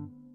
Thank you.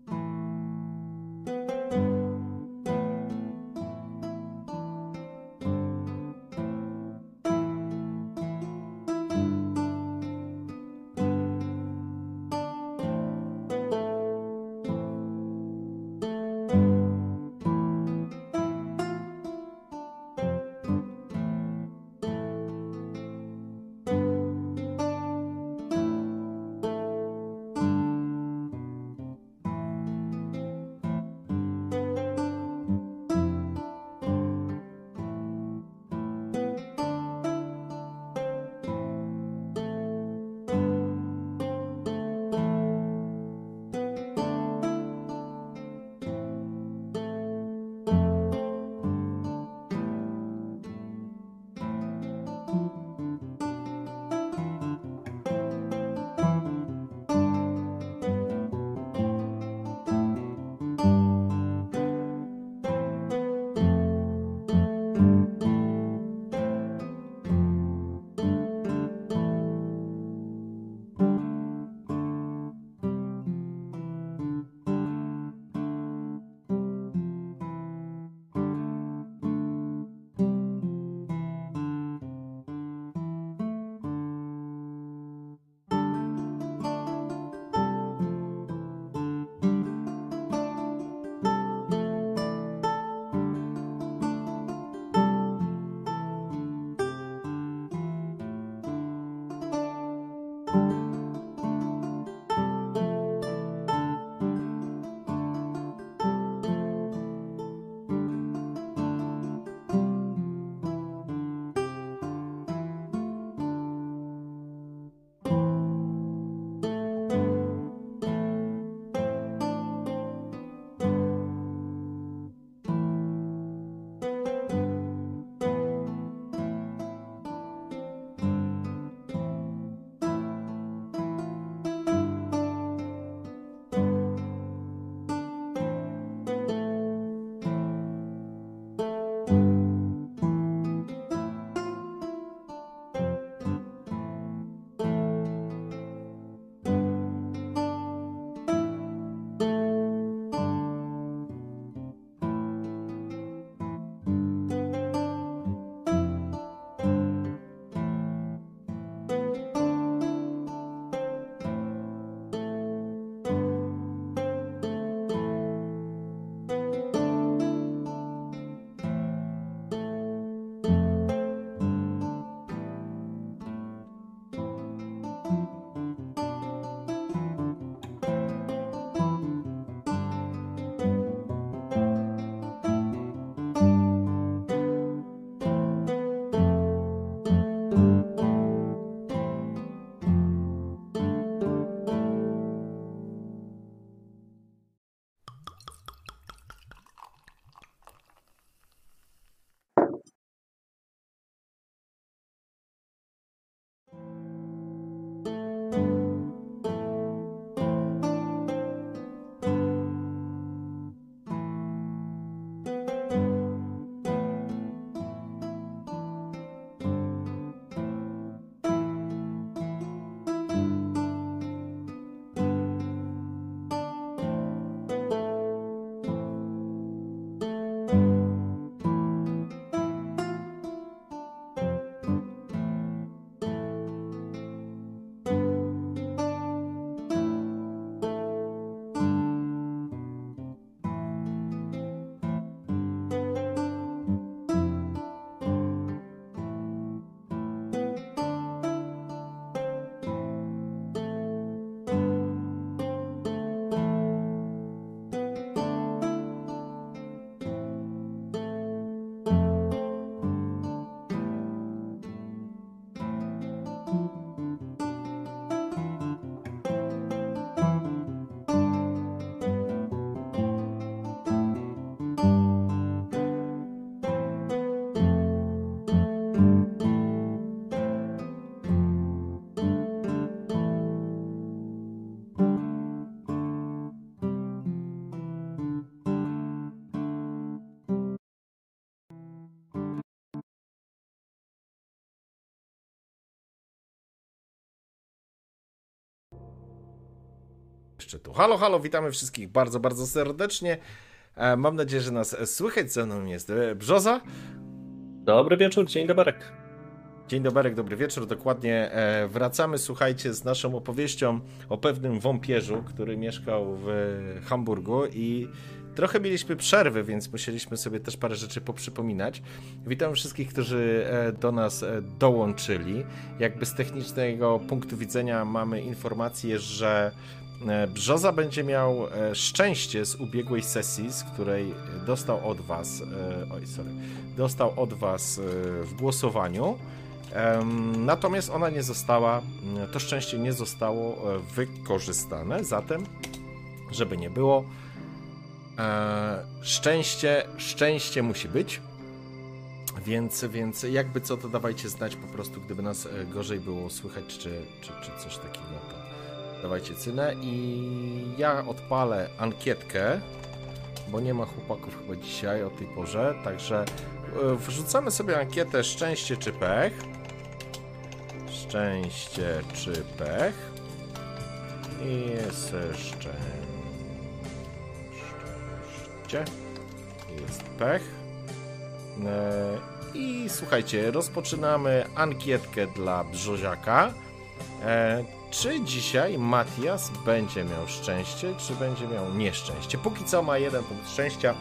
Jeszcze tu. Halo, halo, witamy wszystkich bardzo, bardzo serdecznie. E, mam nadzieję, że nas słychać. Ze mną jest e, Brzoza. Dobry wieczór, dzień dobry. Dzień dobry, dobry wieczór. Dokładnie e, wracamy, słuchajcie, z naszą opowieścią o pewnym wąpierzu, który mieszkał w Hamburgu i trochę mieliśmy przerwy, więc musieliśmy sobie też parę rzeczy poprzypominać. Witam wszystkich, którzy do nas dołączyli. Jakby z technicznego punktu widzenia mamy informację, że Brzoza będzie miał e, szczęście z ubiegłej sesji, z której dostał od was, e, oj sorry, dostał od was w głosowaniu. Natomiast ona nie została, to szczęście nie zostało wykorzystane, zatem, żeby nie było, szczęście, szczęście musi być. Więc, więc jakby co, to dawajcie znać po prostu, gdyby nas gorzej było słychać, czy, czy, czy coś takiego. Dawajcie cynę i ja odpalę ankietkę, bo nie ma chłopaków chyba dzisiaj o tej porze, także e, wrzucamy sobie ankietę szczęście czy pech. Szczęście czy pech. I jest szczęście. Jest pech. E, I słuchajcie, rozpoczynamy ankietkę dla Brzoziaka. Czy dzisiaj Matias będzie miał szczęście, czy będzie miał nieszczęście. Póki co ma jeden punkt szczęścia,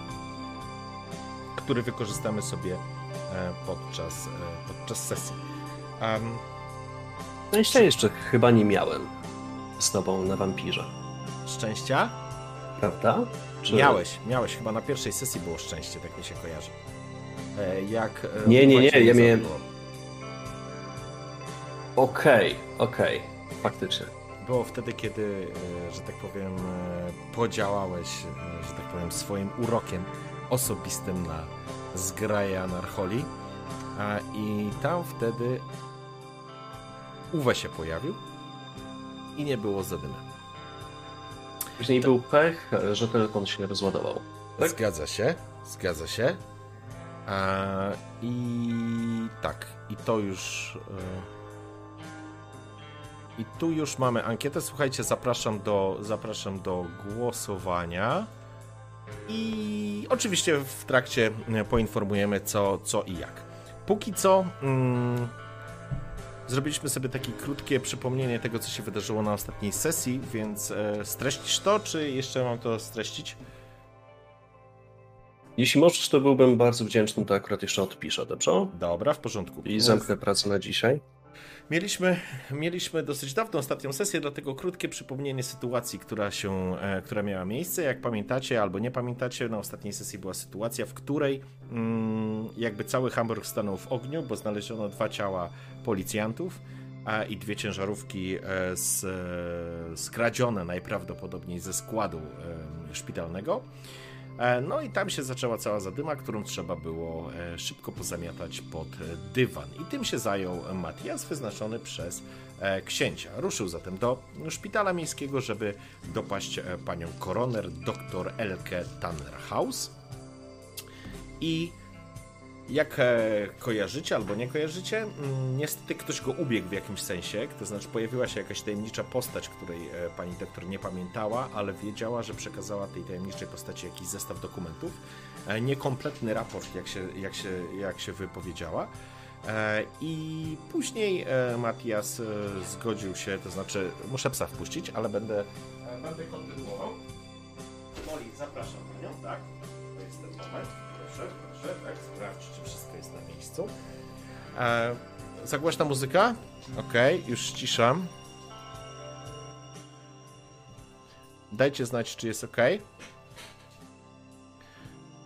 który wykorzystamy sobie e, podczas, e, podczas sesji. Um, Szczęścia jeszcze chyba nie miałem z tobą na wampirze. Szczęścia? Prawda? Czy... Miałeś, miałeś. Chyba na pierwszej sesji było szczęście, tak mi się kojarzy. E, jak... Nie, nie, nie, ja miałem... Okej, okay, okej. Okay faktycznie. Było wtedy, kiedy, e, że tak powiem, e, podziałałeś, e, że tak powiem, swoim urokiem osobistym na zgraję Anarcholi. I tam wtedy Uwe się pojawił i nie było zadymy. Później był pech, że telefon się rozładował. Tak? Zgadza się, zgadza się. I tak, i to już i tu już mamy ankietę. Słuchajcie, zapraszam do, zapraszam do głosowania. I oczywiście w trakcie e, poinformujemy co, co i jak. Póki co mm, zrobiliśmy sobie takie krótkie przypomnienie tego, co się wydarzyło na ostatniej sesji, więc e, streścisz to, czy jeszcze mam to streścić? Jeśli możesz, to byłbym bardzo wdzięczny, to akurat jeszcze odpiszę, dobrze? Dobra, w porządku. I zamknę pracę na dzisiaj. Mieliśmy, mieliśmy dosyć dawno ostatnią sesję, dlatego krótkie przypomnienie sytuacji, która, się, e, która miała miejsce. Jak pamiętacie albo nie pamiętacie, na ostatniej sesji była sytuacja, w której mm, jakby cały Hamburg stanął w ogniu, bo znaleziono dwa ciała policjantów a, i dwie ciężarówki e, z, e, skradzione najprawdopodobniej ze składu szpitalnego. E, no i tam się zaczęła cała zadyma, którą trzeba było e, szybko pozamiatać pod dywan. I tym się zajął Matias, wyznaczony przez e, księcia. Ruszył zatem do szpitala miejskiego, żeby dopaść panią koroner dr Elke Tannerhaus. I jak e, kojarzycie albo nie kojarzycie, mm, niestety ktoś go ubiegł w jakimś sensie, to znaczy pojawiła się jakaś tajemnicza postać, której e, pani doktor nie pamiętała, ale wiedziała, że przekazała tej tajemniczej postaci jakiś zestaw dokumentów. E, niekompletny raport, jak się, jak się, jak się wypowiedziała. I później Matias zgodził się, to znaczy muszę psa wpuścić, ale będę, będę kontynuował. Moli, zapraszam panią, tak? To jest ten moment. Miejscu. E, zagłośna muzyka? Okej, okay, już ściszam. Dajcie znać, czy jest ok.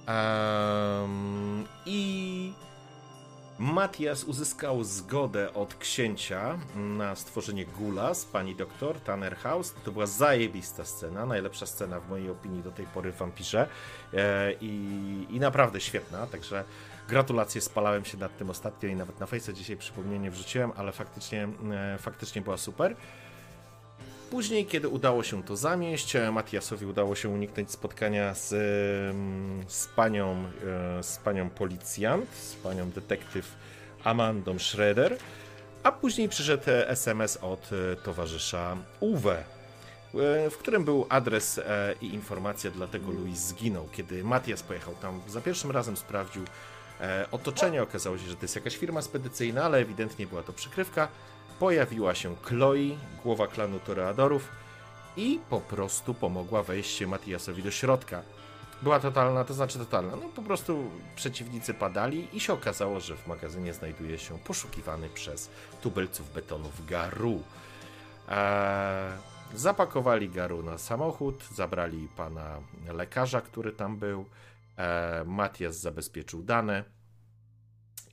Um, I Matias uzyskał zgodę od księcia na stworzenie gula z pani doktor Tannerhaus. To była zajebista scena, najlepsza scena w mojej opinii do tej pory w Vampirze e, i, i naprawdę świetna, także gratulacje, spalałem się nad tym ostatnio i nawet na Face dzisiaj przypomnienie wrzuciłem, ale faktycznie, e, faktycznie była super. Później, kiedy udało się to zamieść, e, Matiasowi udało się uniknąć spotkania z, z, panią, e, z panią policjant, z panią detektyw Amandą Schroeder, a później przyszedł SMS od towarzysza Uwe. w którym był adres i informacja, dlatego Louis zginął. Kiedy Matias pojechał tam za pierwszym razem, sprawdził e, otoczenie, okazało się, że to jest jakaś firma spedycyjna, ale ewidentnie była to przykrywka. Pojawiła się Chloe, głowa klanu Toreadorów i po prostu pomogła wejść Matiasowi do środka. Była totalna, to znaczy totalna, no po prostu przeciwnicy padali i się okazało, że w magazynie znajduje się poszukiwany przez tubylców betonów Garu. Eee, zapakowali Garu na samochód, zabrali pana lekarza, który tam był, Matias zabezpieczył dane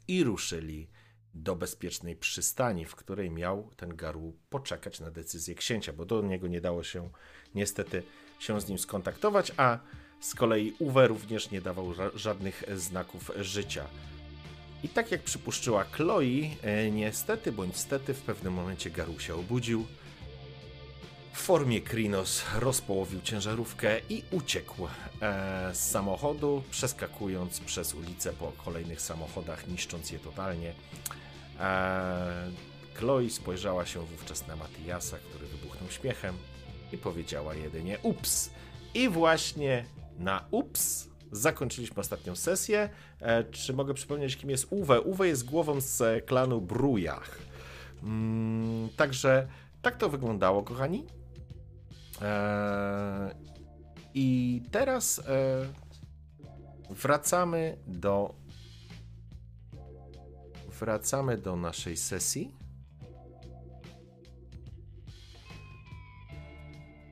i ruszyli do bezpiecznej przystani, w której miał ten Garu poczekać na decyzję księcia, bo do niego nie dało się niestety się z nim skontaktować, a z kolei Uwe również nie dawał żadnych znaków życia. I tak jak przypuszczyła Chloe, e, niestety bądź stety w pewnym momencie Garu się obudził. W formie Krinos rozpołowił ciężarówkę i uciekł e, z samochodu, przeskakując przez ulicę po kolejnych samochodach, niszcząc je totalnie. E, Chloe spojrzała się wówczas na Matiasa, który wybuchnął śmiechem i powiedziała jedynie ups. I właśnie na ups zakończyliśmy ostatnią sesję. E, czy mogę przypomnieć, kim jest Uwe? Uwe jest głową z klanu Brujach. Mm, także tak to wyglądało, kochani. E, I teraz e, wracamy do wracamy do naszej sesji.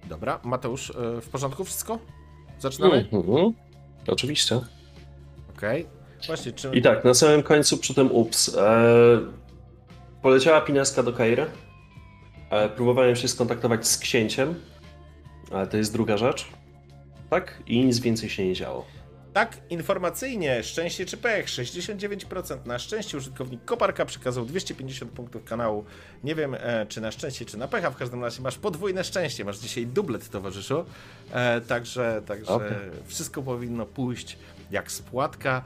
Dobra, Mateusz, e, w porządku wszystko? Zaczynamy? Mm -hmm. Oczywiście. Okej. Okay. Właśnie, czy... I tak, na samym końcu przy tym ups. E, poleciała Pineska do Kairy. E, próbowałem się skontaktować z księciem, ale to jest druga rzecz. Tak? I nic więcej się nie działo. Tak, informacyjnie, szczęście czy pech, 69%. Na szczęście użytkownik Koparka przekazał 250 punktów kanału. Nie wiem, e, czy na szczęście, czy na pecha, w każdym razie masz podwójne szczęście, masz dzisiaj dublet, towarzyszu. E, także także okay. wszystko powinno pójść jak spłatka,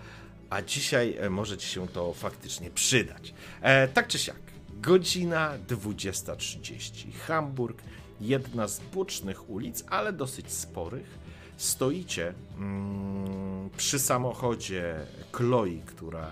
a dzisiaj e, może ci się to faktycznie przydać. E, tak czy siak, godzina 20.30. Hamburg, jedna z bocznych ulic, ale dosyć sporych stoicie mm, przy samochodzie Chloe, która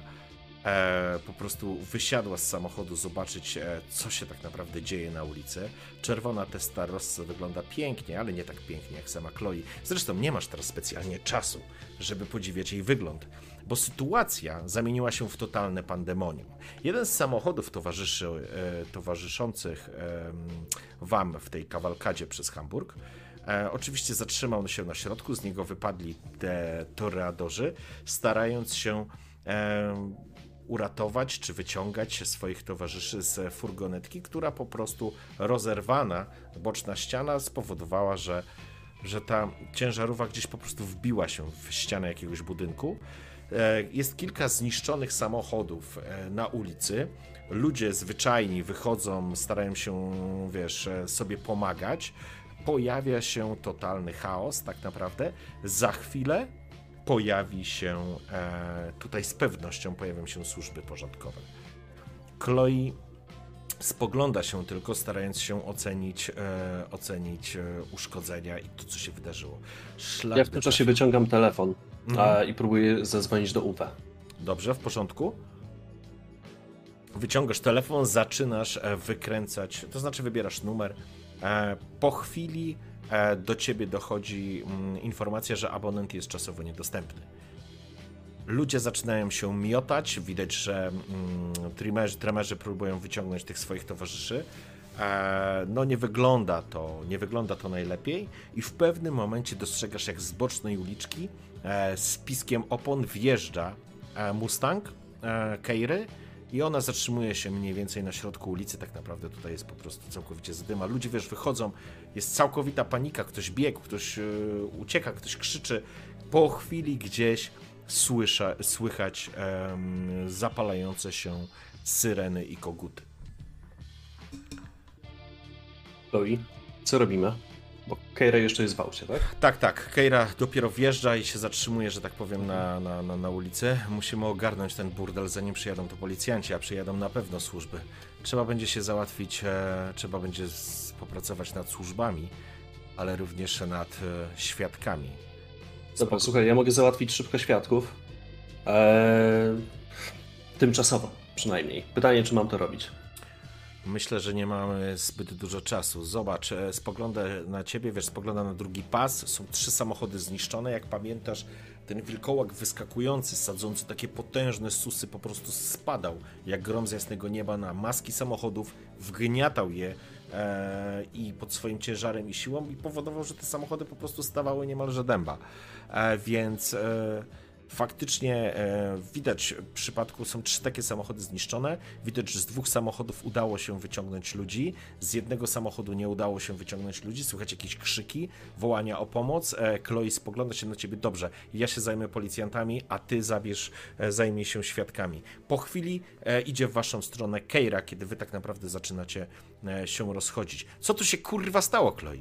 e, po prostu wysiadła z samochodu zobaczyć, e, co się tak naprawdę dzieje na ulicy. Czerwona Testarossa wygląda pięknie, ale nie tak pięknie jak sama Chloe. Zresztą nie masz teraz specjalnie czasu, żeby podziwiać jej wygląd, bo sytuacja zamieniła się w totalne pandemonium. Jeden z samochodów towarzyszy, e, towarzyszących wam w tej kawalkadzie przez Hamburg E, oczywiście zatrzymał się na środku, z niego wypadli te toreadorzy, starając się uratować czy wyciągać swoich towarzyszy z furgonetki, która po prostu rozerwana boczna ściana spowodowała, że, że ta ciężarówka gdzieś po prostu wbiła się w ścianę jakiegoś budynku. E, jest kilka zniszczonych samochodów e, na ulicy. Ludzie zwyczajni wychodzą, starają się, wiesz, e, sobie pomagać pojawia się totalny chaos, tak naprawdę. Za chwilę pojawi się, tutaj z pewnością pojawią się służby porządkowe. Chloe spogląda się tylko, starając się ocenić, e, ocenić uszkodzenia i to, co się wydarzyło. Szlak ja w tym czasie wyciągam telefon mhm. i próbuję zadzwonić do UW. Dobrze, w porządku. Wyciągasz telefon, zaczynasz e, wykręcać, to znaczy wybierasz numer, E, po chwili e, do ciebie dochodzi mm, informacja, że abonent jest czasowo niedostępny. Ludzie zaczynają się miotać, widać, że mm, tremerzy, tremerzy próbują wyciągnąć tych swoich towarzyszy. No nie wygląda to, nie wygląda to najlepiej i w pewnym momencie dostrzegasz, jak z bocznej uliczki z piskiem opon wjeżdża Mustang Keiry i ona zatrzymuje się mniej więcej na środku ulicy, tak naprawdę tutaj jest po prostu całkowicie zadyma. Ludzie, wiesz, wychodzą, jest całkowita panika, ktoś biegł, ktoś ucieka, ktoś krzyczy. Po chwili gdzieś słysza, słychać yy, zapalające się syreny i koguty. Chloe, co robimy? Bo Keira jeszcze jest w aucie, tak? Tak, tak. Keira dopiero wjeżdża i się zatrzymuje, że tak powiem, na, na, na, na ulicy. Musimy ogarnąć ten burdel, zanim przyjadą to policjanci, a przyjadą na pewno służby. Trzeba będzie się załatwić, e, trzeba będzie z, popracować nad służbami ale również nad e, świadkami. Dobra, słuchaj, ja mogę załatwić szybko świadków. Eee, tymczasowo przynajmniej. Pytanie, czy mam to robić. Myślę, że nie mamy zbyt dużo czasu. Zobacz, e, spoglądam na ciebie, wiesz, spoglądam na drugi pas. Są trzy samochody zniszczone. Jak pamiętasz, ten wilkołak wyskakujący, sadzący takie potężne susy, po prostu spadał jak grom z jasnego nieba na maski samochodów, wgniatał je e, i pod swoim ciężarem i siłą i powodował, że te samochody po prostu stawały niemalże dęba. E, więc. E, Faktycznie e, widać w przypadku, są trzy takie samochody zniszczone. Widać, że z dwóch samochodów udało się wyciągnąć ludzi, z jednego samochodu nie udało się wyciągnąć ludzi. Słychać jakieś krzyki, wołania o pomoc. E, Chloe spogląda się na ciebie dobrze. Ja się zajmę policjantami, a ty zabierz, e, zajmij się świadkami. Po chwili idzie w waszą stronę Keira, kiedy wy tak naprawdę zaczynacie się rozchodzić. Co tu się kurwa stało, Chloe?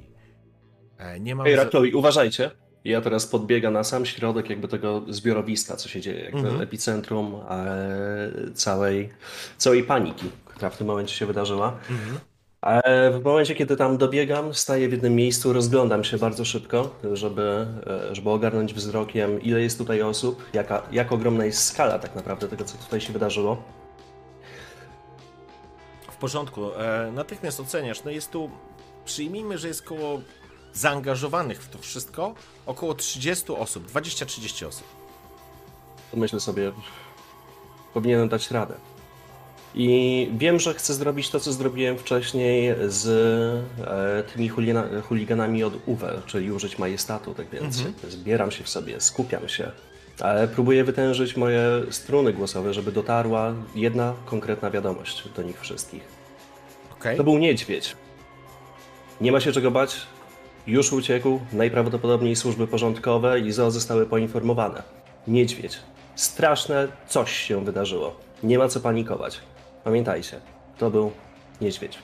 Nie mam. Keira, Chloe, uważajcie. Ja teraz podbiegam na sam środek jakby tego zbiorowiska, co się dzieje, jakby mhm. epicentrum e, całej, całej paniki, która w tym momencie się wydarzyła. Mhm. E, w momencie, kiedy tam dobiegam, staję w jednym miejscu, rozglądam się bardzo szybko, żeby, e, żeby ogarnąć wzrokiem, ile jest tutaj osób, jaka, jak ogromna jest skala tak naprawdę tego, co tutaj się wydarzyło. W porządku. Natychmiast oceniasz. No jest tu, przyjmijmy, że jest koło zaangażowanych w to wszystko około 30 osób, 20-30 osób. Myślę sobie, powinienem dać radę. I wiem, że chcę zrobić to, co zrobiłem wcześniej z e, tymi chuliganami od UWE, czyli użyć majestatu, tak więc mhm. zbieram się w sobie, skupiam się, ale próbuję wytężyć moje struny głosowe, żeby dotarła jedna konkretna wiadomość do nich wszystkich. Okay. To był niedźwiedź. Nie ma się czego bać, już uciekł, najprawdopodobniej służby porządkowe i ZOO zostały poinformowane. Niedźwiedź. Straszne coś się wydarzyło. Nie ma co panikować. Pamiętajcie, to był niedźwiedź.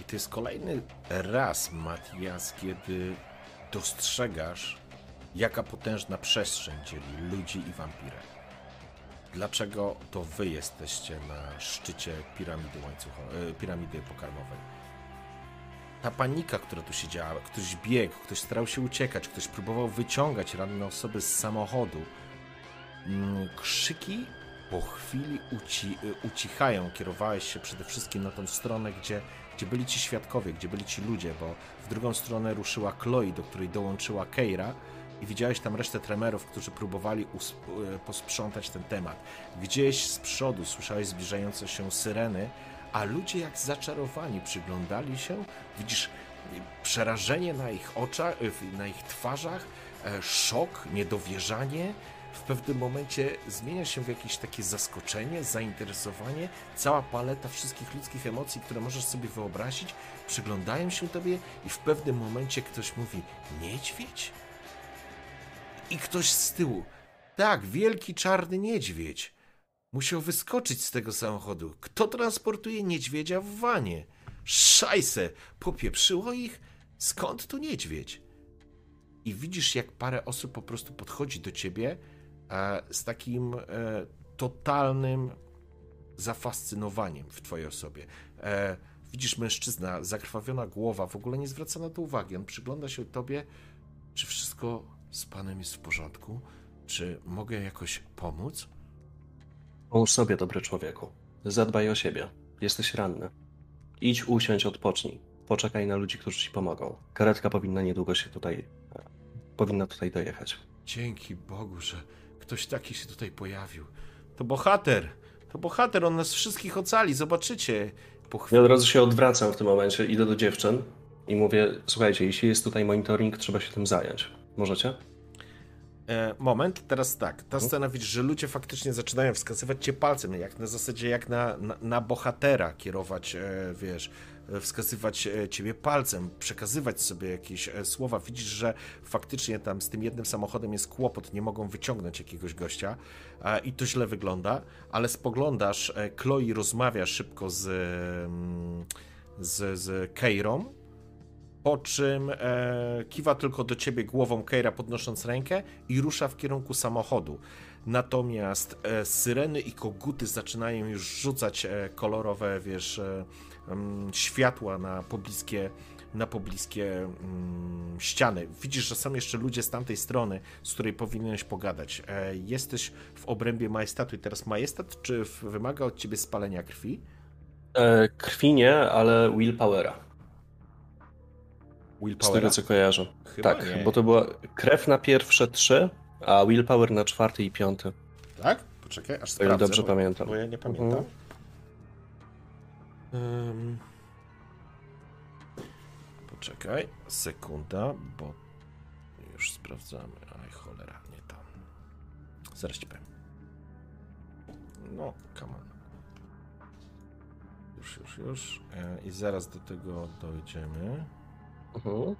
I to jest kolejny raz, Matias, kiedy dostrzegasz, jaka potężna przestrzeń dzieli ludzi i wampirę. Dlaczego to wy jesteście na szczycie piramidy, łańcucha, e, piramidy pokarmowej? Ta panika, która tu się działa, ktoś biegł, ktoś starał się uciekać, ktoś próbował wyciągać ranne osoby z samochodu. Mm, krzyki po chwili uci ucichają. Kierowałeś się przede wszystkim na tą stronę, gdzie, gdzie byli ci świadkowie, gdzie byli ci ludzie, bo w drugą stronę ruszyła Chloe, do której dołączyła Keira i widziałeś tam resztę tremerów, którzy próbowali e, posprzątać ten temat. Gdzieś z przodu słyszałeś zbliżające się syreny, a ludzie jak zaczarowani przyglądali się. Widzisz przerażenie na ich oczach, na ich twarzach, e, szok, niedowierzanie. W pewnym momencie zmienia się w jakieś takie zaskoczenie, zainteresowanie, cała paleta wszystkich ludzkich emocji, które możesz sobie wyobrazić, przyglądają się tobie i w pewnym momencie ktoś mówi: Niedźwiedź? I ktoś z tyłu. Tak, wielki czarny niedźwiedź. Musiał wyskoczyć z tego samochodu. Kto transportuje niedźwiedzia w wanie? Szajse! Popieprzyło ich? Skąd tu niedźwiedź? I widzisz, jak parę osób po prostu podchodzi do ciebie e, z takim e, totalnym zafascynowaniem w twojej osobie. E, widzisz mężczyzna, zakrwawiona głowa, w ogóle nie zwraca na to uwagi. On przygląda się tobie, czy wszystko z panem jest w porządku? Czy mogę jakoś pomóc? Pomóż sobie, dobry człowieku. Zadbaj o siebie. Jesteś ranny. Idź, usiądź, odpocznij. Poczekaj na ludzi, którzy ci pomogą. Karetka powinna niedługo się tutaj. powinna tutaj dojechać. Dzięki Bogu, że ktoś taki się tutaj pojawił. To bohater! To bohater, on nas wszystkich ocali, zobaczycie. Po chwili... Ja od razu się odwracam w tym momencie, idę do dziewczyn i mówię: Słuchajcie, jeśli jest tutaj monitoring, trzeba się tym zająć. Możecie? E, moment, teraz tak. Ta mhm. scena widzisz, że ludzie faktycznie zaczynają wskazywać cię palcem, jak na zasadzie jak na, na, na bohatera kierować, e, wiesz, e, wskazywać ciebie palcem, przekazywać sobie jakieś słowa. Widzisz, że faktycznie tam z tym jednym samochodem jest kłopot, nie mogą wyciągnąć jakiegoś gościa i to źle wygląda, ale spoglądasz, Chloe rozmawia szybko z, mm, z, z Keirą, po czym e, kiwa tylko do ciebie głową Keira podnosząc rękę i rusza w kierunku samochodu. Natomiast e, syreny i koguty zaczynają już rzucać e, kolorowe, wiesz, e, światła na pobliskie na pobliskie mm, ściany. Widzisz, że są jeszcze ludzie z tamtej strony, z której powinieneś pogadać. E, jesteś w obrębie majestatu i teraz majestat, czy wymaga od ciebie spalenia krwi? E, krwi nie, ale willpowera. Z Willpowera? tego co kojarzę. Chyba tak, nie. bo to była krew na pierwsze trzy, a willpower na czwarty i piąty. Tak? Poczekaj, aż O ile sprawdzę, dobrze bo, pamiętam. bo ja nie pamiętam. Ym. Poczekaj, sekunda, bo już sprawdzamy. Aj, cholera, nie tam. Zaraz ci powiem. No, come on. Już, już, już. E, I zaraz do tego dojdziemy. Mhm.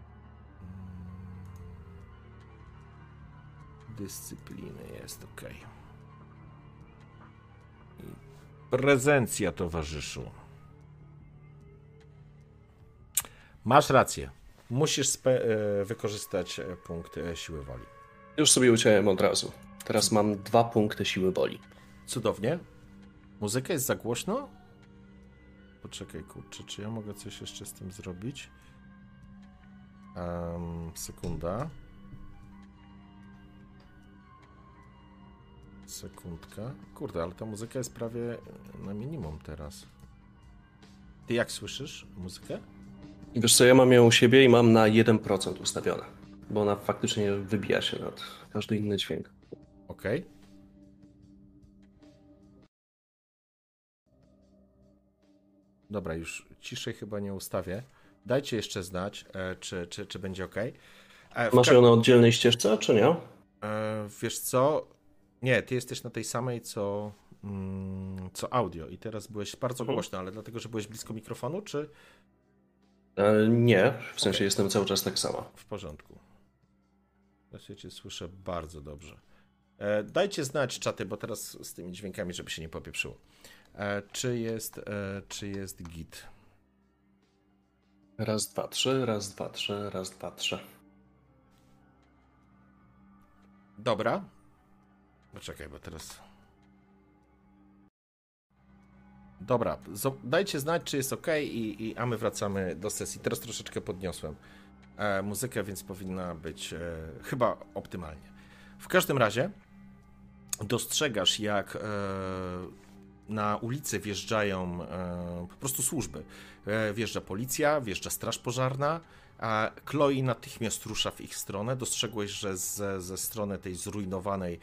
Dyscypliny jest ok. I prezencja, towarzyszu. Masz rację. Musisz spe- e, wykorzystać e, punkt e, siły woli. Już sobie uciąłem od razu. Teraz mam dwa punkty siły woli. Cudownie. Muzyka jest za głośno? Poczekaj, kurczę, czy ja mogę coś jeszcze z tym zrobić? Em, sekunda. Sekundka. Kurde, ale ta muzyka jest prawie na minimum teraz. Ty jak słyszysz muzykę? Wiesz co, ja mam ją u siebie i mam na 1% ustawione, bo ona faktycznie wybija się nad każdy inny dźwięk. Okej. Dobra, już ciszej chyba nie ustawię. Dajcie jeszcze znać, e, czy, czy, czy będzie ok. E, w Masz ją na oddzielnej ścieżce, czy nie? e, wiesz co? Nie, ty jesteś na tej samej, co, mm, co audio. I teraz byłeś bardzo Mhm. głośno, ale dlatego, że byłeś blisko mikrofonu, czy nie, w sensie Okej. jestem cały czas tak samo. w porządku? Ja cię słyszę bardzo dobrze. Dajcie znać czaty, bo teraz z tymi dźwiękami, żeby się nie popieprzyło. Czy jest, czy jest git? Raz, dwa, trzy, raz, dwa, trzy, raz, dwa, trzy. Dobra. Poczekaj, bo teraz. Dobra, dajcie znać, czy jest ok, i, i, a my wracamy do sesji. Teraz troszeczkę podniosłem e, muzykę, więc powinna być e, chyba optymalnie. W każdym razie dostrzegasz, jak e, na ulicę wjeżdżają e, po prostu służby. E, wjeżdża policja, wjeżdża straż pożarna, a Chloe natychmiast rusza w ich stronę. Dostrzegłeś, że ze, ze strony tej zrujnowanej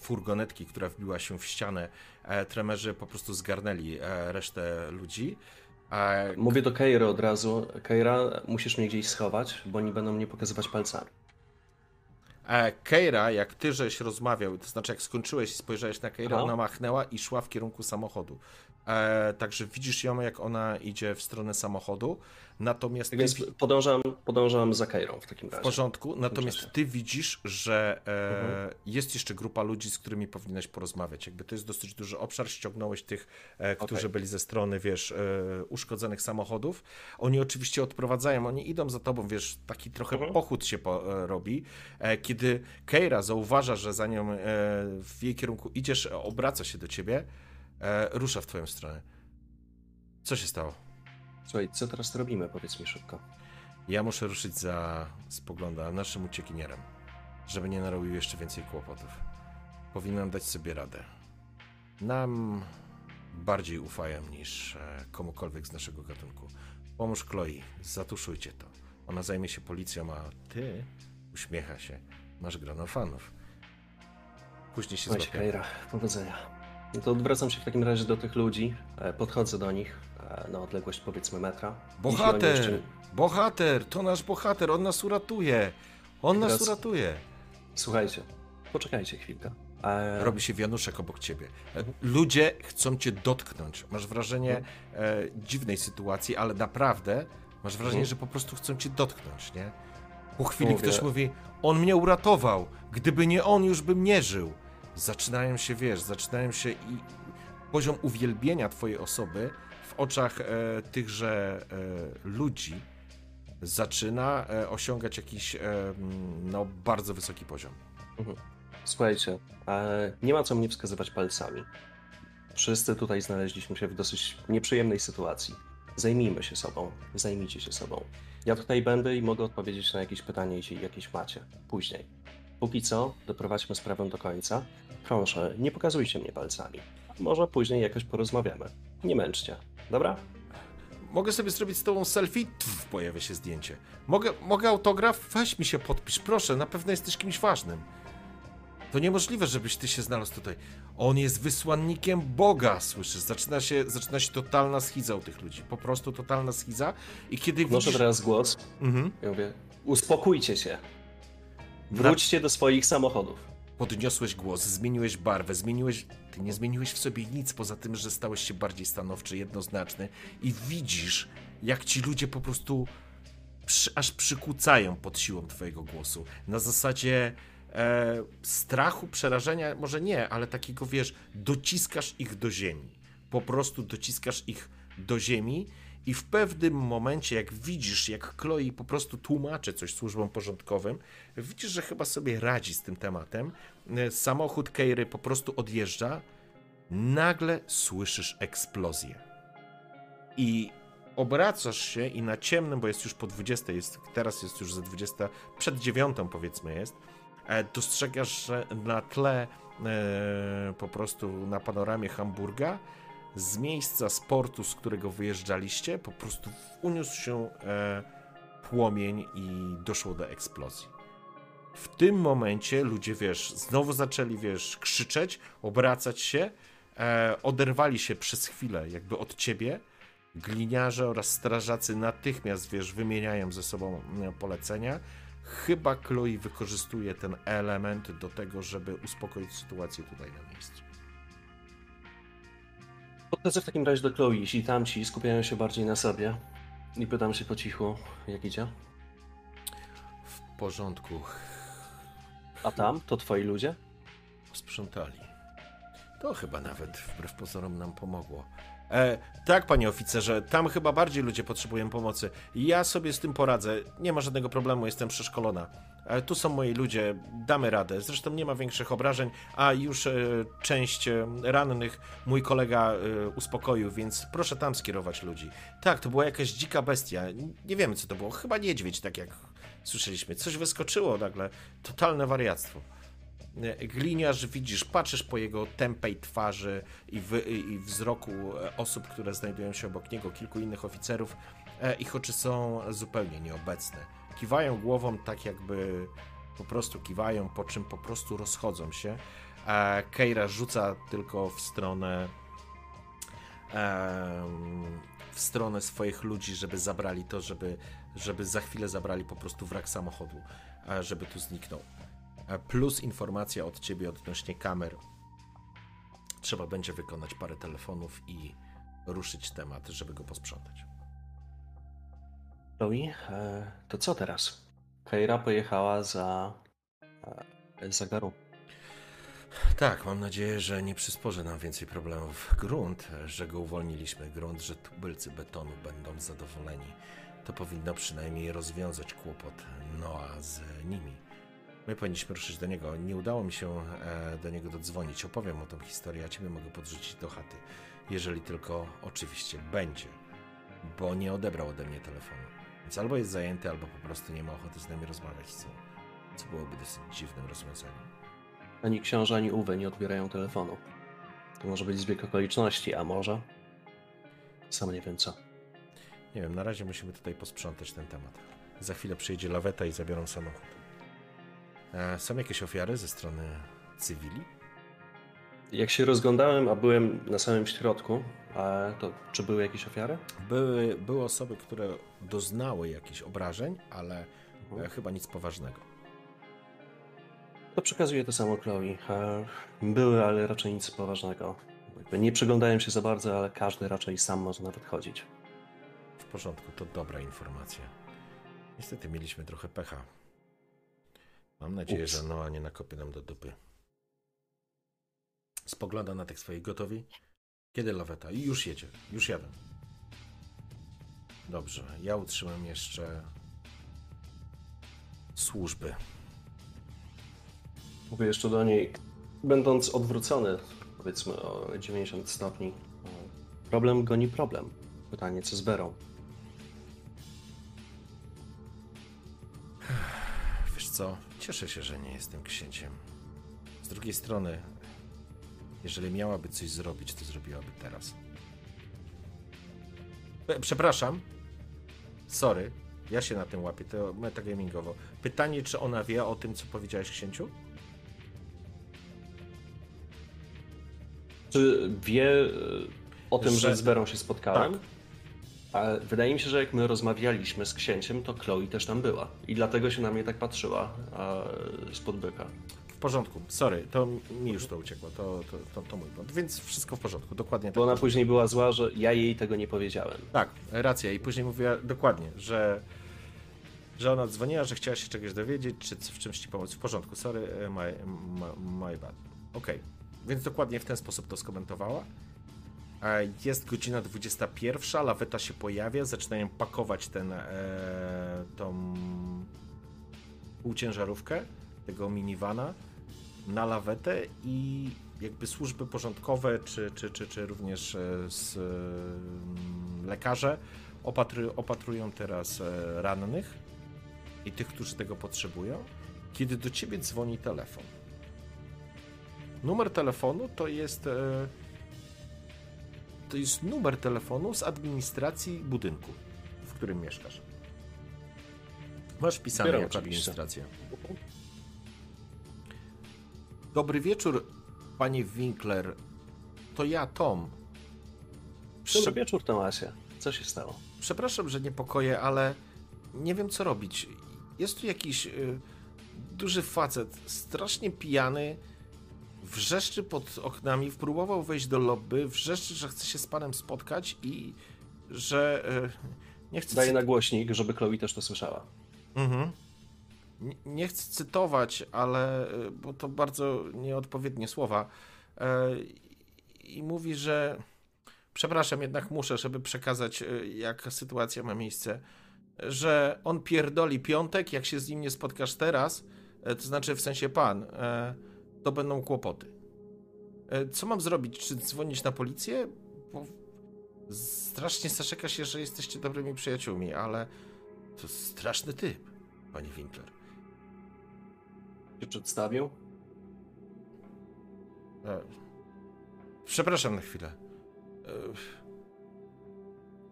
furgonetki, która wbiła się w ścianę, e, tremerzy po prostu zgarnęli resztę ludzi. Mówię do Keiry od razu. Keira, musisz mnie gdzieś schować, bo oni będą mnie pokazywać palcami. E, Keira, jak ty żeś rozmawiał, to znaczy jak skończyłeś i spojrzałeś na Keirę, Aha. ona machnęła i szła w kierunku samochodu. E, także widzisz ją, jak ona idzie w stronę samochodu. Natomiast Tak ty, więc podążam, podążam za Keirą w takim w razie. porządku, natomiast ty widzisz, że e, Mhm. jest jeszcze grupa ludzi, z którymi powinieneś porozmawiać. Jakby to jest dosyć duży obszar, ściągnąłeś tych, e, którzy Okej. byli ze strony, wiesz, e, uszkodzonych samochodów. Oni oczywiście odprowadzają, oni idą za tobą, wiesz, taki trochę Mhm. pochód się po, e, robi. E, kiedy Keira zauważa, że za nią w jej kierunku idziesz, obraca się do ciebie, e, rusza w twoją stronę. Co się stało? Słuchaj, co teraz robimy? Powiedz mi szybko. Ja muszę ruszyć za spogląda naszym uciekinierem, żeby nie narobił jeszcze więcej kłopotów. Powinienem dać sobie radę. Nam bardziej ufają niż e, komukolwiek z naszego gatunku. Pomóż Chloe, zatuszujcie to. Ona zajmie się policją, a ty uśmiecha się. Masz grono fanów. Później się. Keira, powodzenia. No to odwracam się w takim razie do tych ludzi, e, podchodzę do nich e, na odległość powiedzmy metra. Bohater! jeszcze- Bohater! To nasz bohater! On nas uratuje! On nas Teraz- uratuje! Słuchajcie, poczekajcie chwilkę. E, Robi się wianuszek obok ciebie. Ludzie chcą cię dotknąć. Masz wrażenie e, dziwnej sytuacji, ale naprawdę masz wrażenie, Mhm. że po prostu chcą cię dotknąć, nie? Po chwili Mówię- ktoś mówi, on mnie uratował. Gdyby nie on, już bym nie żył. Zaczynają się, wiesz, zaczynają się i poziom uwielbienia twojej osoby w oczach e, tychże e, ludzi zaczyna e, osiągać jakiś e, no, bardzo wysoki poziom. Słuchajcie, e, nie ma co mnie wskazywać palcami. Wszyscy tutaj znaleźliśmy się w dosyć nieprzyjemnej sytuacji. Zajmijmy się sobą, zajmijcie się sobą. Ja tutaj będę i mogę odpowiedzieć na jakieś pytanie, jeśli jakieś macie. Później. Póki co, doprowadźmy sprawę do końca. Proszę, nie pokazujcie mnie palcami. Może później jakoś porozmawiamy. Nie męczcie, dobra? Mogę sobie zrobić z tobą selfie? Tf, pojawia się zdjęcie. Mogę, mogę autograf? Weź mi się podpisz, proszę, na pewno jesteś kimś ważnym. To niemożliwe, żebyś ty się znalazł tutaj. On jest wysłannikiem Boga, słyszysz? Zaczyna się, zaczyna się totalna schiza u tych ludzi. Po prostu totalna schiza. I kiedy Wnoszę widzisz... teraz głos. Mhm. Ja mówię, uspokójcie się. Wróćcie do swoich samochodów. Podniosłeś głos, zmieniłeś barwę, zmieniłeś. Ty nie zmieniłeś w sobie nic poza tym, że stałeś się bardziej stanowczy, jednoznaczny i widzisz, jak ci ludzie po prostu przy, aż przykucają pod siłą twojego głosu. Na zasadzie e, strachu, przerażenia, może nie, ale takiego wiesz, dociskasz ich do ziemi. Po prostu dociskasz ich do ziemi. I w pewnym momencie, jak widzisz, jak Chloe po prostu tłumaczy coś służbom porządkowym, widzisz, że chyba sobie radzi z tym tematem. E, Samochód Keiry po prostu odjeżdża. Nagle słyszysz eksplozję. I obracasz się i na ciemnym, bo jest już po 20, jest, teraz jest już za 20, przed 9 powiedzmy jest, e, dostrzegasz, że na tle e, po prostu na panoramie Hamburga z miejsca sportu, z którego wyjeżdżaliście, po prostu uniósł się e, płomień i doszło do eksplozji. W tym momencie ludzie, wiesz, znowu zaczęli, wiesz, krzyczeć, obracać się, e, oderwali się przez chwilę jakby od ciebie. Gliniarze oraz strażacy natychmiast, wiesz, wymieniają ze sobą e, polecenia. Chyba Chloe wykorzystuje ten element do tego, żeby uspokoić sytuację tutaj na miejscu. Podchodzę w takim razie do Chloe, jeśli tamci skupiają się bardziej na sobie. I pytam się po cichu, jak idzie. W porządku, A tam, to twoi ludzie? sprzątali. To chyba nawet wbrew pozorom nam pomogło. E, tak, panie oficerze, tam chyba bardziej ludzie potrzebują pomocy. Ja sobie z tym poradzę. Nie ma żadnego problemu, jestem przeszkolona. Tu są moi ludzie, damy radę. Zresztą nie ma większych obrażeń, a już e, część e, rannych mój kolega e, uspokoił, więc proszę tam skierować ludzi. Tak, to była jakaś dzika bestia. Nie wiemy, co to było. Chyba niedźwiedź, tak jak słyszeliśmy. Coś wyskoczyło nagle. Totalne wariactwo. Gliniarz widzisz, patrzysz po jego tępej twarzy i, wy, i wzroku osób, które znajdują się obok niego, kilku innych oficerów. Ich oczy są zupełnie nieobecne. Kiwają głową tak jakby po prostu kiwają, po czym po prostu rozchodzą się. E, Keira rzuca tylko w stronę w stronę swoich ludzi, żeby zabrali to, żeby, żeby za chwilę zabrali po prostu wrak samochodu, e, żeby tu zniknął. E, Plus informacja od ciebie odnośnie kamer. Trzeba będzie wykonać parę telefonów i ruszyć temat, żeby go posprzątać. Chloe, e, to co teraz? Keira pojechała za... E, za Garu. Tak, mam nadzieję, że nie przysporzy nam więcej problemów. Grunt, że go uwolniliśmy, grunt, że tubylcy betonu będą zadowoleni. To powinno przynajmniej rozwiązać kłopot Noa z nimi. My powinniśmy ruszyć do niego. Nie udało mi się e, do niego dodzwonić. Opowiem o tą historię, a ciebie mogę podrzucić do chaty. Jeżeli tylko oczywiście będzie, bo nie odebrał ode mnie telefonu. Więc albo jest zajęty, albo po prostu nie ma ochoty z nami rozmawiać, co, co byłoby dosyć dziwnym rozwiązaniem. Ani książę, ani Uwe nie odbierają telefonu. To może być zbieg okoliczności, a może... Sam nie wiem co. Nie wiem, na razie musimy tutaj posprzątać ten temat. Za chwilę przyjedzie laweta i zabiorą samochód. E, są jakieś ofiary ze strony cywili? Jak się rozglądałem, a byłem na samym środku, a to czy były jakieś ofiary? Były, były osoby, które doznały jakichś obrażeń, ale e, chyba nic poważnego. To przekazuję to samo Chloe. E, Były, ale raczej nic poważnego. Nie przyglądałem się za bardzo, ale każdy raczej sam może nawet chodzić. W porządku, to dobra informacja. Niestety mieliśmy trochę pecha. Mam nadzieję, Ups. że Noa nie nakopie nam do dupy. Spogląda na tych swoich gotowi. Kiedy laweta? I już jedzie. Już jadę. Dobrze, ja utrzymam jeszcze służby. Mówię jeszcze do niej, będąc odwrócony, powiedzmy o 90 stopni. Problem goni problem. Pytanie, co z Berą? Wiesz co, cieszę się, że nie jestem księciem. Z drugiej strony, jeżeli miałaby coś zrobić, to zrobiłaby teraz. E, Przepraszam. Sorry, ja się na tym łapię, to metagamingowo. Pytanie, czy ona wie o tym, co powiedziałeś księciu? Czy wie e, o tym, że, Że- z Berą się spotkałem? Tak. Ale wydaje mi się, że jak my rozmawialiśmy z księciem, to Chloe też tam była. I dlatego się na mnie tak patrzyła a, spod byka. W porządku, sorry, to mi już to uciekło, to, to, to, to mój błąd. Więc wszystko w porządku, dokładnie tak. Bo ona później była zła, że ja jej tego nie powiedziałem. Tak, racja. I później mówiła dokładnie, że, że ona dzwoniła, że chciała się czegoś dowiedzieć, czy w czymś ci pomóc. W porządku, sorry, e, my, my, my bad. Okej, więc dokładnie w ten sposób to skomentowała. E, Jest godzina 21, laweta się pojawia, zaczynają pakować ten, e, tą półciężarówkę, tego minivana na lawetę i jakby służby porządkowe, czy, czy, czy, czy również e, z, e, lekarze opatru, opatrują teraz e, rannych i tych, którzy tego potrzebują, kiedy do ciebie dzwoni telefon. Numer telefonu to jest to jest numer telefonu z administracji budynku, w którym mieszkasz. Masz wpisane Zbieram jako administracja. Dobry wieczór, panie Winkler. To ja, Tom. Prze- Dobry wieczór, Tomasie. Co się stało? Przepraszam, że niepokoję, ale nie wiem co robić. Jest tu jakiś y, duży facet, strasznie pijany, wrzeszczy pod oknami, próbował wejść do lobby, wrzeszczy, że chce się z panem spotkać i że y, nie chce... Daję na głośnik, żeby Chloe też to słyszała. Mhm. Nie, chcę cytować, ale y, bo to bardzo nieodpowiednie słowa. E, I mówi, że przepraszam, jednak muszę, żeby przekazać, y, jak sytuacja ma miejsce, że on pierdoli piątek, jak się z nim nie spotkasz teraz, to znaczy w sensie pan, to będą kłopoty. Co mam zrobić? Czy dzwonić na policję? Bo strasznie zaszeka się, że jesteście dobrymi przyjaciółmi, ale to straszny typ, panie Winkler. Się przedstawił? E, Przepraszam na chwilę. E,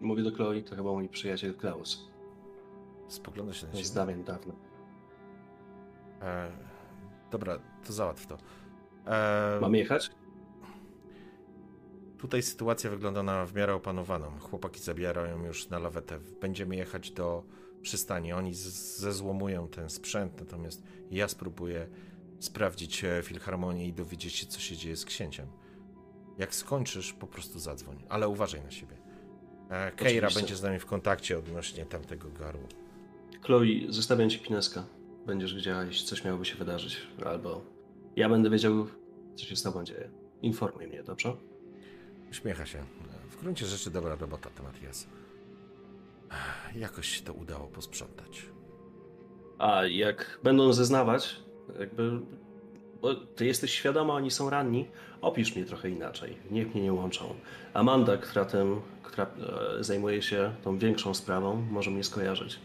Mówię do Chloe, to chyba mój przyjaciel Klaus. Spogląda się na Z ciebie. dawien dawno. E, dobra, to załatw to. E, Mam jechać? Tutaj sytuacja wygląda na w miarę opanowaną. Chłopaki zabierają już na lawetę. Będziemy jechać do przystani. Oni zezłomują ten sprzęt, natomiast ja spróbuję sprawdzić e, filharmonię i dowiedzieć się, co się dzieje z księciem. Jak skończysz, po prostu zadzwoń, ale uważaj na siebie. E, Keira Oczywiście. będzie z nami w kontakcie odnośnie tamtego garu. Chloe, zostawiam ci pineska. Będziesz wiedziała, jeśli coś miałoby się wydarzyć. Albo ja będę wiedział, co się z tobą dzieje. Informuj mnie, dobrze? Uśmiecha się. W gruncie rzeczy dobra robota, Matias. Jakoś się to udało posprzątać. A jak będą zeznawać, jakby. Bo ty jesteś świadoma, oni są ranni, opisz mnie trochę inaczej. Niech mnie nie łączą. Amanda, która, tym, która e, zajmuje się tą większą sprawą, może mnie skojarzyć.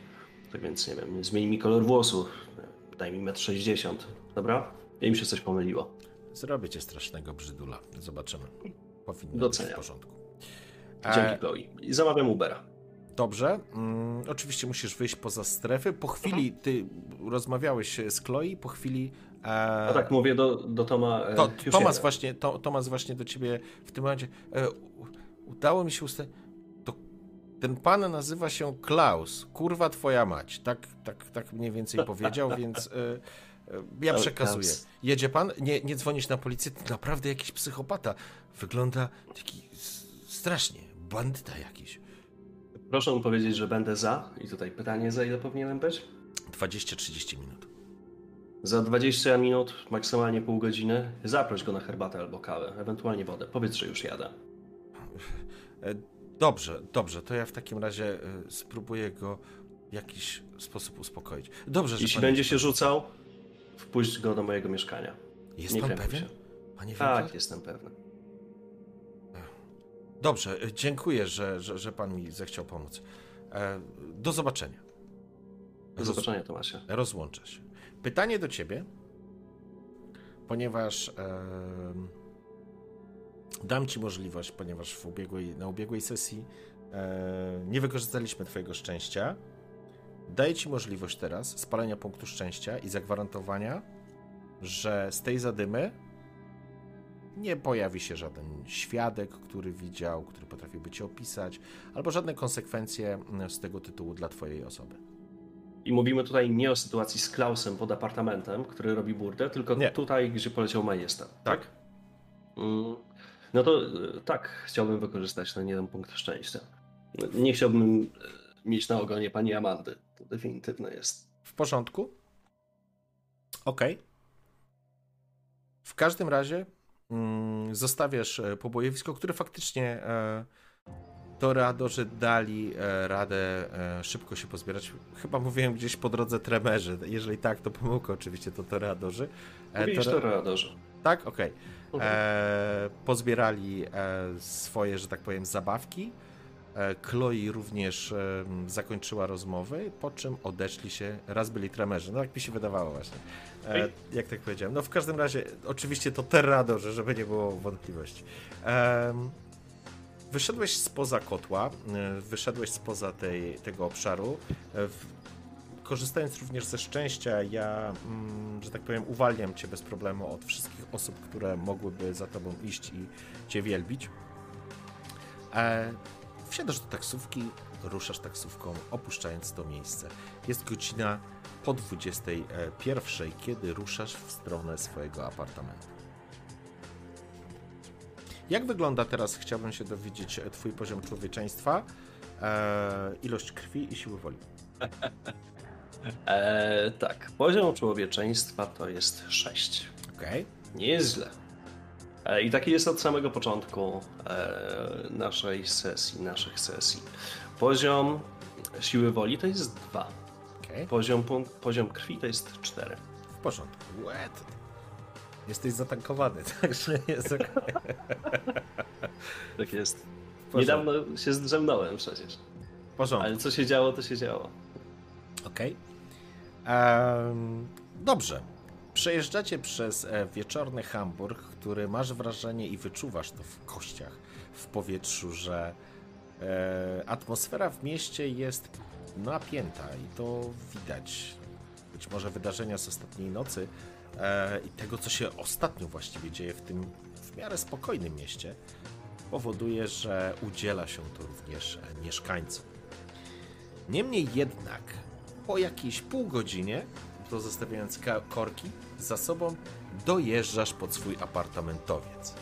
Tak więc nie wiem, zmień mi kolor włosów, daj mi 1,60 m, dobra? Ja im się coś pomyliło. Zrobię cię strasznego brzydula. Zobaczymy. Powinno Doceniam. być w porządku. Dzięki, E, Chloe. I zamawiam Ubera. Dobrze. Mm, oczywiście musisz wyjść poza strefy. Po chwili ty rozmawiałeś z Chloe, po chwili. E, A tak mówię do, do Toma. e, to, jadę. właśnie, to, Tomasz właśnie do ciebie w tym momencie. E, udało mi się ustalić. Ten pan nazywa się Klaus. Kurwa twoja mać. Tak, tak, tak mniej więcej powiedział, więc. E, e, ja przekazuję. Jedzie pan? Nie, nie dzwonisz na policję? To naprawdę jakiś psychopata. Wygląda taki strasznie. Bandyta jakiś. Proszę mu powiedzieć, że będę za. I tutaj pytanie, za ile powinienem być? 20-30 minut. Za 20 minut, maksymalnie pół godziny, zaproś go na herbatę albo kawę, ewentualnie wodę. Powiedz, że już jadę. E, Dobrze, dobrze. To ja w takim razie e, spróbuję go w jakiś sposób uspokoić. Dobrze, że Jeśli będzie jest się rzucał, wpuść go do mojego mieszkania. Jest nie pan pewien? się. Panie Tak, jestem pewny. Dobrze, e, dziękuję, że, że, że pan mi zechciał pomóc. E, do zobaczenia. Do zobaczenia, Tomasie. Rozłączę się. Pytanie do ciebie, ponieważ e, dam ci możliwość, ponieważ w ubiegłej, na ubiegłej sesji e, nie wykorzystaliśmy twojego szczęścia. Daję ci możliwość teraz spalenia punktu szczęścia i zagwarantowania, że z tej zadymy nie pojawi się żaden świadek, który widział, który potrafiłby cię opisać, albo żadne konsekwencje z tego tytułu dla twojej osoby. I mówimy tutaj nie o sytuacji z Klausem pod apartamentem, który robi burdę, tylko Nie. tutaj, gdzie poleciał majestat. Tak. Mm. No to e, tak, chciałbym wykorzystać ten jeden punkt szczęścia. Nie chciałbym e, mieć na ogonie pani Amandy. To definitywne jest. W porządku? Okej. W każdym razie mm, zostawiasz e, pobojowisko, które faktycznie e, toreadorzy dali e, radę szybko się pozbierać. Chyba mówiłem gdzieś po drodze tremerzy. Jeżeli tak, to pomyłka oczywiście to toreadorzy. E, Mówiliś tore- to radarze. Tak? Okej. E, pozbierali e, swoje, że tak powiem, zabawki. Chloe również zakończyła rozmowy, po czym odeszli się, raz byli tremerzy, no jak mi się wydawało właśnie. E, jak tak powiedziałem. No w każdym razie, oczywiście to terrador, żeby nie było wątpliwości. Em, wyszedłeś spoza kotła, e, wyszedłeś spoza tej, tego obszaru. E, korzystając również ze szczęścia, ja, mm, że tak powiem, uwalniam cię bez problemu od wszystkich osób, które mogłyby za tobą iść i cię wielbić. E, wsiadasz do taksówki, ruszasz taksówką, opuszczając to miejsce. Jest godzina po 21, kiedy ruszasz w stronę swojego apartamentu. Jak wygląda teraz, chciałbym się dowiedzieć, e, twój poziom człowieczeństwa, e, ilość krwi i siły woli. E, tak, poziom człowieczeństwa to jest 6. Okej. Nie jest źle. E, I taki jest od samego początku e, naszej sesji, naszych sesji. Poziom siły woli to jest 2. okej. Poziom, poziom krwi to jest 4. W porządku. Łet. Jesteś zatankowany, także jest okej. Tak jest. Niedawno się zdrzemnąłem przecież. W porządku. Ale co się działo, to się działo. Okej. Em, dobrze. Przejeżdżacie przez e, wieczorny Hamburg, który masz wrażenie i wyczuwasz to w kościach, w powietrzu, że e, atmosfera w mieście jest napięta i to widać. Być może wydarzenia z ostatniej nocy e, i tego, co się ostatnio właściwie dzieje w tym w miarę spokojnym mieście, powoduje, że udziela się to również e, mieszkańcom. Niemniej jednak, po jakiejś pół godzinie, to zostawiając korki za sobą, dojeżdżasz pod swój apartamentowiec.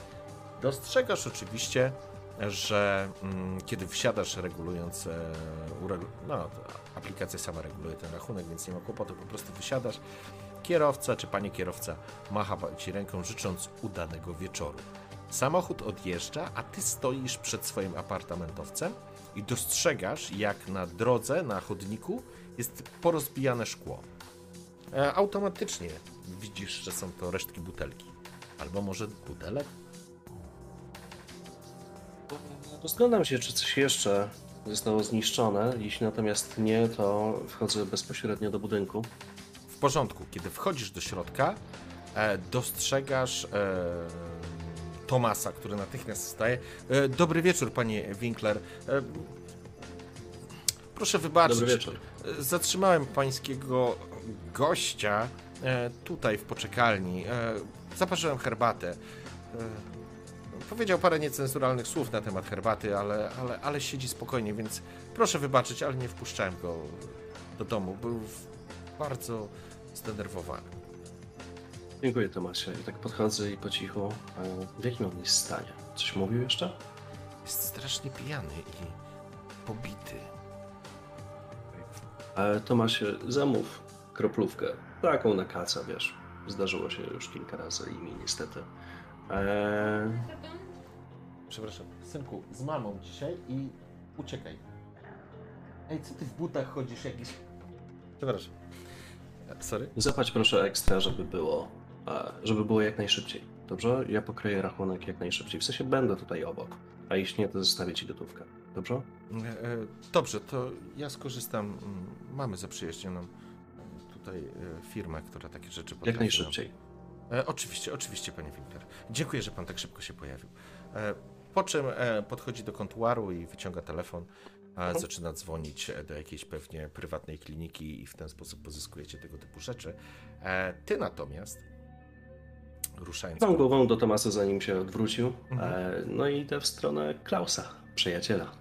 Dostrzegasz oczywiście, że mm, kiedy wsiadasz regulując, e, no, aplikacja sama reguluje ten rachunek, więc nie ma kłopotu, po prostu wysiadasz. Kierowca czy panie kierowca macha ci ręką, życząc udanego wieczoru. Samochód odjeżdża, a ty stoisz przed swoim apartamentowcem i dostrzegasz, jak na drodze, na chodniku jest porozbijane szkło. E, automatycznie widzisz, że są to resztki butelki. Albo może butelek? Rozglądam się, czy coś jeszcze zostało zniszczone. Jeśli natomiast nie, to wchodzę bezpośrednio do budynku. W porządku, kiedy wchodzisz do środka, e, dostrzegasz e, Tomasa, który natychmiast wstaje. E, dobry wieczór, panie Winkler. E, proszę wybaczyć. Dobry wieczór. E, Zatrzymałem pańskiego gościa e, tutaj w poczekalni. E, zaparzyłem herbatę. Powiedział parę niecenzuralnych słów na temat herbaty, ale, ale, ale siedzi spokojnie, więc proszę wybaczyć, ale nie wpuszczałem go do domu. Był bardzo zdenerwowany. Dziękuję, Tomasie. I tak podchodzę i po cichu. e, W jakim on jest stanie? Coś mówił jeszcze? Jest strasznie pijany i pobity. E, Tomasie, zamów kroplówkę. Taką na kaca, wiesz. Zdarzyło się już kilka razy i mi niestety. E, Przepraszam, synku, z mamą dzisiaj i uciekaj. Ej, co ty w butach chodzisz jakiś... Przepraszam. E, Sorry? zapłać proszę ekstra, żeby było, e, żeby było jak najszybciej. Dobrze? Ja pokryję rachunek jak najszybciej. W sensie będę tutaj obok. a jeśli nie, to zostawię ci gotówkę. Dobrze? E, dobrze, to ja skorzystam. Mm, mamy zaprzyjaźnioną tutaj firmę, która takie rzeczy potrafi. Jak najszybciej. E, oczywiście, oczywiście, panie Winkler. Dziękuję, że pan tak szybko się pojawił. E, po czym e, podchodzi do kontuaru i wyciąga telefon, a zaczyna dzwonić do jakiejś pewnie prywatnej kliniki i w ten sposób pozyskujecie tego typu rzeczy. E, ty natomiast ruszając... Mam głową do Tomasa, zanim się odwrócił. Mhm. E, no i idę w stronę Klausa, przyjaciela.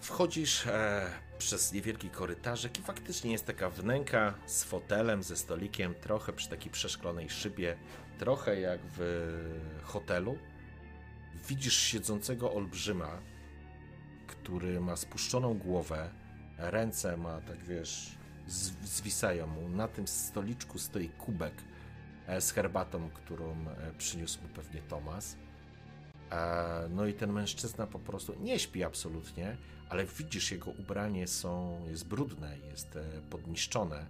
Wchodzisz e, przez niewielki korytarzek i faktycznie jest taka wnęka z fotelem, ze stolikiem, trochę przy takiej przeszklonej szybie, trochę jak w hotelu. Widzisz siedzącego olbrzyma, który ma spuszczoną głowę, ręce ma, tak wiesz, zwisają mu. Na tym stoliczku stoi kubek e, z herbatą, którą e, przyniósł mu pewnie Tomas. E, no i ten mężczyzna po prostu nie śpi absolutnie, ale widzisz, jego ubranie są, jest brudne, jest e, podniszczone.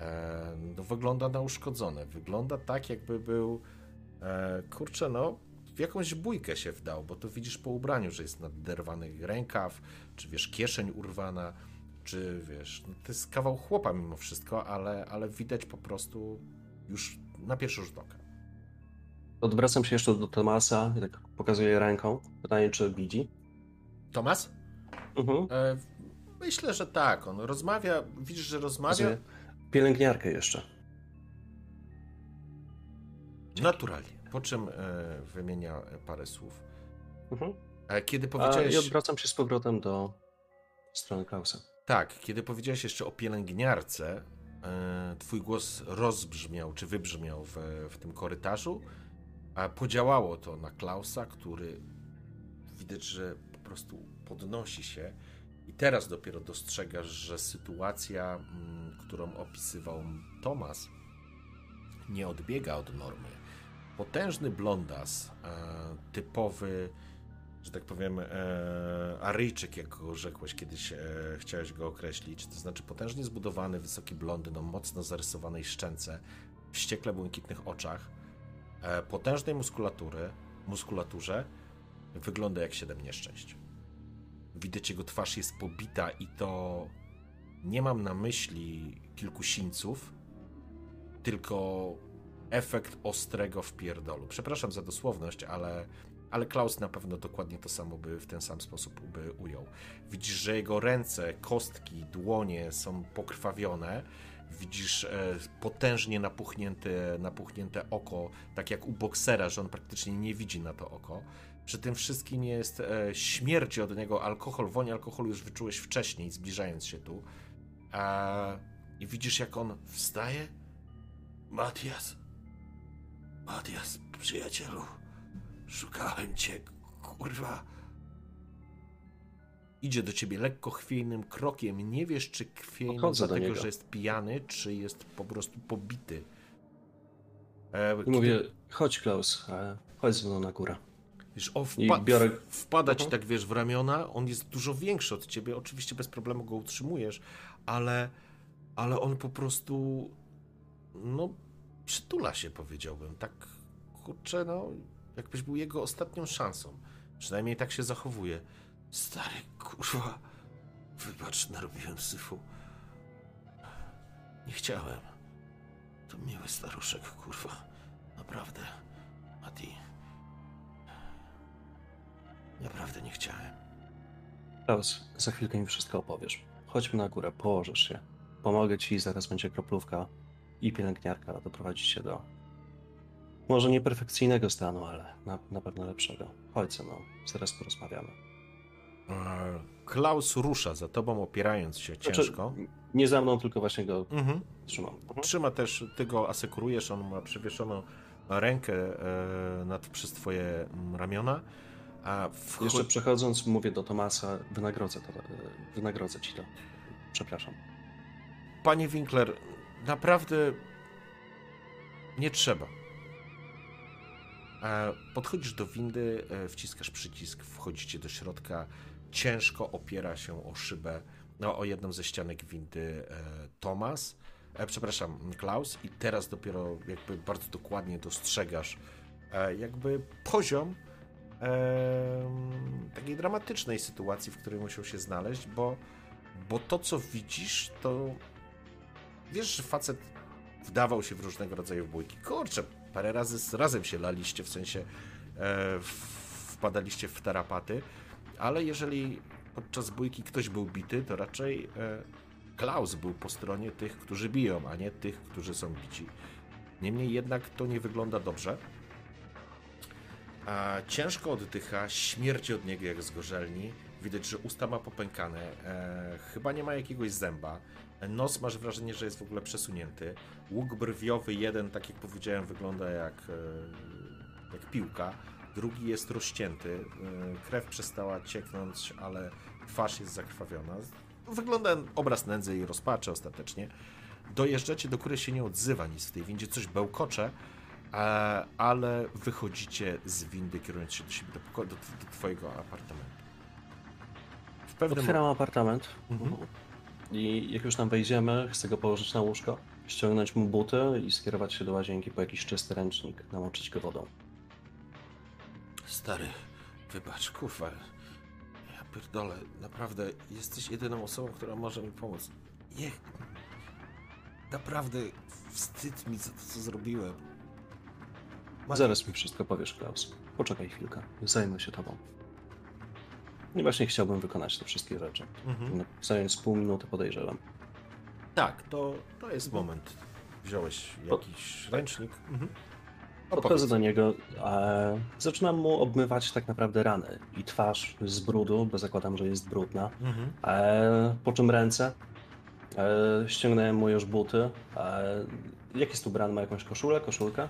E, no, wygląda na uszkodzone. Wygląda tak, jakby był, e, kurczę, no, w jakąś bójkę się wdał, bo to widzisz po ubraniu, że jest naderwany rękaw, czy wiesz, kieszeń urwana, czy wiesz, no, to jest kawał chłopa mimo wszystko, ale, ale widać po prostu już na pierwszy rzut oka. Odwracam się jeszcze do Tomasa i tak pokazuję ręką. Pytanie, czy widzi? Tomas? Mhm. E, myślę, że tak. On rozmawia, widzisz, że rozmawia. Pielęgniarkę jeszcze. Naturalnie. Po czym e, wymienia parę słów. Mhm. E, kiedy powiedziałeś... A, I odwracam się z powrotem do strony Klausa. Tak, kiedy powiedziałeś jeszcze o pielęgniarce, twój głos rozbrzmiał, czy wybrzmiał w, w tym korytarzu, a podziałało to na Klausa, który widać, że po prostu podnosi się i teraz dopiero dostrzegasz, że sytuacja, mm, którą opisywał Tomas, nie odbiega od normy. Potężny blondas, e, typowy, że tak powiem, e, Aryjczyk, jak go rzekłeś kiedyś, e, chciałeś go określić, to znaczy potężnie zbudowany, wysoki blondyn o mocno zarysowanej szczęce, wściekle błękitnych oczach, potężnej muskulatury, muskulaturze, wygląda jak siedem nieszczęść. Widać jego twarz jest pobita i to nie mam na myśli kilku sińców, tylko efekt ostrego wpierdolu. Przepraszam za dosłowność, ale, ale Klaus na pewno dokładnie to samo by w ten sam sposób by ujął. Widzisz, że jego ręce, kostki, dłonie są pokrwawione. Widzisz e, potężnie napuchnięte, napuchnięte oko, tak jak u boksera, że on praktycznie nie widzi na to oko. Przy tym wszystkim jest e, śmierć od niego alkohol, woń alkoholu już wyczułeś wcześniej, zbliżając się tu. E, I widzisz, jak on wstaje. Matias. Matias, przyjacielu. Szukałem cię, kurwa. Idzie do ciebie lekko chwiejnym krokiem. Nie wiesz, czy chwiejnym dlatego, że jest pijany, czy jest po prostu pobity. E, kiedy... Mówię, chodź Klaus, chodź ze mną na górę. Wiesz, on wpa biorę... wpada ci tak, wiesz, w ramiona, on jest dużo większy od ciebie, oczywiście bez problemu go utrzymujesz, ale, ale on po prostu, no, przytula się, powiedziałbym, tak, kurczę, no, jakbyś był jego ostatnią szansą. Przynajmniej tak się zachowuje. Stary, kurwa, wybacz, narobiłem syfu. Nie chciałem. To miły staruszek, kurwa. Naprawdę. Mati, Naprawdę nie chciałem. Klaus, za chwilkę mi wszystko opowiesz. Chodźmy na górę, położysz się. Pomogę ci, zaraz będzie kroplówka i pielęgniarka doprowadzić się do może nie perfekcyjnego stanu, ale na, na pewno lepszego. Chodź ze mną, zaraz porozmawiamy. Klaus rusza za tobą, opierając się znaczy, ciężko. Nie za mną, tylko właśnie go mhm. trzymam. Mhm. Trzyma też, ty go asekurujesz, on ma przewieszoną rękę e, nad, przez twoje mm, ramiona. A Jeszcze przechodząc, mówię do Tomasa, wynagrodzę, to, wynagrodzę ci to. Przepraszam. Panie Winkler, naprawdę nie trzeba. Podchodzisz do windy, e, wciskasz przycisk, wchodzicie do środka. Ciężko opiera się o szybę, no, o jedną ze ścianek windy e, Tomas. E, przepraszam, Klaus, i teraz dopiero jakby bardzo dokładnie dostrzegasz jakby poziom takiej dramatycznej sytuacji, w której musiał się znaleźć, bo, bo to, co widzisz, to wiesz, że facet wdawał się w różnego rodzaju bójki. Kurczę, parę razy razem się laliście, w sensie e, wpadaliście w tarapaty, ale jeżeli podczas bójki ktoś był bity, to raczej e, Klaus był po stronie tych, którzy biją, a nie tych, którzy są bici. Niemniej jednak to nie wygląda dobrze. Ciężko oddycha, śmierci od niego jak z gorzelni. Widać, że usta ma popękane, e, chyba nie ma jakiegoś zęba. Nos masz wrażenie, że jest w ogóle przesunięty. Łuk brwiowy jeden, tak jak powiedziałem, wygląda jak, e, jak piłka. Drugi jest rozcięty. E, krew przestała cieknąć, ale twarz jest zakrwawiona. Wygląda obraz nędzy i rozpaczy ostatecznie. Dojeżdżacie do góry się nie odzywa nic w tej windzie, coś bełkocze, ale wychodzicie z windy, kierując się do siebie, do, do, do twojego apartamentu. W pewnym Otwieram apartament Mhm. i jak już tam wejdziemy, chcę go położyć na łóżko, ściągnąć mu buty i skierować się do łazienki po jakiś czysty ręcznik, namoczyć go wodą. Stary, wybacz, kurwa. Ja pierdolę, naprawdę jesteś jedyną osobą, która może mi pomóc. Nie. Naprawdę wstyd mi za to, co zrobiłem. Zaraz mi wszystko powiesz, Klaus. Poczekaj chwilkę, zajmę się tobą. I właśnie chciałbym wykonać te wszystkie rzeczy. Mhm. No, Zająć pół minuty podejrzewam. Tak, to, to jest moment. Wziąłeś jakiś ręcznik. Mhm. Podchodzę do niego, zaczynam mu obmywać tak naprawdę rany i twarz z brudu, bo zakładam, że jest brudna. Mhm. E, po czym ręce. E, ściągnąłem mu już buty. E, jak jest ubrany? Ma jakąś koszulę, koszulkę?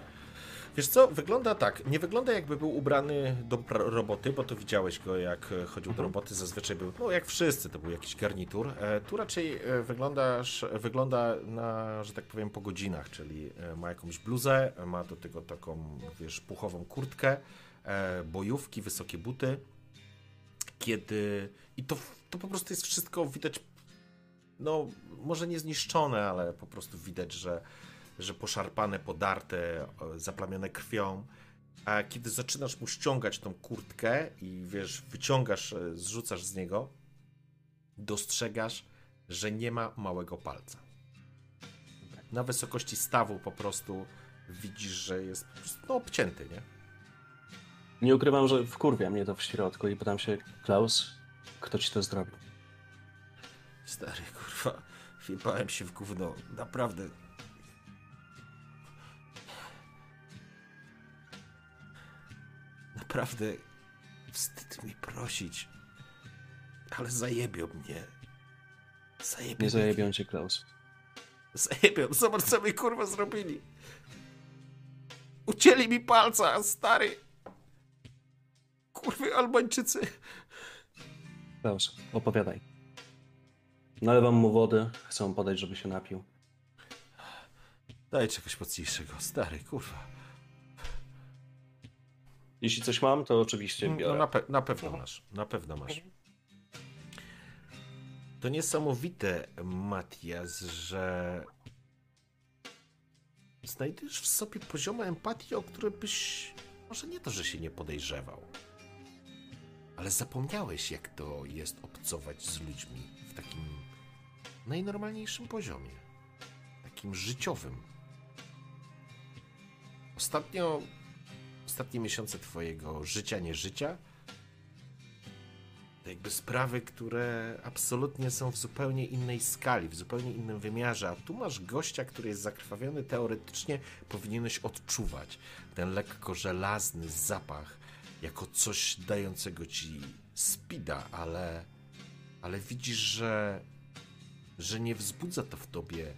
Wiesz co, wygląda tak. Nie wygląda jakby był ubrany do roboty, bo to widziałeś go jak e, chodził do Mhm. roboty. Zazwyczaj był, no jak wszyscy, to był jakiś garnitur. E, tu raczej e, wyglądasz, wygląda na, że tak powiem, po godzinach, czyli ma jakąś bluzę, ma do tego taką, wiesz, puchową kurtkę, bojówki, wysokie buty. Kiedy... I to, to po prostu jest wszystko widać, no może nie zniszczone, ale po prostu widać, że że poszarpane, podarte, zaplamione krwią. A kiedy zaczynasz mu ściągać tą kurtkę i wiesz, wyciągasz, e, zrzucasz z niego, dostrzegasz, że nie ma małego palca. Na wysokości stawu po prostu widzisz, że jest po prostu, no, obcięty, nie? Nie ukrywam, że wkurwia mnie to w środku i pytam się, Klaus, kto ci to zrobił? Stary, kurwa, wjebałem się w gówno, naprawdę. Naprawdę wstyd mi prosić, ale zajebią mnie. Zajebią Nie zajebią cię, Klaus. Zajebią, zobacz co mi kurwa zrobili. Ucięli mi palca, stary. Kurwy Albańczycy. Klaus, opowiadaj. Nalewam mu wody, chcę podać, żeby się napił. Daj czegoś mocniejszego, stary, kurwa. Jeśli coś mam, to oczywiście No biorę. na, pe- na pewno masz, na pewno masz. To niesamowite, Matias, że znajdujesz w sobie poziomy empatii, o które byś może nie to, że się nie podejrzewał, ale zapomniałeś, jak to jest obcować z ludźmi w takim najnormalniejszym poziomie, takim życiowym. Ostatnio ostatnie miesiące twojego życia, nie życia, to jakby sprawy, które absolutnie są w zupełnie innej skali, w zupełnie innym wymiarze, a tu masz gościa, który jest zakrwawiony, teoretycznie powinieneś odczuwać ten lekko żelazny zapach jako coś dającego ci spida, ale, ale widzisz, że, że nie wzbudza to w tobie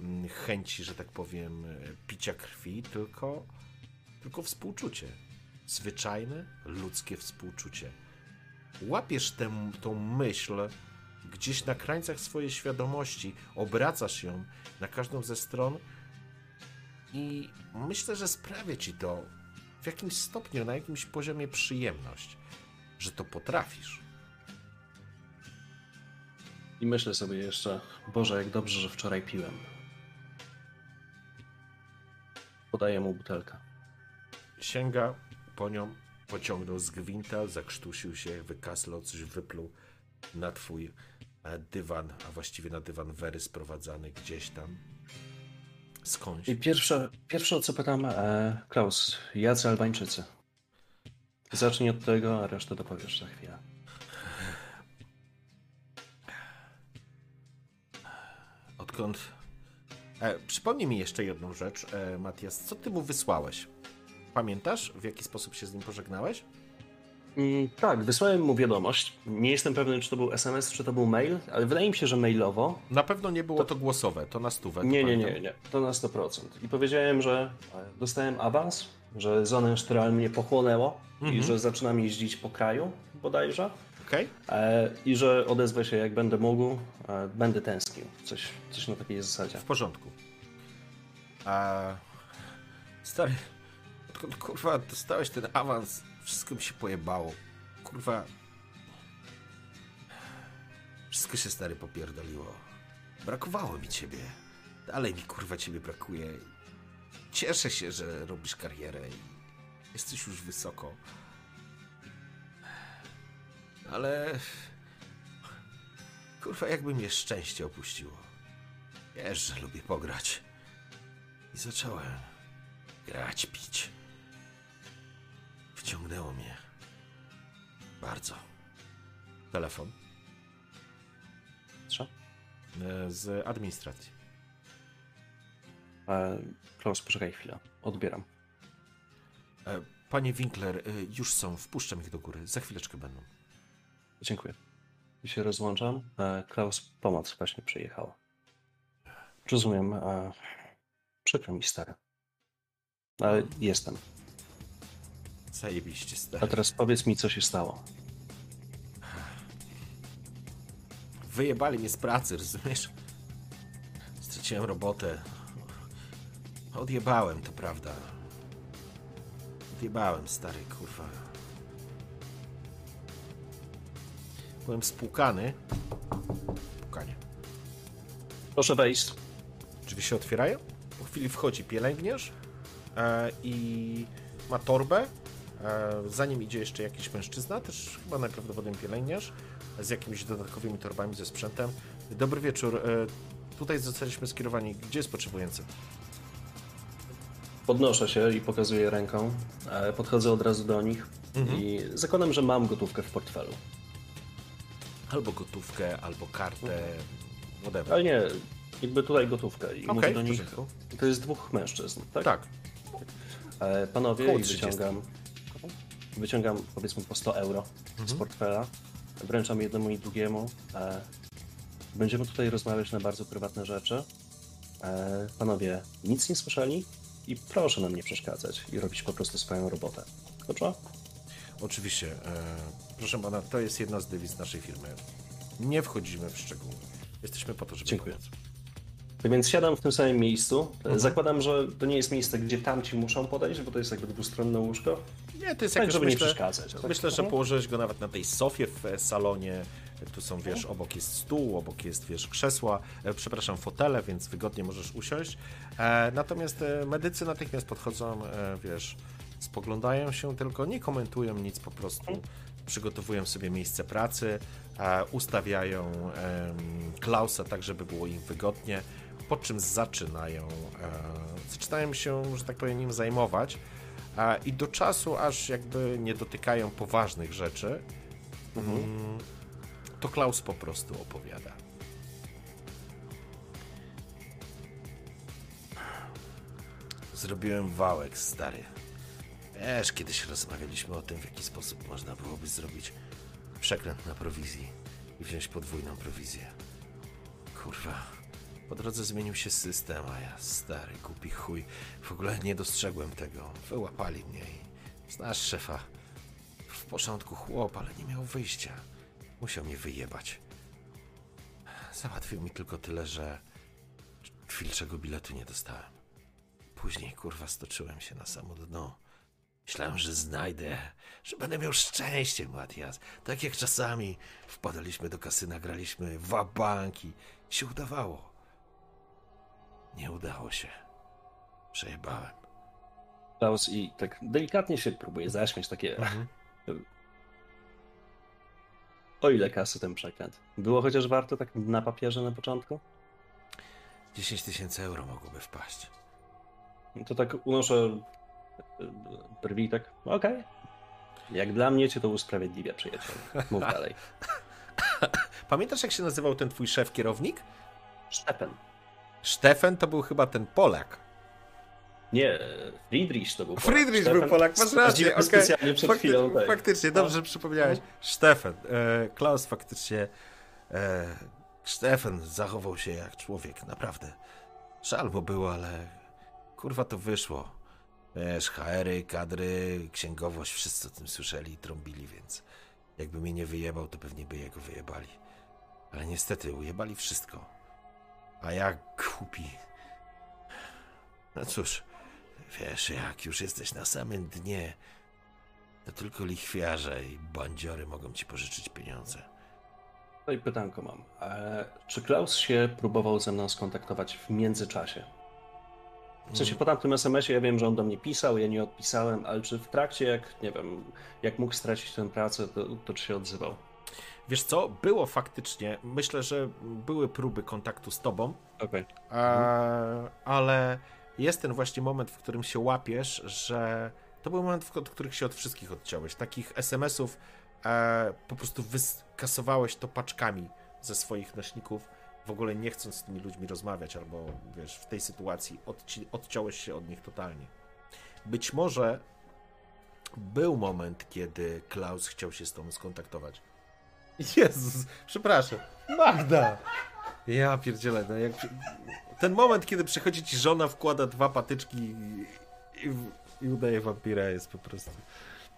mm, chęci, że tak powiem, picia krwi, tylko tylko współczucie. Zwyczajne, ludzkie współczucie. Łapiesz tę, tą myśl gdzieś na krańcach swojej świadomości, obracasz ją na każdą ze stron i myślę, że sprawia ci to w jakimś stopniu, na jakimś poziomie przyjemność, że to potrafisz. I myślę sobie jeszcze, Boże, jak dobrze, że wczoraj piłem. Podaję mu butelkę. Sięga po nią, pociągnął z gwinta, zakrztusił się, wykaslał, coś wypluł na twój e, dywan, a właściwie na dywan Wery sprowadzany gdzieś tam. Skądś. I pierwsze, pierwsze o co pytam, e, Klaus, jacy Albańczycy? Zacznij od tego, a resztę dopowiesz za chwilę. Odkąd. E, przypomnij mi jeszcze jedną rzecz, e, Matias. Co ty mu wysłałeś? Pamiętasz, w jaki sposób się z nim pożegnałeś? Mm, tak, wysłałem mu wiadomość. Nie jestem pewny, czy to był SMS, czy to był mail, ale wydaje mi się, że mailowo. Na pewno nie było to, to głosowe, to na stówę. Nie, nie, nie, nie, to na 100%. I powiedziałem, że e, dostałem awans, że zonę sztral mnie pochłonęło mhm. i że zaczynam jeździć po kraju bodajże. Okay. E, I że odezwę się jak będę mógł, e, będę tęsknił. Coś, coś na takiej zasadzie. W porządku. A... Stary, odkąd kurwa dostałeś ten awans, wszystko mi się pojebało. Kurwa. Wszystko się stary popierdoliło. Brakowało mi ciebie. Dalej mi kurwa ciebie brakuje. Cieszę się, że robisz karierę i jesteś już wysoko. Ale... Kurwa, jakby mnie szczęście opuściło. Wiesz, że lubię pograć. I zacząłem grać, pić. Wciągnęło mnie. Bardzo. Telefon. Co? E, z administracji. E, Klaus, poczekaj chwilę. Odbieram. E, panie Winkler, e, już są. Wpuszczam ich do góry. Za chwileczkę będą. Dziękuję. I się rozłączam. E, Klaus, pomoc właśnie przyjechała. Rozumiem. E, przykro mi, stary. Ale jestem. Zajebiście, stary. A teraz powiedz mi, co się stało. Wyjebali mnie z pracy, rozumiesz? Straciłem robotę. Odjebałem, to prawda. Odjebałem, stary, kurwa. Byłem spłukany. Pukanie. Proszę wejść. Drzwi się otwierają. Po chwili wchodzi pielęgniarz e, i ma torbę. E, za nim idzie jeszcze jakiś mężczyzna, też chyba najprawdopodobniej pielęgniarz, z jakimiś dodatkowymi torbami ze sprzętem. Dobry wieczór. E, tutaj zostaliśmy skierowani. Gdzie jest potrzebujący? Podnoszę się i pokazuję ręką. E, podchodzę od razu do nich mhm. i zakładam, że mam gotówkę w portfelu. Albo gotówkę, albo kartę, whatever. Ale nie, jakby tutaj gotówkę i okay, mówię do nich, to jest dwóch mężczyzn, tak? Tak. Panowie, i wyciągam, wyciągam powiedzmy po 100 euro mhm. z portfela, wręczam jednemu i drugiemu. E, będziemy tutaj rozmawiać na bardzo prywatne rzeczy. E, panowie, nic nie słyszeli i proszę nam nie przeszkadzać i robić po prostu swoją robotę. Dobrze? Oczywiście. E, proszę pana, to jest jedna z dewiz naszej firmy. Nie wchodzimy w szczegóły. Jesteśmy po to, żeby Dziękuję. pomóc. Więc siadam w tym samym miejscu. Mhm. Zakładam, że to nie jest miejsce, gdzie tamci muszą podejść, bo to jest jakby dwustronne łóżko. Nie, to jest tak, jakoś, żeby myślę, nie przeszkadzać. Tak? Myślę, że położyłeś go nawet na tej sofie w e, salonie. Tu są, wiesz, obok jest stół, obok jest, wiesz, krzesła, e, przepraszam, fotele, więc wygodnie możesz usiąść. E, natomiast medycy natychmiast podchodzą, wiesz, spoglądają się, tylko nie komentują nic, po prostu przygotowują sobie miejsce pracy, ustawiają Klausa tak, żeby było im wygodnie po czym zaczynają, e, zaczynają się, że tak powiem, nim zajmować i do czasu, aż jakby nie dotykają poważnych rzeczy, mhm. Mm, to Klaus po prostu opowiada. Zrobiłem wałek, stary. Wiesz, kiedyś rozmawialiśmy o tym, w jaki sposób można byłoby zrobić przekręt na prowizji i wziąć podwójną prowizję. Kurwa. Po drodze zmienił się system, a ja stary, głupi chuj. W ogóle nie dostrzegłem tego. Wyłapali mnie i znasz szefa. W początku chłop, ale nie miał wyjścia. Musiał mnie wyjebać. Załatwił mi tylko tyle, że chwilczego biletu nie dostałem. Później, kurwa, stoczyłem się na samo dno. Myślałem, że znajdę, że będę miał szczęście, Matias. Tak jak czasami wpadaliśmy do kasyna, graliśmy w banki. Się udawało. Nie udało się. Przejebałem. Klaus i tak delikatnie się próbuje zaśmiać, takie... Mhm. O ile kasy ten przekręt? Było chociaż warto tak na papierze na początku? 10 tysięcy euro mogłoby wpaść. To tak unoszę e, brwi, tak, okej. Jak dla mnie cię to usprawiedliwia, przyjacielu. Mów dalej. Pamiętasz, jak się nazywał ten twój szef kierownik? Stefan. Stefan to był chyba ten Polak. Nie, Friedrich to był Polak. Friedrich był Stefan- Polak, masz rację. Okej. specjalnie przed Fakty- chwilą. Tak. Faktycznie, dobrze, że przypomniałeś. Stefan. E, Klaus faktycznie. E, Stefan zachował się jak człowiek, naprawdę. Żal mu było, ale kurwa to wyszło. Wiesz, HR-y, kadry, księgowość, wszyscy o tym słyszeli i trąbili, więc jakby mnie nie wyjebał, to pewnie by jego wyjebali. Ale niestety, ujebali wszystko. A ja głupi. No cóż, wiesz, jak już jesteś na samym dnie, to tylko lichwiarze i bandziory mogą ci pożyczyć pieniądze. No i pytanko mam. E, czy Klaus się próbował ze mną skontaktować w międzyczasie? W sensie po tamtym SMS-ie ja wiem, że on do mnie pisał, ja nie odpisałem, ale czy w trakcie, jak nie wiem, jak mógł stracić tę pracę, to, to czy się odzywał? Wiesz co, było faktycznie, myślę, że były próby kontaktu z tobą, Okej. e, ale jest ten właśnie moment, w którym się łapiesz, że to był moment, w- od których się od wszystkich odciąłeś. Takich SMS-ów e, po prostu wyskasowałeś to paczkami ze swoich nośników, w ogóle nie chcąc z tymi ludźmi rozmawiać, albo wiesz, w tej sytuacji odci- odciąłeś się od nich totalnie. Być może był moment, kiedy Klaus chciał się z tobą skontaktować. Jezus, przepraszam. Magda! Ja pierdzielę, no jak... Ten moment, kiedy przychodzi ci żona, wkłada dwa patyczki i, i, i udaje wampira jest po prostu...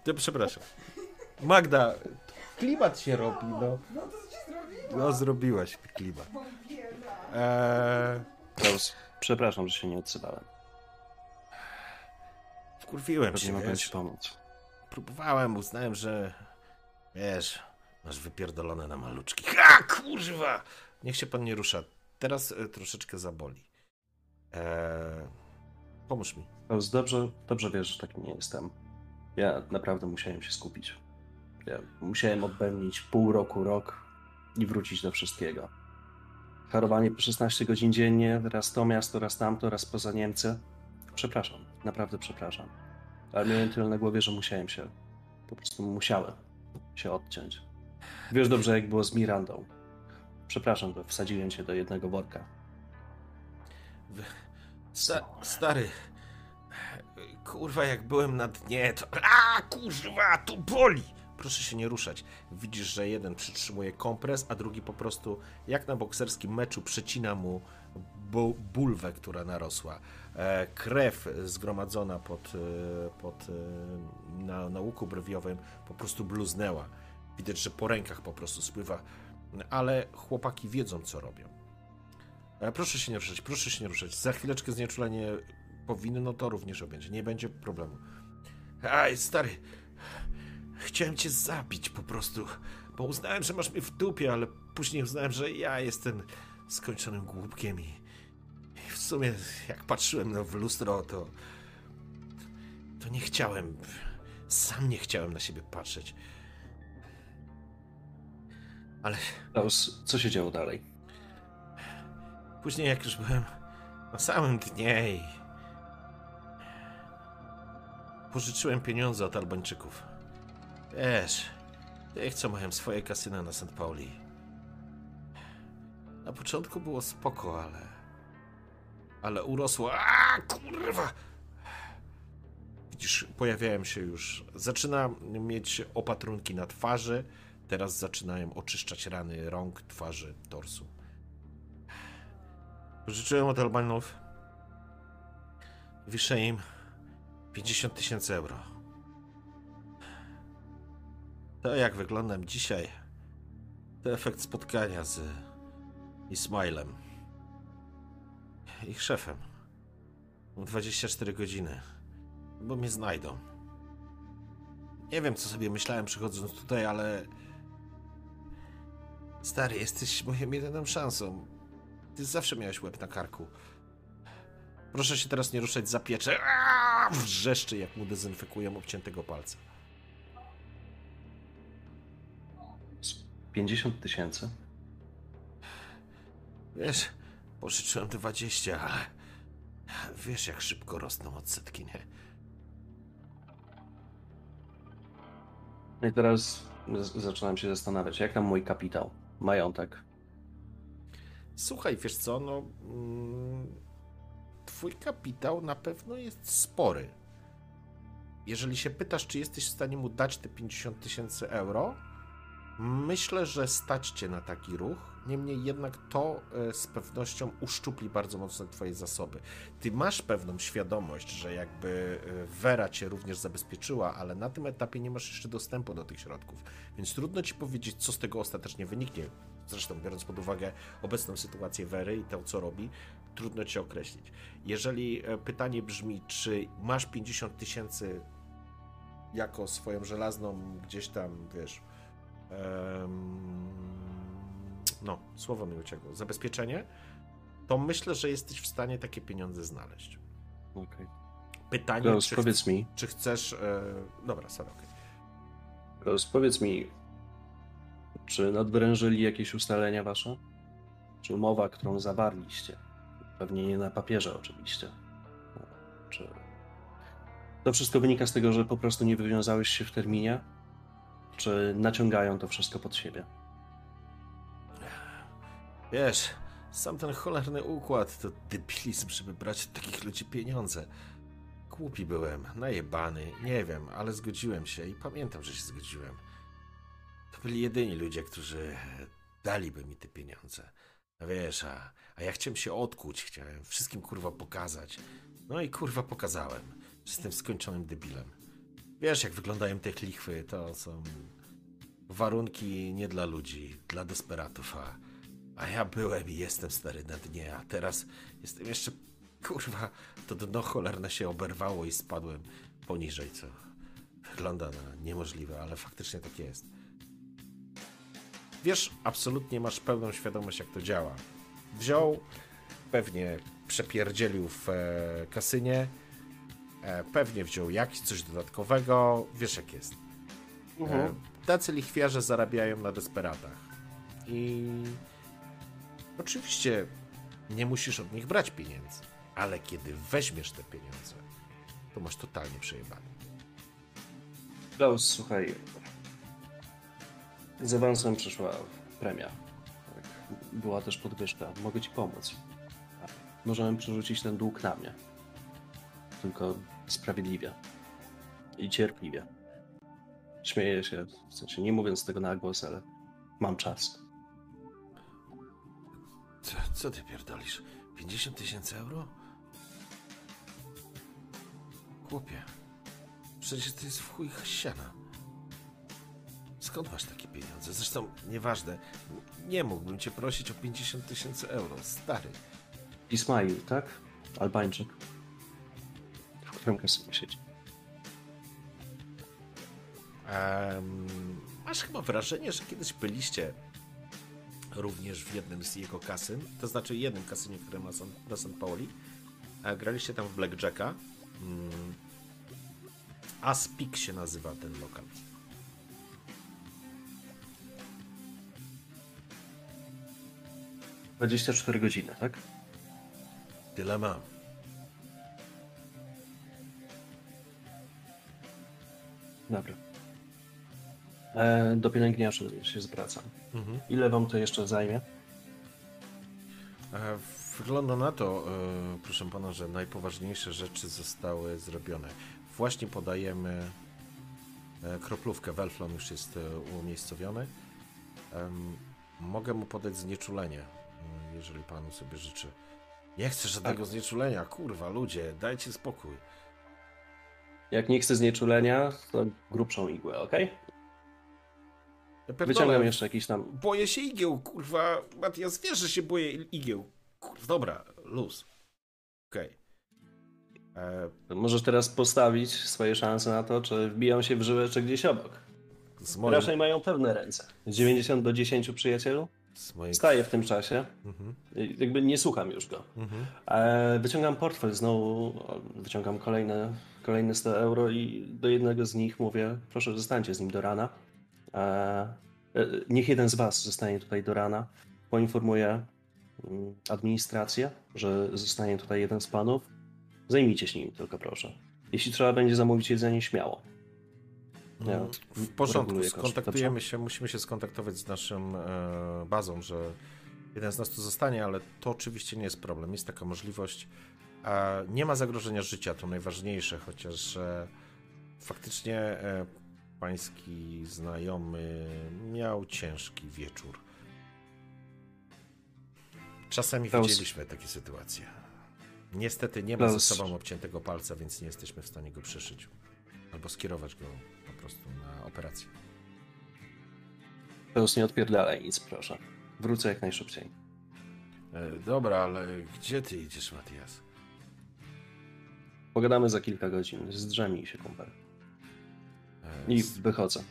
To przepraszam. Magda, klimat się robi, no. No to co ci zrobiła? No, zrobiłaś klimat. Eee, Klaus, przepraszam, że się nie odzywałem. wkurwiłem Pewnie się, mogłem ci pomóc. Próbowałem, uznałem, że wiesz, masz wypierdolone na maluczki. Ha, kurwa! Niech się pan nie rusza. Teraz e, troszeczkę zaboli. Eee, pomóż mi. Klaus, dobrze, dobrze wiesz, że taki nie jestem. Ja naprawdę musiałem się skupić. Ja musiałem odbębnić pół roku, rok i wrócić do wszystkiego. Harowanie po 16 godzin dziennie, raz to miasto, raz tamto, raz poza Niemcy. Przepraszam, naprawdę przepraszam. Ale miałem tyle na głowie, że musiałem się, po prostu musiałem się odciąć. Wiesz dobrze, jak było z Mirandą. Przepraszam, że wsadziłem cię do jednego worka. Sta stary, kurwa, jak byłem na dnie, to. A, kurwa, to boli! Proszę się nie ruszać. Widzisz, że jeden przytrzymuje kompres, a drugi po prostu, jak na bokserskim meczu, przecina mu bu bulwę, która narosła. E, krew zgromadzona pod, e, pod e, na, na łuku brwiowym po prostu bluznęła. Widać, że po rękach po prostu spływa, ale chłopaki wiedzą, co robią. E, Proszę się nie ruszać, proszę się nie ruszać. Za chwileczkę znieczulenie powinno to również objąć. Nie będzie problemu. Aj, stary. Chciałem cię zabić po prostu, bo uznałem, że masz mnie w dupie, ale później uznałem, że ja jestem skończonym głupkiem i, i w sumie jak patrzyłem no, w lustro, to to nie chciałem, sam nie chciałem na siebie patrzeć. Ale Klaus, co się działo dalej? Później, jak już byłem na samym dnie i pożyczyłem pieniądze od Albańczyków. Wiesz, tych, co mają swoje kasyna na St. Pauli. Na początku było spoko, ale... Ale urosło... A kurwa! Widzisz, pojawiają się już... Zaczyna mieć opatrunki na twarzy, teraz zaczynają oczyszczać rany rąk, twarzy, torsu. Pożyczyłem od Albanów. Wiszę im 50 tysięcy euro. To jak wyglądam dzisiaj, to efekt spotkania z Ismailem. Ich szefem. Mam 24 godziny, bo mnie znajdą. Nie wiem, co sobie myślałem przychodząc tutaj, ale... Stary, jesteś moją jedyną szansą. Ty zawsze miałeś łeb na karku. Proszę się teraz nie ruszać, zapieczę. Aaaa! wrzeszczy, jak mu dezynfekują obciętego palca. Z 50 tysięcy. Wiesz, pożyczyłem 20, ale wiesz, jak szybko rosną odsetki, nie? No i teraz zaczynam się zastanawiać, jak tam mój kapitał, majątek. Słuchaj, wiesz co, no. Mm, twój kapitał na pewno jest spory. Jeżeli się pytasz, czy jesteś w stanie mu dać te 50 tysięcy euro, myślę, że stać cię na taki ruch. Niemniej jednak to e, z pewnością uszczupli bardzo mocno twoje zasoby. Ty masz pewną świadomość, że jakby e, Vera cię również zabezpieczyła, ale na tym etapie nie masz jeszcze dostępu do tych środków. Więc trudno ci powiedzieć, co z tego ostatecznie wyniknie. Zresztą, biorąc pod uwagę obecną sytuację Wery i to, co robi, trudno ci określić. Jeżeli e, pytanie brzmi, czy masz 50 tysięcy jako swoją żelazną gdzieś tam, wiesz, no, słowo mi uciekło, zabezpieczenie, to myślę, że jesteś w stanie takie pieniądze znaleźć. Okej. Pytanie, Klaus, czy, powiedz mi, czy chcesz... E... Dobra, sorry, okej. Klaus, powiedz mi, czy nadwyrężyli jakieś ustalenia wasze? Czy umowa, którą zawarliście? Pewnie nie na papierze oczywiście. Czy to wszystko wynika z tego, że po prostu nie wywiązałeś się w terminie? Czy naciągają to wszystko pod siebie? Wiesz, sam ten cholerny układ to debilizm, żeby brać od takich ludzi pieniądze. Głupi byłem, najebany, nie wiem, ale zgodziłem się i pamiętam, że się zgodziłem. To byli jedyni ludzie, którzy daliby mi te pieniądze. A wiesz, a, a ja chciałem się odkuć, chciałem wszystkim kurwa pokazać. No i kurwa pokazałem, jestem skończonym debilem. Wiesz, jak wyglądają te lichwy, to są warunki nie dla ludzi, dla desperatów, a, a ja byłem i jestem stary na dnie, a teraz jestem jeszcze, kurwa, to dno cholerne się oberwało i spadłem poniżej, co wygląda na niemożliwe, ale faktycznie tak jest. Wiesz, absolutnie masz pełną świadomość, jak to działa. Wziął, pewnie przepierdzielił w e, kasynie, pewnie wziął jakiś coś dodatkowego, wiesz jak jest. E, tacy lichwiarze zarabiają na desperatach. I oczywiście nie musisz od nich brać pieniędzy, ale kiedy weźmiesz te pieniądze, to masz totalnie przejebane. Klaus, słuchaj. Z awansem przyszła premia. Tak. Była też podwyżka. Mogę ci pomóc. Możemy przerzucić ten dług na mnie. Tylko sprawiedliwie. I cierpliwie. Śmieję się, w sensie nie mówiąc tego na głos, ale mam czas. Co, co ty pierdolisz? 50 tysięcy euro? Chłopie, przecież to jest w chuj siana. Skąd masz takie pieniądze? Zresztą nieważne, nie mógłbym cię prosić o 50 tysięcy euro, stary. Ismail, tak? Albańczyk. Którym kasynie siedzi. Em, masz chyba wrażenie, że kiedyś byliście również w jednym z jego kasyn, to znaczy jednym kasynie, które ma San, na St. Pauli. E, Graliście tam w Blackjacka. Mm. Aspik się nazywa ten lokal. - 24 godziny, tak? Tyle mam. Dobra. E, do pielęgniarzy się zwracam. Ile wam to jeszcze zajmie? E, Wygląda na to, e, proszę pana, że najpoważniejsze rzeczy zostały zrobione. Właśnie podajemy e, kroplówkę. Welflon już jest umiejscowiony. Mogę mu podać znieczulenie, jeżeli panu sobie życzy. Nie chcę żadnego znieczulenia, kurwa, ludzie, dajcie spokój. Jak nie chcę znieczulenia, to grubszą igłę, ok? Wyciągam jeszcze jakiś tam. Boję się igieł, kurwa. Matias, wiesz, że się boję igieł. Kurwa, dobra, luz. Okej. E, Możesz teraz postawić swoje szanse na to, czy wbiją się w żyłę, czy gdzieś obok. Moim, Raczej mają pewne ręce. 90 do 10 przyjacielu? Mojej... Staję w tym czasie. Mhm. Jakby nie słucham już go. Mhm. E, wyciągam portfel znowu, wyciągam kolejne, kolejne 100 euro i do jednego z nich mówię, proszę zostańcie z nim do rana. E, e, niech jeden z was zostanie tutaj do rana. Poinformuję mm, administrację, że zostanie tutaj jeden z panów. Zajmijcie się nim tylko proszę. Jeśli trzeba będzie zamówić jedzenie, śmiało. Ja Mm, W porządku, skontaktujemy się, musimy się skontaktować z naszą e, bazą, że jeden z nas tu zostanie, ale to oczywiście nie jest problem, jest taka możliwość. Nie ma zagrożenia życia, to najważniejsze, chociaż e, faktycznie e, pański znajomy miał ciężki wieczór. Czasami Klaus. widzieliśmy takie sytuacje. Niestety nie ma ze Klaus. sobą obciętego palca, więc nie jesteśmy w stanie go przeszyć. Albo skierować go po prostu na operację. Pełz nie odpierdalaj nic, proszę. Wrócę jak najszybciej. E, dobra, ale gdzie ty idziesz, Matias? Pogadamy za kilka godzin. Zdrzemnij się, kumpel. E, I s- wychodzę.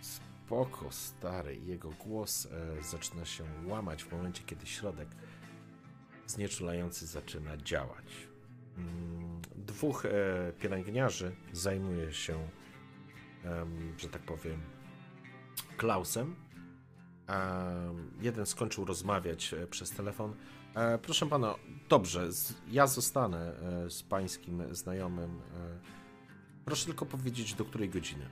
Spoko, stary. Jego głos e, zaczyna się łamać w momencie, kiedy środek znieczulający zaczyna działać. Mm, Dwóch e, pielęgniarzy zajmuje się, em, że tak powiem, Klausem. Em, jeden skończył rozmawiać e, przez telefon. E, proszę pana, dobrze, ja zostanę e, z pańskim znajomym. E, proszę tylko powiedzieć, do której godziny.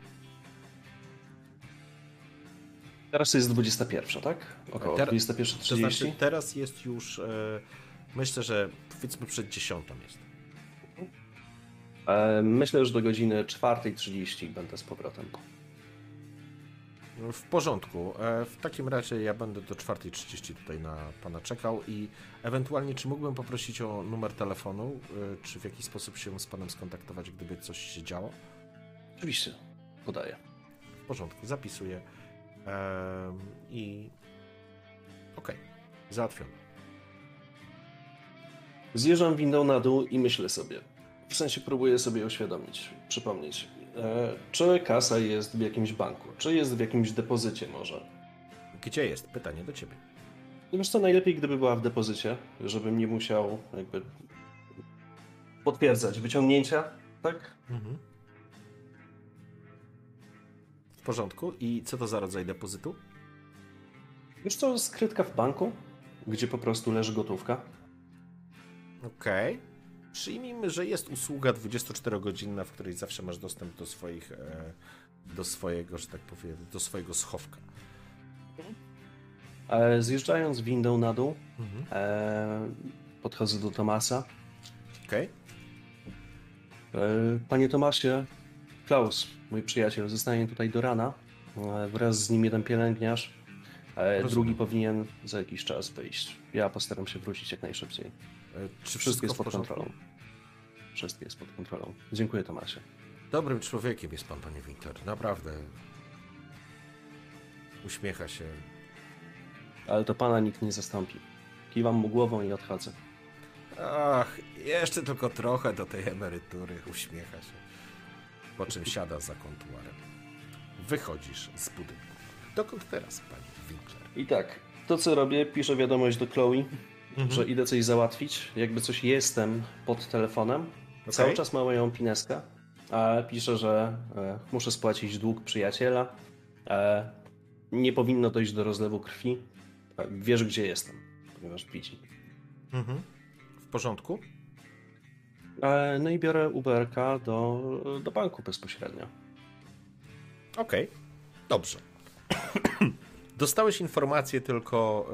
Teraz jest 21, tak? Około Ter- 21.30. To znaczy, teraz jest już, e, myślę, że powiedzmy przed dziesiątą jest. Myślę, że do godziny 4.30 będę z powrotem. W porządku. E, w takim razie ja będę do 4.30 tutaj na pana czekał i ewentualnie, czy mógłbym poprosić o numer telefonu, e, czy w jakiś sposób się z panem skontaktować, gdyby coś się działo? Oczywiście, podaję. W porządku, zapisuję. Em, I okej, załatwione. Zjeżdżam windą na dół i myślę sobie. W sensie próbuję sobie uświadomić, przypomnieć. E, czy kasa jest w jakimś banku? Czy jest w jakimś depozycie może? Gdzie jest? Pytanie do ciebie. No Wiesz co, najlepiej gdyby była w depozycie, żebym nie musiał jakby potwierdzać wyciągnięcia, tak? Mhm. W porządku. I co to za rodzaj depozytu? Wiesz co, skrytka w banku, gdzie po prostu leży gotówka. Okej. Przyjmijmy, że jest usługa 24-godzinna, w której zawsze masz dostęp do swoich, e, do swojego, że tak powiem, do swojego schowka. E, zjeżdżając windą na dół, Mhm. e, podchodzę do Tomasa. Okej. E, Panie Tomasie, Klaus, mój przyjaciel, zostanie tutaj do rana. Wraz z nim jeden pielęgniarz. Rozumiem. Drugi powinien za jakiś czas wyjść. Ja postaram się wrócić jak najszybciej. E, Czy Wszystko jest w pod kontrolą. Wszystko jest pod kontrolą. Dziękuję, Tomasie. Dobrym człowiekiem jest pan, panie Winter. Naprawdę. Uśmiecha się. Ale to pana nikt nie zastąpi. Kiwam mu głową i odchodzę. Ach, jeszcze tylko trochę do tej emerytury. Uśmiecha się. Po czym siada za kontuarem. Wychodzisz z budynku. Dokąd teraz, panie Winkler? I tak, to co robię, piszę wiadomość do Chloe, Mhm. że idę coś załatwić. Jakby coś jestem pod telefonem. Okej. Cały czas ma moją pineskę. A piszę, że e, muszę spłacić dług przyjaciela. E, nie powinno dojść do rozlewu krwi. E, wiesz, gdzie jestem, ponieważ widzi. Mhm. W porządku? No i biorę Uberka do, do banku bezpośrednio. Okej, dobrze. Dostałeś informację tylko,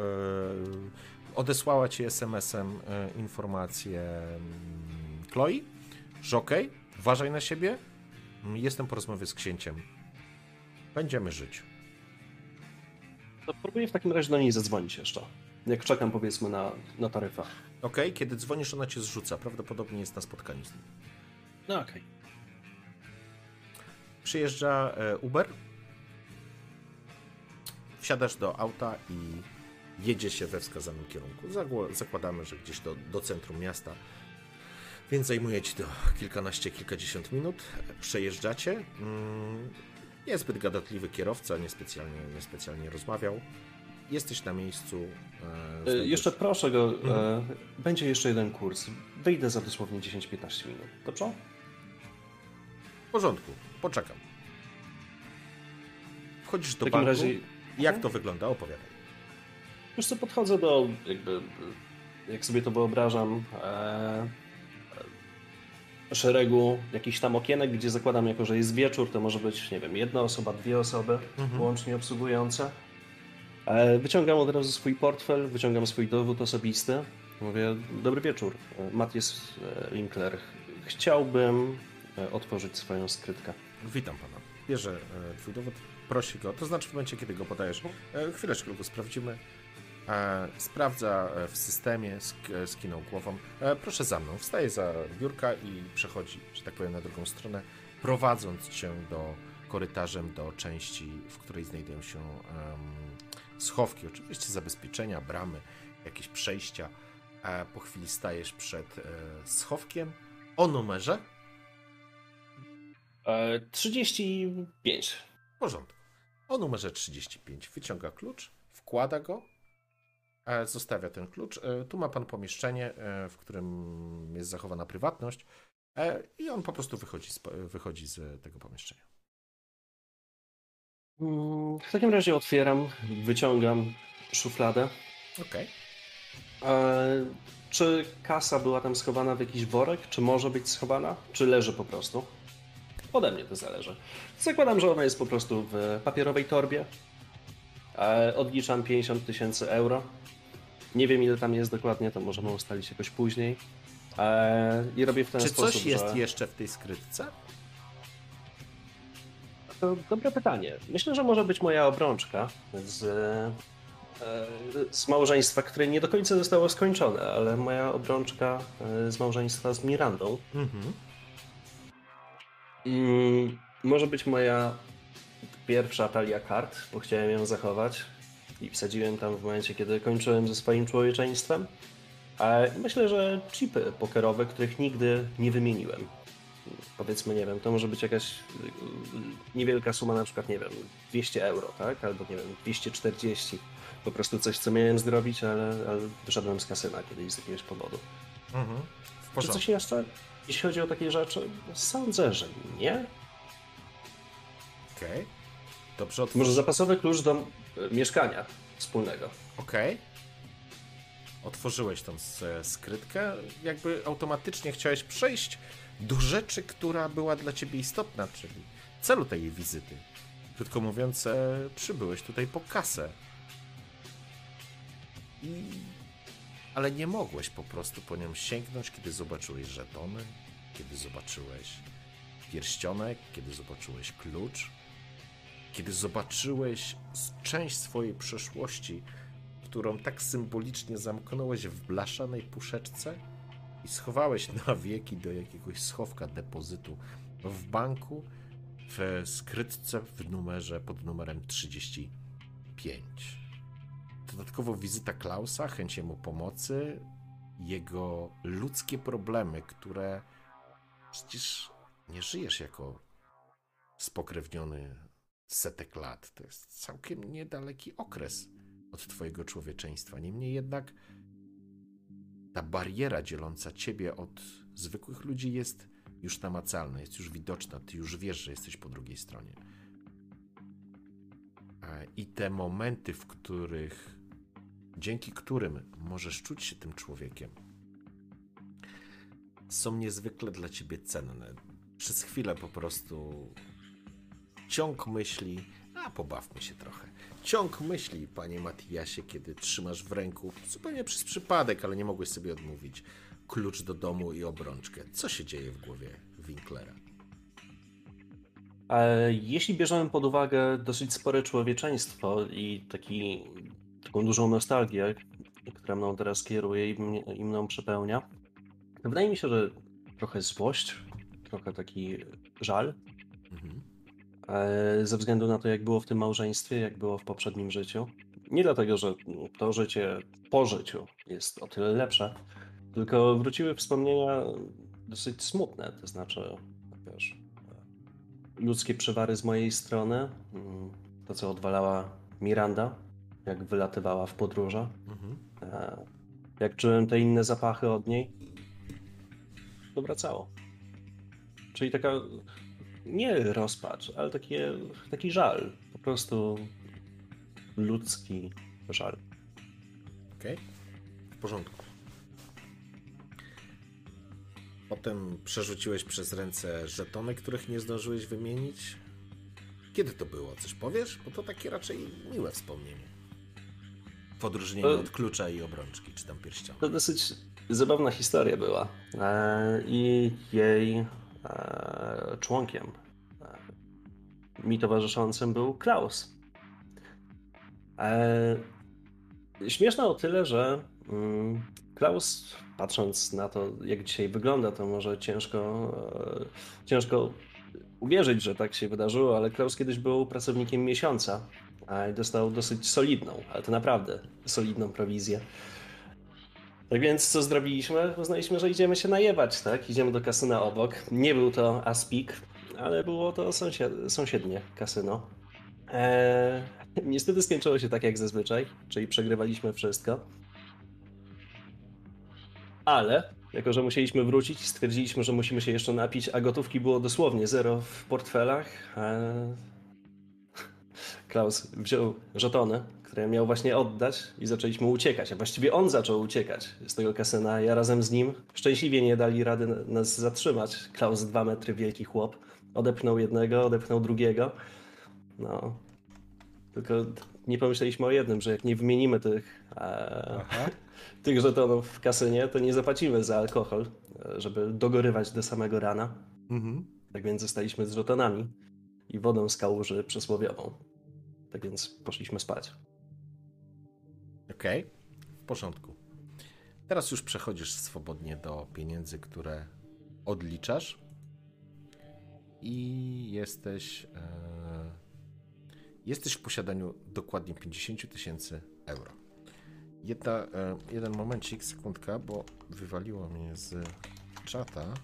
odesłała ci SMS-em e, informację mm, Chloe, że okej, uważaj na siebie, Mm, jestem po rozmowie z księciem. Będziemy żyć. To próbuję w takim razie do niej zadzwonić jeszcze. Jak czekam powiedzmy na, na taryfę. Okej, kiedy dzwonisz, ona cię zrzuca. Prawdopodobnie jest na spotkaniu z nim. No okej. Przyjeżdża e, Uber, wsiadasz do auta i jedzie się we wskazanym kierunku. Zakładamy, że gdzieś do, do centrum miasta, więc zajmuje ci to kilkanaście, kilkadziesiąt minut. Przejeżdżacie. Mm, Niezbyt gadatliwy kierowca, niespecjalnie, niespecjalnie rozmawiał. jesteś na miejscu. E, znajdujesz- Jeszcze proszę go, e, Mhm. będzie jeszcze jeden kurs. Wyjdę za dosłownie 10-15 minut. Dobrze? W porządku, poczekam. Wchodzisz W do takim banku. razie Jak to wygląda? Opowiadaj. Już co podchodzę do, jakby, jak sobie to wyobrażam, e, e, szeregu jakichś tam okienek, gdzie zakładam, jako że jest wieczór, to może być, nie wiem, jedna osoba, dwie osoby Mhm. łącznie obsługujące. E, wyciągam od razu swój portfel, wyciągam swój dowód osobisty. Mówię, dobry wieczór, e, Matthias e, Winkler. Chciałbym otworzyć swoją skrytkę. Witam pana. Bierze twój dowód, prosi go, to znaczy w momencie, kiedy go podajesz. Chwileczkę tylko sprawdzimy. E, sprawdza e, w systemie, sk, e, skinął głową. Proszę za mną. Wstaje za biurka i przechodzi, że tak powiem, na drugą stronę, prowadząc cię do korytarzem do części, w której znajdują się em, schowki. Oczywiście zabezpieczenia, bramy, jakieś przejścia. E, po chwili stajesz przed e, schowkiem o numerze. E, 35. W porządku. O numerze 35 wyciąga klucz, wkłada go, zostawia ten klucz. E, Tu ma pan pomieszczenie, e, w którym jest zachowana prywatność e, i on po prostu wychodzi z, wychodzi z tego pomieszczenia. Mm, W takim razie otwieram, wyciągam szufladę. Okej. E, czy kasa była tam schowana w jakiś worek? Czy może być schowana? Czy leży po prostu? Ode mnie to zależy. Zakładam, że ona jest po prostu w papierowej torbie. Odliczam 50 tysięcy euro. Nie wiem ile tam jest dokładnie, to możemy ustalić jakoś później. E, I robię w ten Czy sposób, coś jest że... jeszcze w tej skrytce? To dobre pytanie. Myślę, że może być moja obrączka z, e, z małżeństwa, które nie do końca zostało skończone, ale moja obrączka e, z małżeństwa z Mirandą. Mhm. Może być moja pierwsza talia kart, bo chciałem ją zachować i wsadziłem tam w momencie, kiedy kończyłem ze swoim człowieczeństwem. A myślę, że chipy pokerowe, których nigdy nie wymieniłem. Powiedzmy, nie wiem, to może być jakaś y, niewielka suma, na przykład, nie wiem, 200 euro, tak? Albo, nie wiem, 240. Po prostu coś, co miałem zrobić, ale, ale wyszedłem z kasyna kiedyś z jakiegoś powodu. Mhm. Czy coś jeszcze, jeśli chodzi o takie rzeczy? Sądzę, że nie. Okej. Dobrze, otwórz. Może zapasowy klucz do e, mieszkania wspólnego. Okej. Otworzyłeś tą skrytkę, jakby automatycznie chciałeś przejść do rzeczy, która była dla ciebie istotna, czyli celu tej wizyty. Krótko mówiąc, e, przybyłeś tutaj po kasę. I... Ale nie mogłeś po prostu po nią sięgnąć, kiedy zobaczyłeś żetony, kiedy zobaczyłeś pierścionek, kiedy zobaczyłeś klucz, kiedy zobaczyłeś część swojej przeszłości, którą tak symbolicznie zamknąłeś w blaszanej puszeczce i schowałeś na wieki do jakiegoś schowka depozytu w banku w skrytce w numerze pod numerem 35. Dodatkowo wizyta Klausa, chęć mu pomocy, jego ludzkie problemy, które przecież nie żyjesz jako spokrewniony setek lat. To jest całkiem niedaleki okres od Twojego człowieczeństwa. Niemniej jednak ta bariera dzieląca Ciebie od zwykłych ludzi jest już namacalna, jest już widoczna. Ty już wiesz, że jesteś po drugiej stronie. I te momenty, w których, dzięki którym możesz czuć się tym człowiekiem, są niezwykle dla Ciebie cenne. Przez chwilę po prostu ciąg myśli, a pobawmy się trochę. Ciąg myśli, panie Matiasie, kiedy trzymasz w ręku, zupełnie przez przypadek, ale nie mogłeś sobie odmówić, klucz do domu i obrączkę. Co się dzieje w głowie Winklera? E, Jeśli bierzemy pod uwagę dosyć spore człowieczeństwo i taki, taką dużą nostalgię, która mną teraz kieruje i, mnie, i mną przepełnia, wydaje mi się, że trochę złość, trochę taki żal, ze względu na to, jak było w tym małżeństwie, jak było w poprzednim życiu. Nie dlatego, że to życie po życiu jest o tyle lepsze, tylko wróciły wspomnienia dosyć smutne, to znaczy, wiesz, ludzkie przywary z mojej strony, mm, to co odwalała Miranda, jak wylatywała w podróże. Mhm. E, Jak czułem te inne zapachy od niej, to wracało. Czyli taka nie rozpacz, ale takie, taki żal. Po prostu ludzki żal. Okej, w porządku. Potem przerzuciłeś przez ręce żetony, których nie zdążyłeś wymienić. Kiedy to było? Coś powiesz? Bo to takie raczej miłe wspomnienie. W odróżnieniu E- od klucza i obrączki, czy tam pierścianu. To dosyć zabawna historia była. E, I jej członkiem e, mi towarzyszącym był Klaus. E, śmieszne o tyle, że mm, Klaus, patrząc na to, jak dzisiaj wygląda, to może ciężko, e, ciężko uwierzyć, że tak się wydarzyło, ale Klaus kiedyś był pracownikiem miesiąca i dostał dosyć solidną, ale to naprawdę solidną prowizję. Tak więc co zrobiliśmy? Uznaliśmy, że idziemy się najebać, tak? Idziemy do kasyna obok. Nie był to Aspik, ale było to sąsied- sąsiednie kasyno. Eee, niestety skończyło się tak jak zazwyczaj, czyli przegrywaliśmy wszystko. Ale, jako że musieliśmy wrócić, stwierdziliśmy, że musimy się jeszcze napić, a gotówki było dosłownie zero w portfelach. Eee, Klaus wziął żetony, które miał właśnie oddać i zaczęliśmy uciekać. A właściwie on zaczął uciekać z tego kasyna, ja razem z nim. Szczęśliwie nie dali rady na- nas zatrzymać. Klaus dwa metry wielki chłop. Odepchnął jednego, odepchnął drugiego. No. Tylko nie pomyśleliśmy o jednym, że jak nie wymienimy tych, e, tych żetonów w kasynie, to nie zapłacimy za alkohol, żeby dogorywać do samego rana. Mhm. Tak więc zostaliśmy z żetonami i wodą z kałuży przysłowiową. Tak więc poszliśmy spać. Okej, w porządku. Teraz już przechodzisz swobodnie do pieniędzy, które odliczasz i jesteś, e, jesteś w posiadaniu dokładnie 50 tysięcy euro. Jedna, e, jeden momencik, sekundka, bo wywaliło mnie z czata.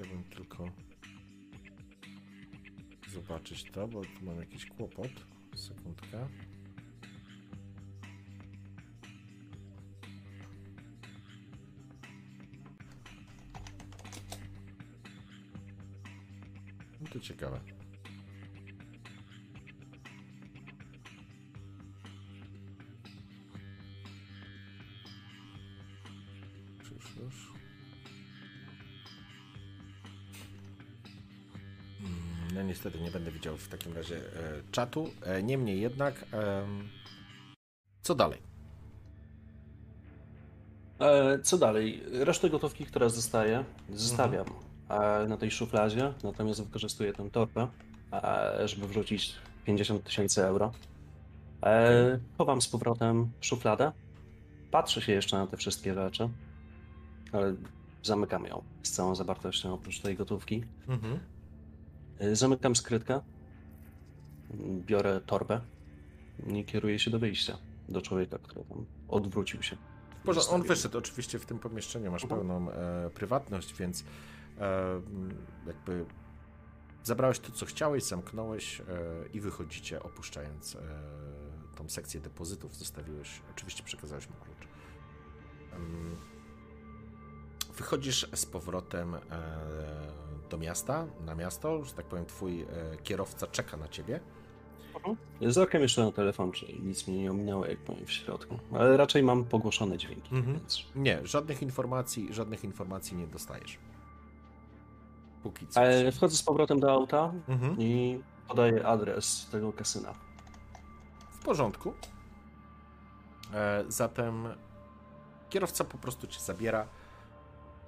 Chciałbym tylko zobaczyć to, bo tu mam jakiś kłopot. Sekundka. No to ciekawe. Niestety nie będę widział w takim razie e, czatu. E, niemniej jednak, em, co dalej? E, co dalej? Resztę gotówki, która zostaje, zostawiam e, na tej szufladzie, natomiast wykorzystuję tę torbę, e, żeby wrzucić 50 tysięcy euro. E, chowam z powrotem szufladę, patrzę się jeszcze na te wszystkie rzeczy, ale zamykam ją z całą zawartością oprócz tej gotówki. Mhm. E, Zamykam skrytkę, biorę torbę i kieruję się do wyjścia, do człowieka, który tam odwrócił się. Boże, on wyszedł oczywiście w tym pomieszczeniu, masz Mhm. pełną e, prywatność, więc e, jakby zabrałeś to, co chciałeś, zamknąłeś e, i wychodzicie, opuszczając e, tą sekcję depozytów. Zostawiłeś, oczywiście przekazałeś mu klucz. Wychodzisz z powrotem e, do miasta, na miasto, że tak powiem, twój e, kierowca czeka na ciebie. Z okiem jeszcze na telefon, czyli nic mnie nie ominęło, jak powiem w środku. Ale raczej mam pogłoszone dźwięki, Mhm. więc... Nie, żadnych informacji, żadnych informacji nie dostajesz. Póki co. Ale wchodzę z powrotem do auta Mhm. i podaję adres tego kasyna. W porządku. E, zatem kierowca po prostu cię zabiera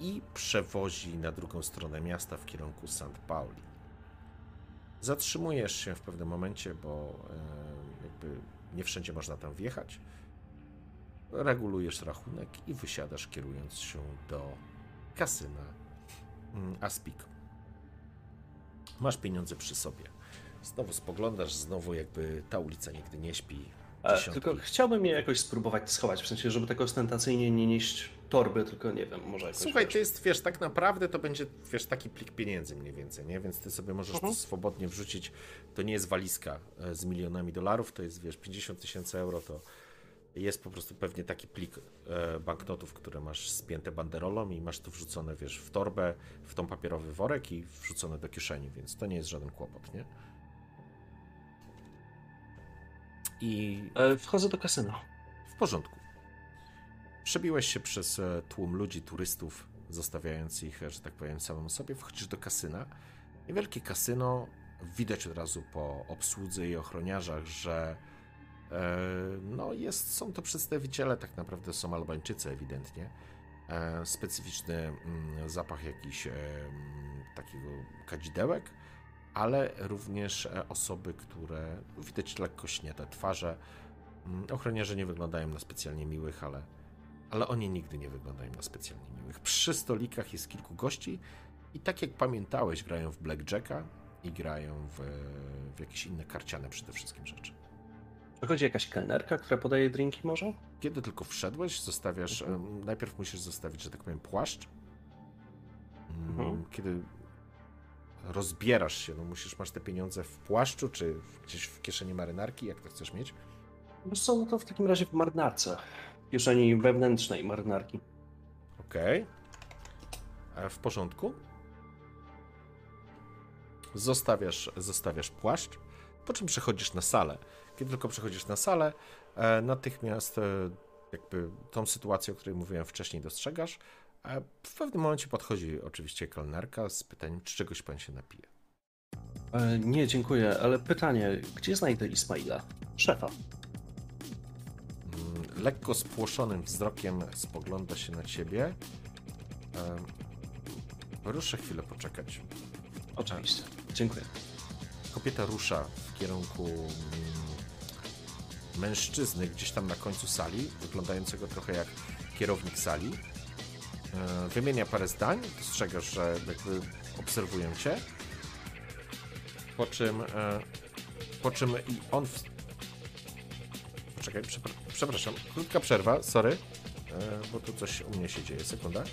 i przewozi na drugą stronę miasta w kierunku St. Pauli. Zatrzymujesz się w pewnym momencie, bo jakby nie wszędzie można tam wjechać. Regulujesz rachunek i wysiadasz, kierując się do kasyna mm, Aspik. Masz pieniądze przy sobie. Znowu spoglądasz, znowu jakby ta ulica nigdy nie śpi. E, Dziesiątki. tylko chciałbym je jakoś spróbować schować, w sensie, żeby tak ostentacyjnie nie nieść torby, tylko nie wiem, może jakoś... Słuchaj, wiesz. to jest, wiesz, tak naprawdę to będzie, wiesz, taki plik pieniędzy mniej więcej, nie? Więc ty sobie możesz Mhm. to swobodnie wrzucić. To nie jest walizka e, z milionami dolarów, to jest, wiesz, 50 tysięcy euro, to jest po prostu pewnie taki plik e, banknotów, które masz spięte banderolą i masz to wrzucone, wiesz, w torbę, w tą papierowy worek i wrzucone do kieszeni, więc to nie jest żaden kłopot, nie? I E, Wchodzę do kasyna. w porządku. Przebiłeś się przez e, tłum ludzi, turystów, zostawiając ich, że tak powiem, samemu sobie. Wchodzisz do kasyna. Niewielkie kasyno. Widać od razu po obsłudze i ochroniarzach, że e, no jest, są to przedstawiciele, tak naprawdę są Albańczycy ewidentnie. Specyficzny mm, zapach jakiś mm, takiego kadzidełek, ale również e, osoby, które widać lekko śniete twarze. Mm, Ochroniarze nie wyglądają na specjalnie miłych, ale, ale oni nigdy nie wyglądają na specjalnie miłych. Przy stolikach jest kilku gości i tak jak pamiętałeś, grają w blackjacka i grają w, w jakieś inne karciane przede wszystkim rzeczy. Przychodzi jakaś kelnerka, która podaje drinki może? Kiedy tylko wszedłeś, zostawiasz. em, Najpierw musisz zostawić, że tak powiem, płaszcz. Mm, Mhm. Kiedy rozbierasz się, no musisz, masz te pieniądze w płaszczu, czy gdzieś w kieszeni marynarki, jak to chcesz mieć. Wiesz co, no to w takim razie w marynarce. W kieszeni wewnętrznej marynarki. Okej. E, W porządku. Zostawiasz, zostawiasz płaszcz, po czym przechodzisz na salę. Kiedy tylko przechodzisz na salę, e, natychmiast e, jakby tą sytuację, o której mówiłem wcześniej, dostrzegasz. E, W pewnym momencie podchodzi oczywiście kelnerka z pytaniem, czy czegoś pan się napije. E, nie, dziękuję, ale pytanie, gdzie znajdę Ismaila? Szefa. Mm, Lekko spłoszonym wzrokiem spogląda się na ciebie. E, Proszę chwilę poczekać. Oczywiście. Dziękuję. Kobieta rusza w kierunku mm, mężczyzny gdzieś tam na końcu sali, wyglądającego trochę jak kierownik sali. E, Wymienia parę zdań, dostrzegasz, że jakby obserwują cię. Po czym, e, po czym i on. W... Poczekaj, przepra- przepraszam, krótka przerwa, sorry, e, bo tu coś u mnie się dzieje. Sekunda.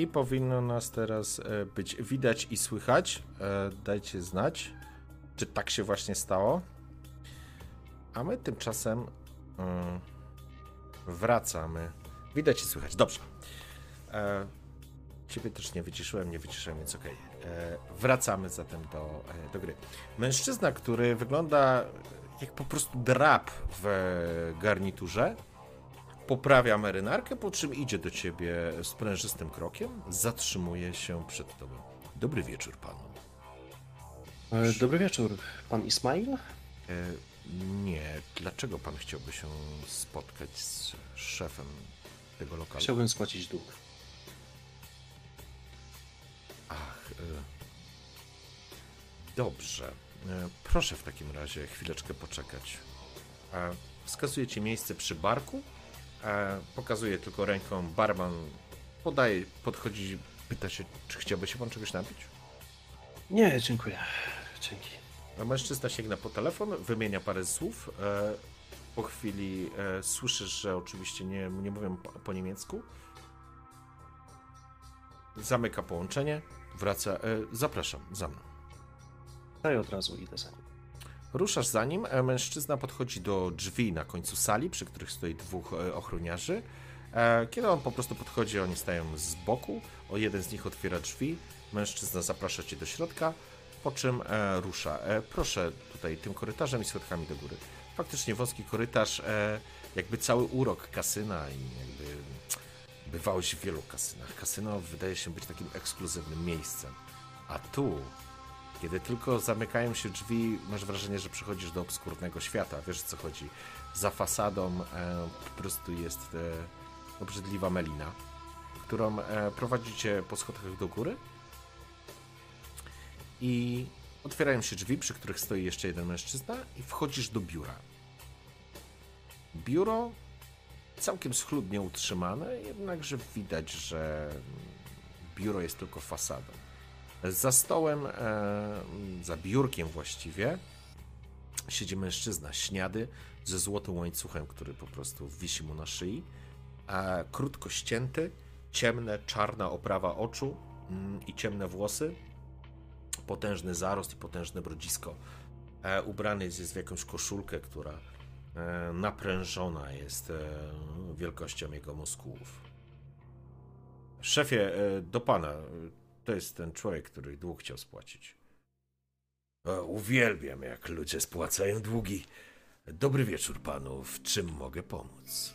I powinno nas teraz e, być widać i słychać. E, dajcie znać, czy tak się właśnie stało. A my tymczasem mm, wracamy. Widać i słychać. Dobrze. E, ciebie też nie wyciszyłem, nie wyciszyłem, więc okej. E, Wracamy zatem do, do gry. Mężczyzna, który wygląda jak po prostu drap w garniturze, poprawia marynarkę, po czym idzie do ciebie sprężystym krokiem, zatrzymuje się przed tobą. Dobry wieczór panu. E, Dobry wieczór, pan Ismail? E, nie, dlaczego pan chciałby się spotkać z szefem tego lokalu? Chciałbym spłacić dług. Ach, e, dobrze. E, proszę w takim razie chwileczkę poczekać. E, wskazuje ci miejsce przy barku. E, pokazuje tylko ręką. Barman podaje, podchodzi, pyta się, czy chciałby się pan czegoś napić? Nie, dziękuję. Dzięki. A Mężczyzna sięga po telefon, wymienia parę słów. E, po chwili e, słyszysz, że oczywiście nie, nie mówią po, po niemiecku. Zamyka połączenie, wraca. E, zapraszam, za mną. Daj od razu idę za nim. Ruszasz za nim, e, mężczyzna podchodzi do drzwi na końcu sali, przy których stoi dwóch e, ochroniarzy. E, Kiedy on po prostu podchodzi, oni stają z boku, o jeden z nich otwiera drzwi, mężczyzna zaprasza cię do środka, po czym rusza. Proszę tutaj tym korytarzem i schodkami do góry. Faktycznie wąski korytarz, jakby cały urok kasyna i jakby bywałeś w wielu kasynach. Kasyno wydaje się być takim ekskluzywnym miejscem. A tu kiedy tylko zamykają się drzwi, masz wrażenie, że przychodzisz do obskurnego świata. Wiesz co chodzi. Za fasadą e, po prostu jest e, obrzydliwa melina, którą e, prowadzicie po schodach do góry. I otwierają się drzwi, przy których stoi jeszcze jeden mężczyzna, i wchodzisz do biura. Biuro całkiem schludnie utrzymane, jednakże widać, że biuro jest tylko fasadą. Za stołem, e, za biurkiem właściwie, siedzi mężczyzna śniady ze złotym łańcuchem, który po prostu wisi mu na szyi. Krótko ścięty, ciemne, czarna oprawa oczu mm, i ciemne włosy. Potężny zarost i potężne brodzisko. E, ubrany jest w jakąś koszulkę, która e, naprężona jest wielkością jego muskułów. Szefie, do pana. To jest ten człowiek, który dług chciał spłacić. O, uwielbiam, jak ludzie spłacają długi. Dobry wieczór panu. W czym mogę pomóc?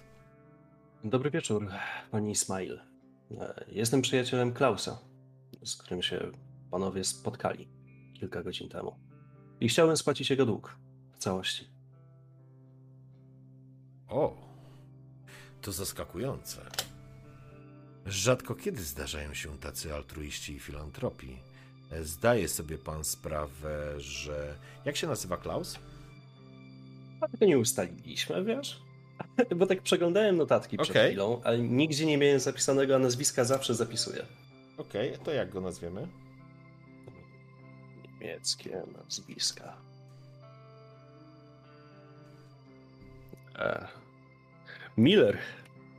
Dobry wieczór, pani Ismail. Jestem przyjacielem Klausa, z którym się panowie spotkali kilka godzin temu. I chciałem spłacić jego dług w całości. O, to zaskakujące. Rzadko kiedy zdarzają się tacy altruiści i filantropii. Zdaje sobie pan sprawę, że. Jak się nazywa Klaus? A tego nie ustaliliśmy, wiesz? Bo tak przeglądałem notatki przed chwilą, ale nigdzie nie miałem zapisanego, a nazwiska zawsze zapisuję. Okej, to jak go nazwiemy? Niemieckie nazwiska. E. Miller.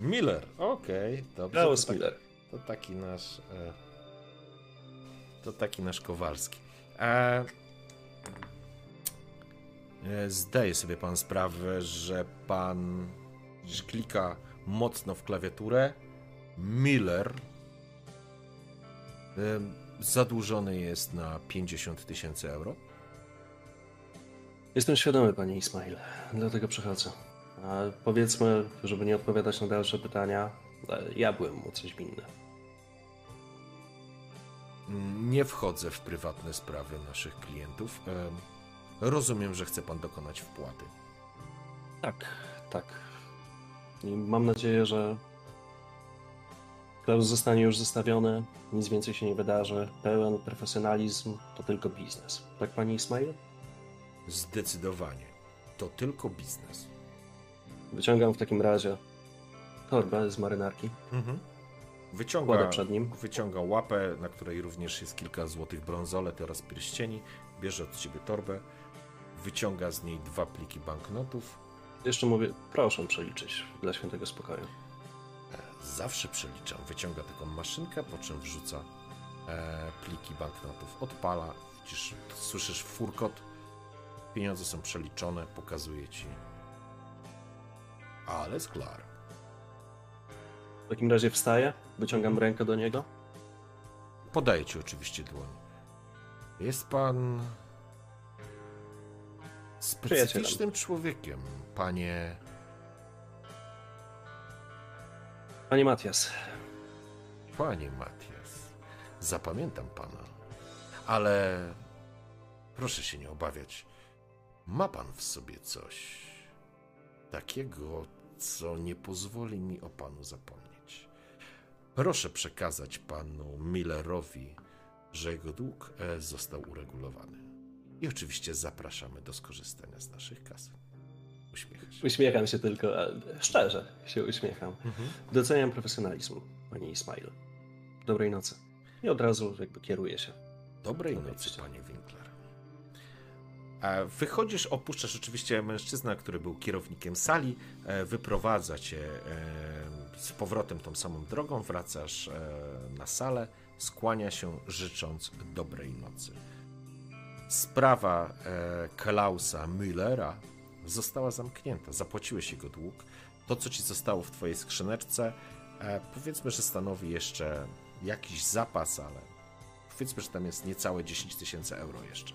Miller. Okej, dobrze. Klaus to, tak, Miller. to taki nasz. E, to taki nasz Kowalski. E, e, zdaje sobie pan sprawę, że pan że klika mocno w klawiaturę. Miller zadłużony jest na 50 tysięcy euro. Jestem świadomy, panie Ismail, dlatego przychodzę. A powiedzmy, żeby nie odpowiadać na dalsze pytania, e, ja byłem mu coś winny. Nie wchodzę w prywatne sprawy naszych klientów. E, rozumiem, że chce pan dokonać wpłaty. Tak, tak. I mam nadzieję, że Klaus zostanie już zostawiony, nic więcej się nie wydarzy. Pełen profesjonalizm to tylko biznes. Tak, panie Ismail? Zdecydowanie. To tylko biznes. Wyciągam w takim razie torbę z marynarki. Mhm. Wyciąga, przed nim. wyciąga łapę, na której również jest kilka złotych brązolet oraz pierścieni. Bierze od ciebie torbę. Wyciąga z niej dwa pliki banknotów. Jeszcze mówię, proszę przeliczyć dla świętego spokoju. Zawsze przeliczam. Wyciąga taką maszynkę, po czym wrzuca e, pliki banknotów. Odpala, widzisz, słyszysz furkot. Pieniądze są przeliczone, pokazuje ci. Ale sklar. W takim razie wstaję, wyciągam rękę do niego. Podaję ci oczywiście dłoń. Jest pan specyficznym człowiekiem, panie. Panie Matias, Panie Matias. Zapamiętam pana. Ale proszę się nie obawiać. Ma pan w sobie coś takiego, co nie pozwoli mi o panu zapomnieć. Proszę przekazać panu Millerowi, że jego dług e, został uregulowany. I oczywiście zapraszamy do skorzystania z naszych kas. Uśmiechasz. uśmiecham się tylko, szczerze się uśmiecham. Doceniam profesjonalizm, panie Ismail. Dobrej nocy. I od razu jakby kieruję się. Dobrej Dobrej nocy, nocy. panie Winkler. A wychodzisz, opuszczasz oczywiście mężczyzna, który był kierownikiem sali, e, wyprowadza cię e, z powrotem tą samą drogą, wracasz e, na salę, skłania się życząc dobrej nocy. Sprawa e, Klausa Müllera została zamknięta. Zapłaciłeś jego dług. To, co ci zostało w twojej skrzyneczce, e, powiedzmy, że stanowi jeszcze jakiś zapas, ale powiedzmy, że tam jest niecałe 10 tysięcy euro jeszcze.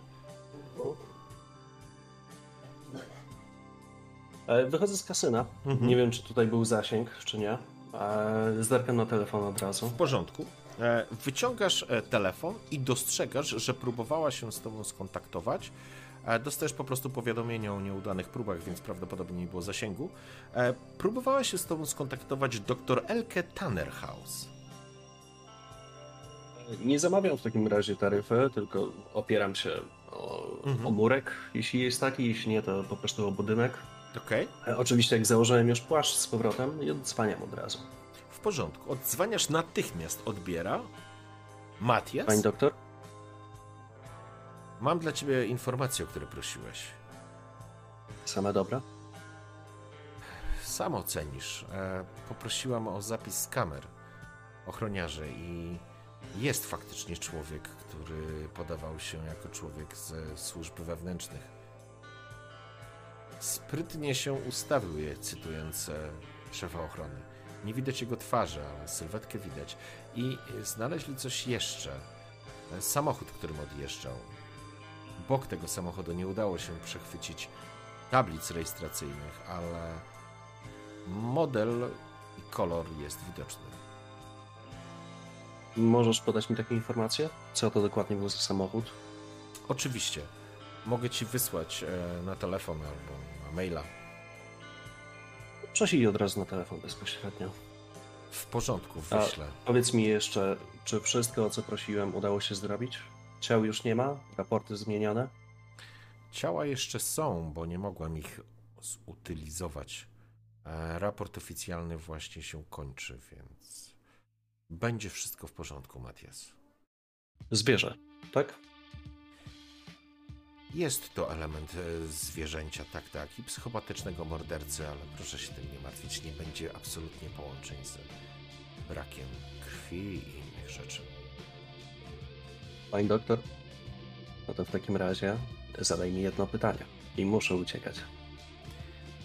Wychodzę z kasyna. Nie wiem, czy tutaj był zasięg, czy nie. E, Zerkam na telefon od razu. W porządku. E, Wyciągasz e, telefon i dostrzegasz, że próbowała się z tobą skontaktować. E, Dostajesz po prostu powiadomienie o nieudanych próbach, więc prawdopodobnie nie było zasięgu. E, Próbowała się z tobą skontaktować dr Elke Tannerhaus. Nie zamawiam w takim razie taryfy, tylko opieram się o, Mhm. o murek, jeśli jest taki, jeśli nie, to po prostu o budynek. Okej, E, Oczywiście jak założyłem już płaszcz z powrotem i odzwaniam od razu. w porządku. Odzwaniasz natychmiast, odbiera. Matias, Pani doktor? mam dla ciebie informację, o której prosiłeś. Same dobra? Sam ocenisz. E, poprosiłam o zapis z kamer ochroniarzy i jest faktycznie człowiek, który podawał się jako człowiek ze służb wewnętrznych. Sprytnie się ustawił je, cytując szefa ochrony. Nie widać jego twarzy, ale sylwetkę widać. I e, znaleźli coś jeszcze. E, Samochód, którym odjeżdżał. Bok tego samochodu nie udało się przechwycić tablic rejestracyjnych, ale model i kolor jest widoczny. Możesz podać mi takie informacje? Co to dokładnie był za samochód? Oczywiście, mogę ci wysłać e, na telefon albo maila. Prześlij od razu na telefon bezpośrednio. W porządku, A- wyślę. Powiedz mi jeszcze, czy wszystko, o co prosiłem, udało się zrobić? Ciał już nie ma? Raporty zmienione? Ciała jeszcze są, bo nie mogłem ich zutylizować. E, raport oficjalny właśnie się kończy, więc będzie wszystko w porządku, Matias. Zwierzę, tak? Jest to element e, zwierzęcia, tak, tak, i psychopatycznego mordercy, ale proszę się tym nie martwić, nie będzie absolutnie połączeń z brakiem krwi i innych rzeczy. Pani doktor? No to w takim razie zadaj mi jedno pytanie. I muszę uciekać.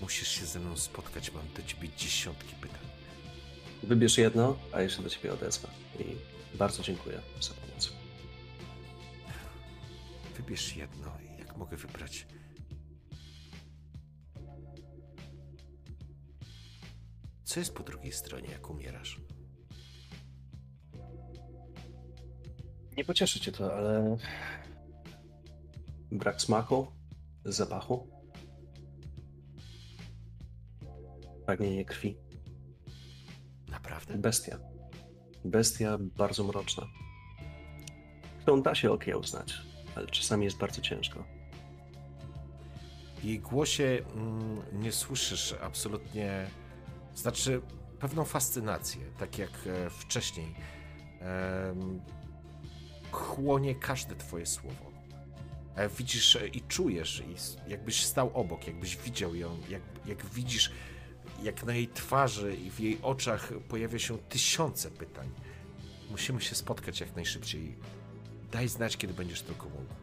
Musisz się ze mną spotkać, mam do ciebie dziesiątki pytań. Wybierz jedno, a się do ciebie odezwę. I bardzo dziękuję za pomoc. Wybierz jedno, mogę wybrać. Co jest po drugiej stronie, jak umierasz? Nie pocieszy cię to, ale brak smaku, zapachu, pragnienie krwi. Naprawdę? Bestia. Bestia bardzo mroczna. Którą da się okiełznać, ale czasami jest bardzo ciężko. Jej głosie mm, nie słyszysz absolutnie, znaczy pewną fascynację, tak jak e, wcześniej. Chłonie każde twoje słowo. E, widzisz e, i czujesz, i jakbyś stał obok, jakbyś widział ją, jak, jak widzisz jak na jej twarzy i w jej oczach pojawia się tysiące pytań. Musimy się spotkać jak najszybciej. Daj znać, kiedy będziesz tylko mógł.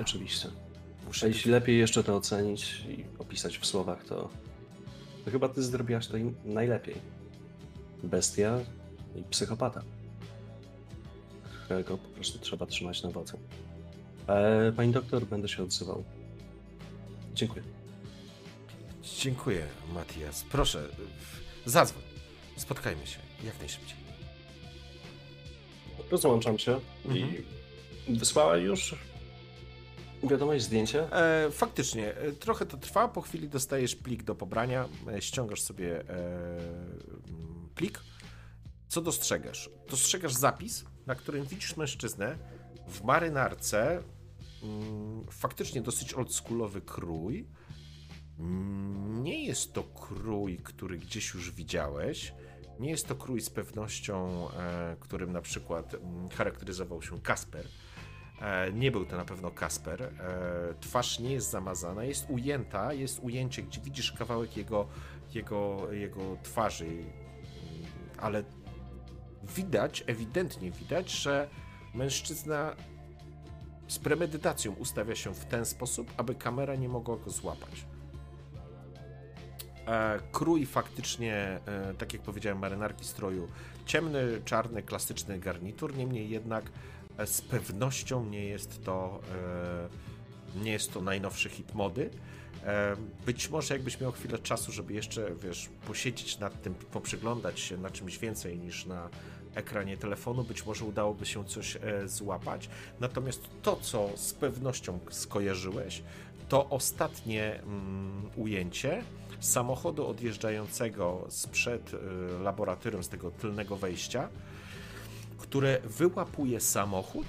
Oczywiście. Muszę A jeśli lepiej jeszcze to ocenić i opisać w słowach, to, to chyba ty zrobiłaś to im najlepiej. Bestia i psychopata. Którego po prostu trzeba trzymać na wodze. E, pani doktor, będę się odzywał. Dziękuję. Dziękuję, Matias. Proszę, zadzwoń. Spotkajmy się jak najszybciej. Rozłączam się Mhm. i wysłała już wiadomość zdjęcie. E, faktycznie, e, trochę to trwa. Po chwili dostajesz plik do pobrania, e, ściągasz sobie e, mm, plik. Co dostrzegasz? Dostrzegasz zapis, na którym widzisz mężczyznę w marynarce. Mm, faktycznie dosyć oldschoolowy krój. Mm, Nie jest to krój, który gdzieś już widziałeś. Nie jest to krój z pewnością, e, którym na przykład charakteryzował się Kasper. E, Nie był to na pewno Kasper. E, Twarz nie jest zamazana, jest ujęta, jest ujęcie, gdzie widzisz kawałek jego, jego, jego twarzy, ale widać, ewidentnie widać, że mężczyzna z premedytacją ustawia się w ten sposób, aby kamera nie mogła go złapać. E, Krój faktycznie, tak jak powiedziałem, marynarki stroju, ciemny, czarny, klasyczny garnitur, niemniej jednak z pewnością nie jest to e, nie jest to najnowszy hit mody. E, Być może jakbyś miał chwilę czasu, żeby jeszcze, wiesz, posiedzieć nad tym, poprzyglądać się na czymś więcej niż na ekranie telefonu, być może udałoby się coś e, złapać. Natomiast to, co z pewnością skojarzyłeś, to ostatnie mm, ujęcie samochodu odjeżdżającego sprzed laboratorium, z tego tylnego wejścia, które wyłapuje samochód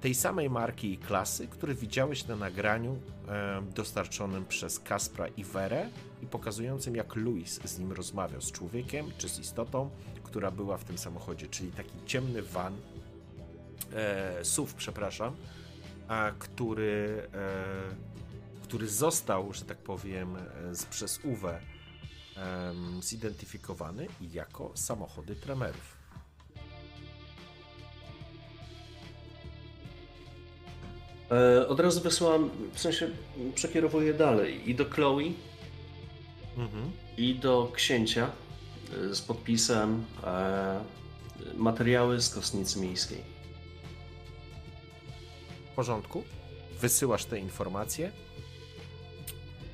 tej samej marki i klasy, który widziałeś na nagraniu e, dostarczonym przez Kaspra i Werę i pokazującym, jak Louis z nim rozmawiał, z człowiekiem czy z istotą, która była w tym samochodzie, czyli taki ciemny van, e, SUV, przepraszam, a który, e, który został, że tak powiem, e, z, przez UWE em, zidentyfikowany jako samochody tremerów. Od razu wysyłam, w sensie przekierowuję dalej i do Chloe, Mhm. i do księcia e, z podpisem e, materiały z kostnicy miejskiej. W porządku. Wysyłasz te informacje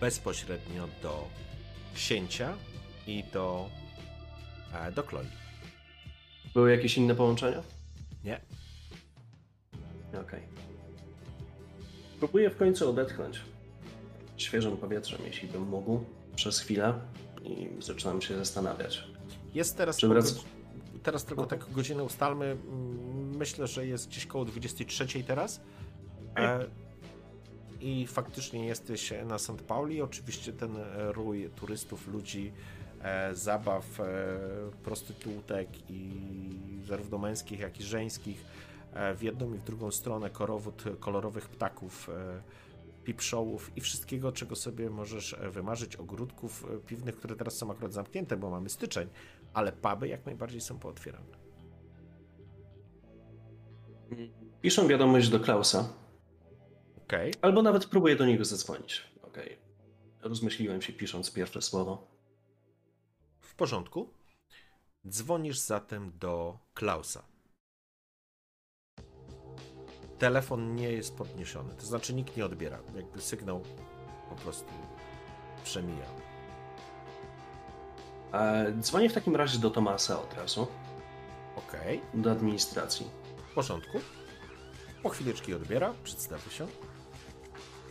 bezpośrednio do księcia i do, e, do Chloe. Były jakieś inne połączenia? Nie? Okej. Próbuję w końcu odetchnąć świeżym powietrzem, jeśli bym mógł, przez chwilę i zaczynam się zastanawiać. Jest teraz. Teraz tylko tak godzinę ustalmy. Mm, Myślę, że jest gdzieś koło 23 teraz. E, I faktycznie jesteś na St. Pauli. Oczywiście ten rój turystów, ludzi, e, zabaw, e, prostytutek i zarówno męskich, jak i żeńskich w jedną i w drugą stronę korowód kolorowych ptaków, e, pipszołów i wszystkiego, czego sobie możesz e, wymarzyć, ogródków e, piwnych, które teraz są akurat zamknięte, bo mamy styczeń, ale puby jak najbardziej są pootwierane. Piszę wiadomość do Klausa, Okej. albo nawet próbuję do niego zadzwonić. Okej. Rozmyśliłem się pisząc pierwsze słowo. W porządku. Dzwonisz zatem do Klausa. Telefon nie jest podniesiony, to znaczy nikt nie odbiera. Jakby sygnał po prostu przemija. E, dzwonię w takim razie do Tomasa od razu, Okej, do administracji. w porządku. Po chwileczki odbiera, przedstawi się.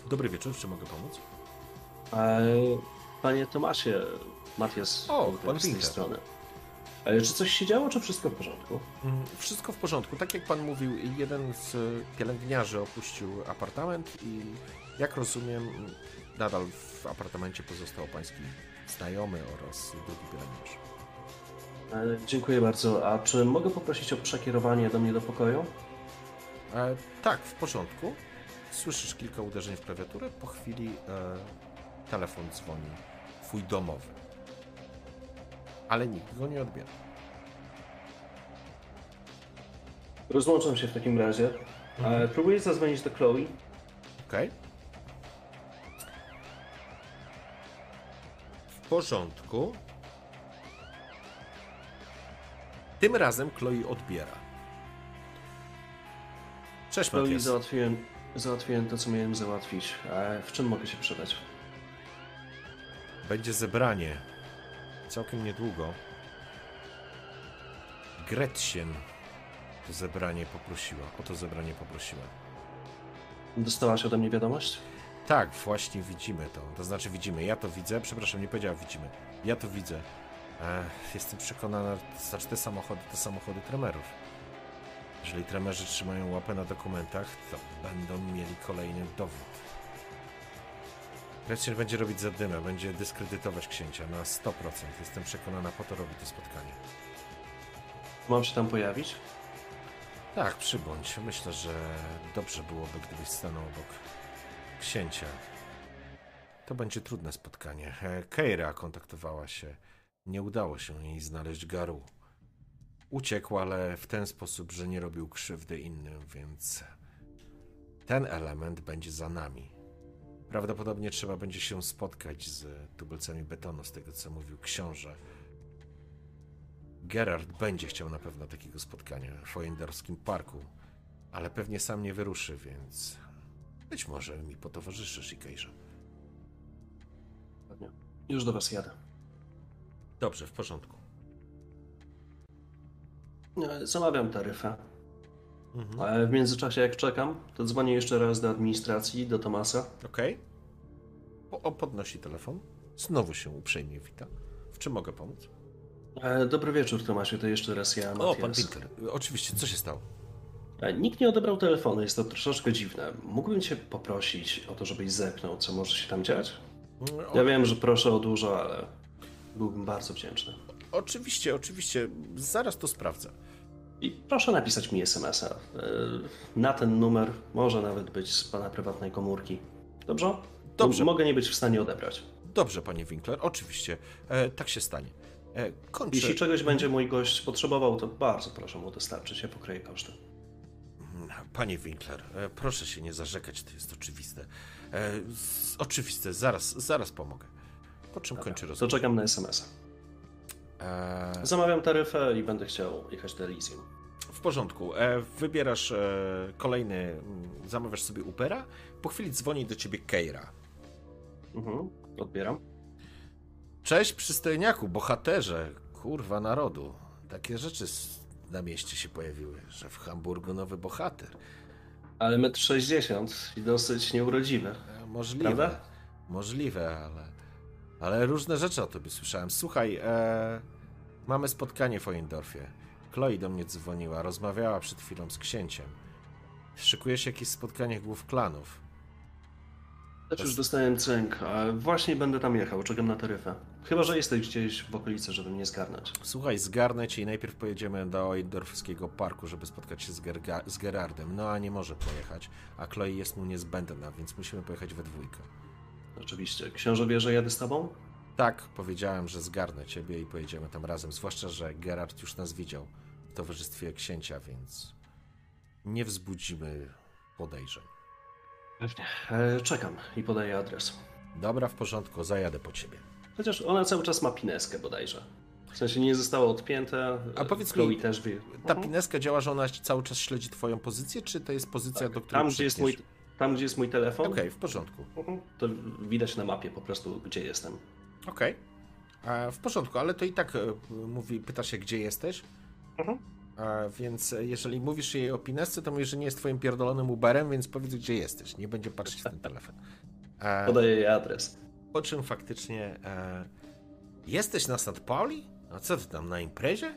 Dobry wieczór, czy mogę pomóc? E, panie Tomasie, Matias O, pan z tej strony. E, czy coś się działo, czy wszystko w porządku? Mm, Wszystko w porządku. Tak jak pan mówił, jeden z pielęgniarzy opuścił apartament i jak rozumiem, nadal w apartamencie pozostał pański znajomy oraz drugi pielęgniarz. E, dziękuję bardzo. A czy mogę poprosić o przekierowanie do mnie do pokoju? E, tak, w porządku. Słyszysz kilka uderzeń w klawiaturę. Po chwili e, telefon dzwoni. Twój domowy. Ale nikt go nie odbiera. Rozłączam się w takim razie. E, próbuję zadzwonić do Chloe. Okej. W porządku. Tym razem Chloe odbiera. Cześć, Chloe, Matias. załatwiłem, załatwiłem to, co miałem załatwić. E, w czym mogę się przydać? Będzie zebranie. Całkiem niedługo. Gretchen to zebranie poprosiła. O to zebranie poprosiła. Dostałaś ode mnie wiadomość? Tak, właśnie widzimy to. To znaczy widzimy. Ja to widzę. Przepraszam, nie powiedziałem widzimy. Ja to widzę. E, jestem przekonana, to znaczy te samochody to samochody tremerów. Jeżeli tremerzy trzymają łapę na dokumentach, to będą mieli kolejny dowód. Gretchen będzie robić zadymę, będzie dyskredytować księcia na 100%. Jestem przekonana, po to robi to spotkanie. Mam się tam pojawić? Tak, przybądź. Myślę, że dobrze byłoby, gdybyś stanął obok księcia. To będzie trudne spotkanie. E, Keira kontaktowała się. Nie udało się jej znaleźć Garu. Uciekł, ale w ten sposób, że nie robił krzywdy innym, więc ten element będzie za nami. Prawdopodobnie trzeba będzie się spotkać z tubelcami betonu, z tego co mówił książę. Gerard będzie chciał na pewno takiego spotkania w Fojenderskim Parku, ale pewnie sam nie wyruszy, więc być może mi potowarzyszysz, Ikejże. Już do was jadę. Dobrze, w porządku. E, Zamawiam taryfę. Mhm. Ale w międzyczasie, jak czekam, to dzwonię jeszcze raz do administracji, do Tomasa. Okej. O, o, podnosi telefon. Znowu się uprzejmie wita. W czym mogę pomóc? E, Dobry wieczór, Tomasie, to jeszcze raz ja, Matias. O, pan Winter. Oczywiście, co się stało? E, Nikt nie odebrał telefonu, jest to troszeczkę dziwne. Mógłbym cię poprosić o to, żebyś zepnął, co może się tam dziać? O, Ja wiem, że proszę o dużo, ale byłbym bardzo wdzięczny. Oczywiście, oczywiście. Zaraz to sprawdzę. I proszę napisać mi SMS-a. E, Na ten numer może nawet być z pana prywatnej komórki. Dobrze? Dobrze. M- Mogę nie być w stanie odebrać. Dobrze, panie Winkler, oczywiście. E, tak się stanie. E, kończę. Jeśli czegoś będzie mój gość potrzebował, to bardzo proszę mu dostarczyć, ja pokryję koszty. Panie Winkler, e, proszę się nie zarzekać, to jest oczywiste. E, z, oczywiste, zaraz, zaraz pomogę. Po czym kończę To rozmowę. czekam na SMS-a. E, Zamawiam taryfę i będę chciał jechać do Elysium. w porządku. E, wybierasz e, kolejny, mm, zamawiasz sobie Ubera. Po chwili dzwoni do ciebie Keira. Mhm, odbieram. Cześć przystojniaku, bohaterze, kurwa narodu. Takie rzeczy na mieście się pojawiły, że w Hamburgu nowy bohater. Ale metr 60 i dosyć nieurodziwy. Możliwe. Prawda? Możliwe, ale. Ale różne rzeczy o tobie słyszałem. Słuchaj, e, mamy spotkanie w Oindorfie. Chloe do mnie dzwoniła, rozmawiała przed chwilą z księciem. Szykuje się jakieś spotkanie głów klanów. Też już dostałem cynk, właśnie będę tam jechał, czekam na taryfę. Chyba, że jesteś gdzieś w okolicy, żeby mnie zgarnąć. Słuchaj, zgarnę cię i najpierw pojedziemy do Oindorfskiego parku, żeby spotkać się z, Gerga- z Gerardem. No a nie może pojechać, a Chloe jest mu niezbędna, więc musimy pojechać we dwójkę. Oczywiście. Książę wie, że jadę z tobą? Tak, powiedziałem, że zgarnę ciebie i pojedziemy tam razem. Zwłaszcza, że Gerard już nas widział w towarzystwie księcia, więc nie wzbudzimy podejrzeń. Pewnie. E, czekam i podaję adres. Dobra, w porządku, zajadę po ciebie. Chociaż ona cały czas ma pineskę bodajże. W sensie nie zostało odpięte. A powiedz Chloe mi, też wie. Ta Mhm. pineska działa, że ona cały czas śledzi twoją pozycję, czy to jest pozycja, do której Tam gdzie, jest mój? Tam, gdzie jest mój telefon, Okej, w porządku. to widać na mapie po prostu, gdzie jestem. Okej. E, W porządku, ale to i tak e, mówi, pyta się, gdzie jesteś. Mhm. E, Więc jeżeli mówisz jej o pinesce, to mówisz, że nie jest twoim pierdolonym Uberem, więc powiedz, gdzie jesteś. Nie będzie patrzeć w ten telefon. E, Podaję jej adres. Po czym faktycznie e, jesteś na St. Pauli? A co ty tam, na imprezie?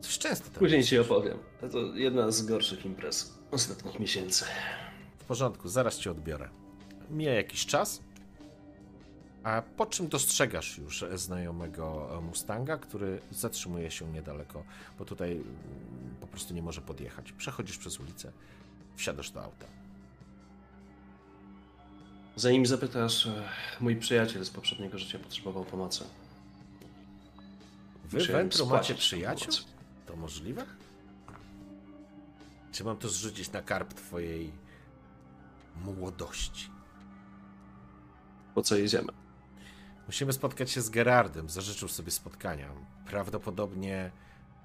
Coś często tam Później jest. ci opowiem. To jedna z gorszych imprez ostatnich miesięcy. W porządku, zaraz cię odbiorę. Mija jakiś czas, a po czym dostrzegasz już znajomego Mustanga, który zatrzymuje się niedaleko, bo tutaj mm, po prostu nie może podjechać. Przechodzisz przez ulicę, wsiadasz do auta. Zanim zapytasz, e, mój przyjaciel z poprzedniego życia potrzebował pomocy. Wy, Wentru, macie przyjaciół? To możliwe? Czy mam to zrzucić na karp twojej młodości? Po co jedziemy? Musimy spotkać się z Gerardem. Zażyczył sobie spotkania. Prawdopodobnie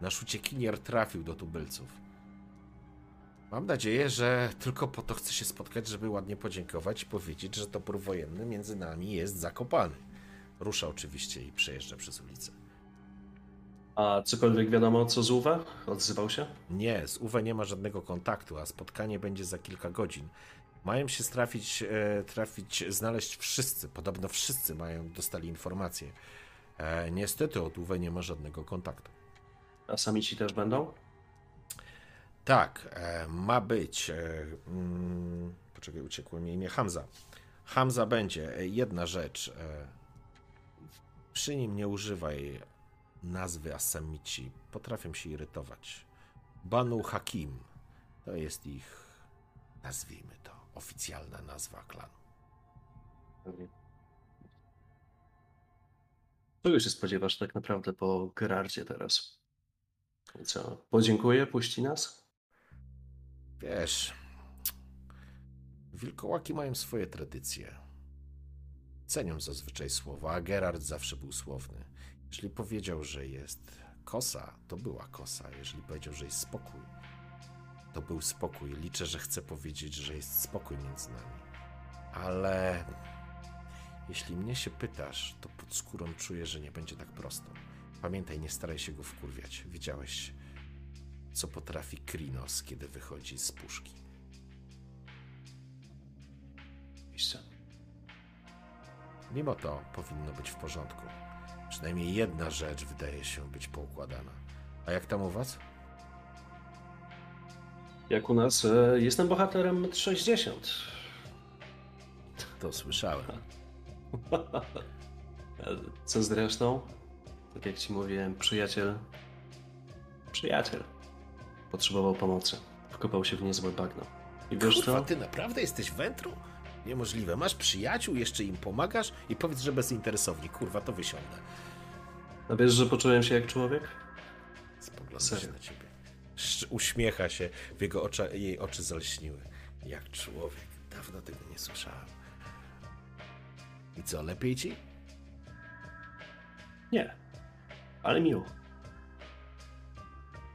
nasz uciekinier trafił do tubylców. Mam nadzieję, że tylko po to chce się spotkać, żeby ładnie podziękować i powiedzieć, że topór wojenny między nami jest zakopany. Rusza oczywiście i przejeżdża przez ulicę. A cokolwiek wiadomo co z Uwe? Odzywał się? Nie, z Uwe nie ma żadnego kontaktu, a spotkanie będzie za kilka godzin. Mają się trafić, e, trafić, znaleźć wszyscy. Podobno wszyscy mają, dostali informację. E, niestety od Uwe nie ma żadnego kontaktu. A sami ci też będą? Tak, e, ma być. E, mm, poczekaj, uciekło mi imię. Hamza. Hamza będzie. E, jedna rzecz. E, przy nim nie używaj nazwy Assamici. Potrafią się irytować. Banu Hakim. To jest ich, nazwijmy oficjalna nazwa klanu. Czego się spodziewasz tak naprawdę po Gerardzie teraz? Co? Podziękuję, puści nas? Wiesz, wilkołaki mają swoje tradycje. Cenią zazwyczaj słowa, a Gerard zawsze był słowny. Jeżeli powiedział, że jest kosa, to była kosa. Jeżeli powiedział, że jest spokój, to był spokój. Liczę, że chce powiedzieć, że jest spokój między nami. Ale jeśli mnie się pytasz, to pod skórą czuję, że nie będzie tak prosto. Pamiętaj, nie staraj się go wkurwiać. Widziałeś, co potrafi Krinos, kiedy wychodzi z puszki. Oczywiście. Mimo to powinno być w porządku. Przynajmniej jedna rzecz wydaje się być poukładana. A jak tam u was? Jak u nas, e, jestem bohaterem 60. To słyszałem. Co zresztą, tak jak ci mówiłem, przyjaciel. Przyjaciel. Potrzebował pomocy. Wkopał się w niezłe bagno. I wiesz Kurwa, co? ty naprawdę jesteś wętru? Niemożliwe. Masz przyjaciół, jeszcze im pomagasz i powiedz, że bezinteresownie. Kurwa, to wysiądę. A wiesz, że poczułem się jak człowiek? Spogląda się Serio. na ciebie. Uśmiecha się, w jego ocza, jej oczy zalśniły. Jak człowiek. Dawno tego nie słyszałem. I co, lepiej ci? Nie. Ale miło.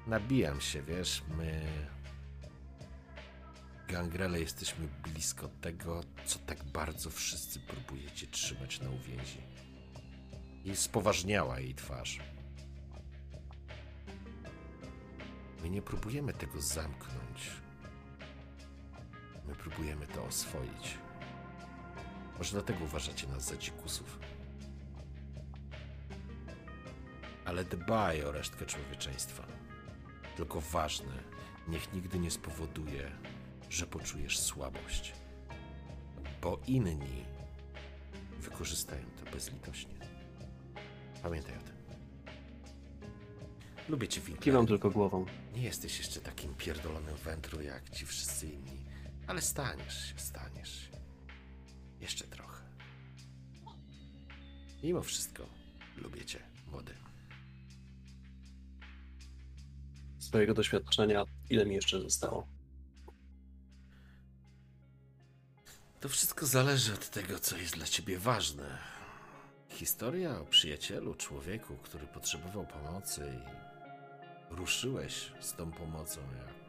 Nabijam się, wiesz, my... Gangrele jesteśmy blisko tego, co tak bardzo wszyscy próbujecie trzymać na uwięzi. I spoważniała jej twarz. My nie próbujemy tego zamknąć. My próbujemy to oswoić. Może dlatego uważacie nas za dzikusów. Ale dbaj o resztkę człowieczeństwa. Tylko ważne, niech nigdy nie spowoduje, że poczujesz słabość. Bo inni wykorzystają to bezlitośnie. Pamiętaj o tym. Lubię cię, Winkler. Kiwam tylko głową. Nie jesteś jeszcze takim pierdolonym wędru jak ci wszyscy inni, ale staniesz się, staniesz się. Jeszcze trochę. Mimo wszystko, lubię cię, młody. Z twojego doświadczenia, ile mi jeszcze zostało? To wszystko zależy od tego, co jest dla ciebie ważne. Historia o przyjacielu, człowieku, który potrzebował pomocy i ruszyłeś z tą pomocą jak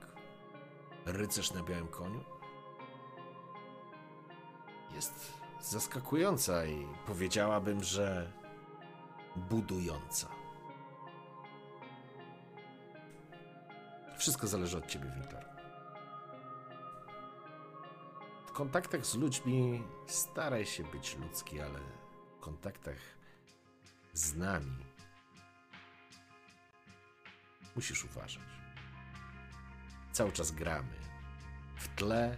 rycerz na białym koniu, jest zaskakująca i powiedziałabym, że budująca. Wszystko zależy od ciebie, Winkler. W kontaktach z ludźmi staraj się być ludzki, ale w kontaktach z nami musisz uważać. Cały czas gramy. W tle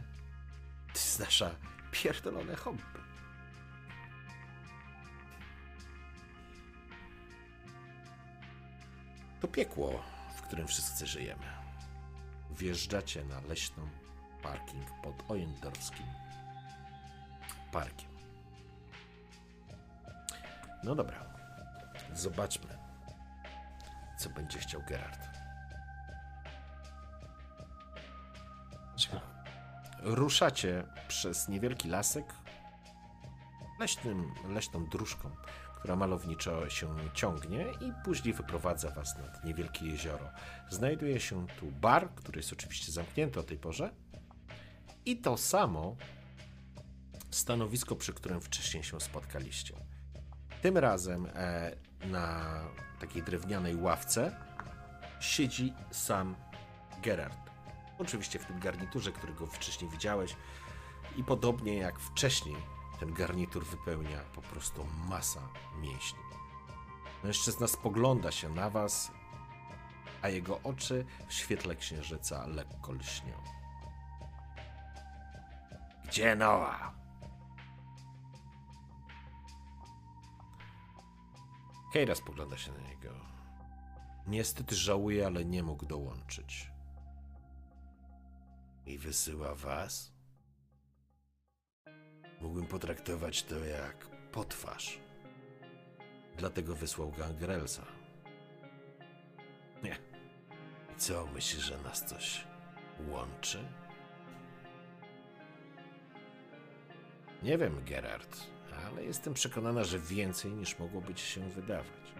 to jest nasza pierdolone hobby. To piekło, w którym wszyscy żyjemy. Wjeżdżacie na leśną parking pod Ojendorfskim parkiem. No dobra, zobaczmy, co będzie chciał Gerard. Ruszacie przez niewielki lasek leśnym, leśną dróżką, która malowniczo się ciągnie i później wyprowadza was nad niewielkie jezioro. Znajduje się tu bar, który jest oczywiście zamknięty o tej porze i to samo stanowisko, przy którym wcześniej się spotkaliście. Tym razem e, na takiej drewnianej ławce siedzi sam Gerard. Oczywiście w tym garniturze, którego wcześniej widziałeś, i podobnie jak wcześniej, ten garnitur wypełnia po prostu masa mięśni. Mężczyzna spogląda się na was, a jego oczy w świetle księżyca lekko lśnią. Gdzie Noa? Keira spogląda się na niego. Niestety żałuje, ale nie mógł dołączyć. I wysyła was? Mógłbym potraktować to jak potwarz. Dlatego wysłał Gangrelsa. Nie. I co, myślisz, że nas coś łączy? Nie wiem, Gerard, ale jestem przekonana, że więcej niż mogłoby ci się wydawać.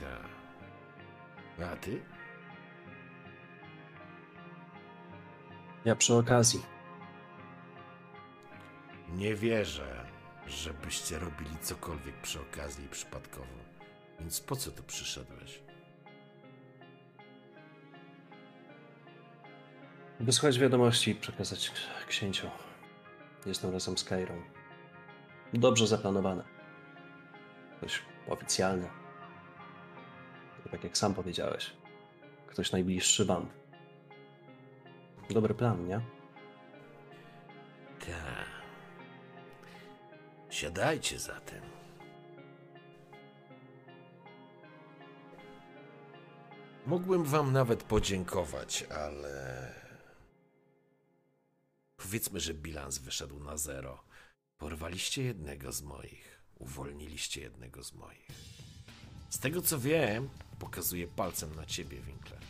Tak. A ty? Ja przy okazji. Nie wierzę, żebyście robili cokolwiek przy okazji przypadkowo. Więc po co tu przyszedłeś? Wysłać wiadomości i przekazać księciu. Jestem razem z Kairą. Dobrze zaplanowane. Ktoś oficjalny. Tak jak sam powiedziałeś. Ktoś najbliższy wam. Dobry plan, nie? Tak. Siadajcie zatem. Mógłbym wam nawet podziękować, ale. Powiedzmy, że bilans wyszedł na zero. Porwaliście jednego z moich, uwolniliście jednego z moich. Z tego co wiem, pokazuję palcem na ciebie, Winkler.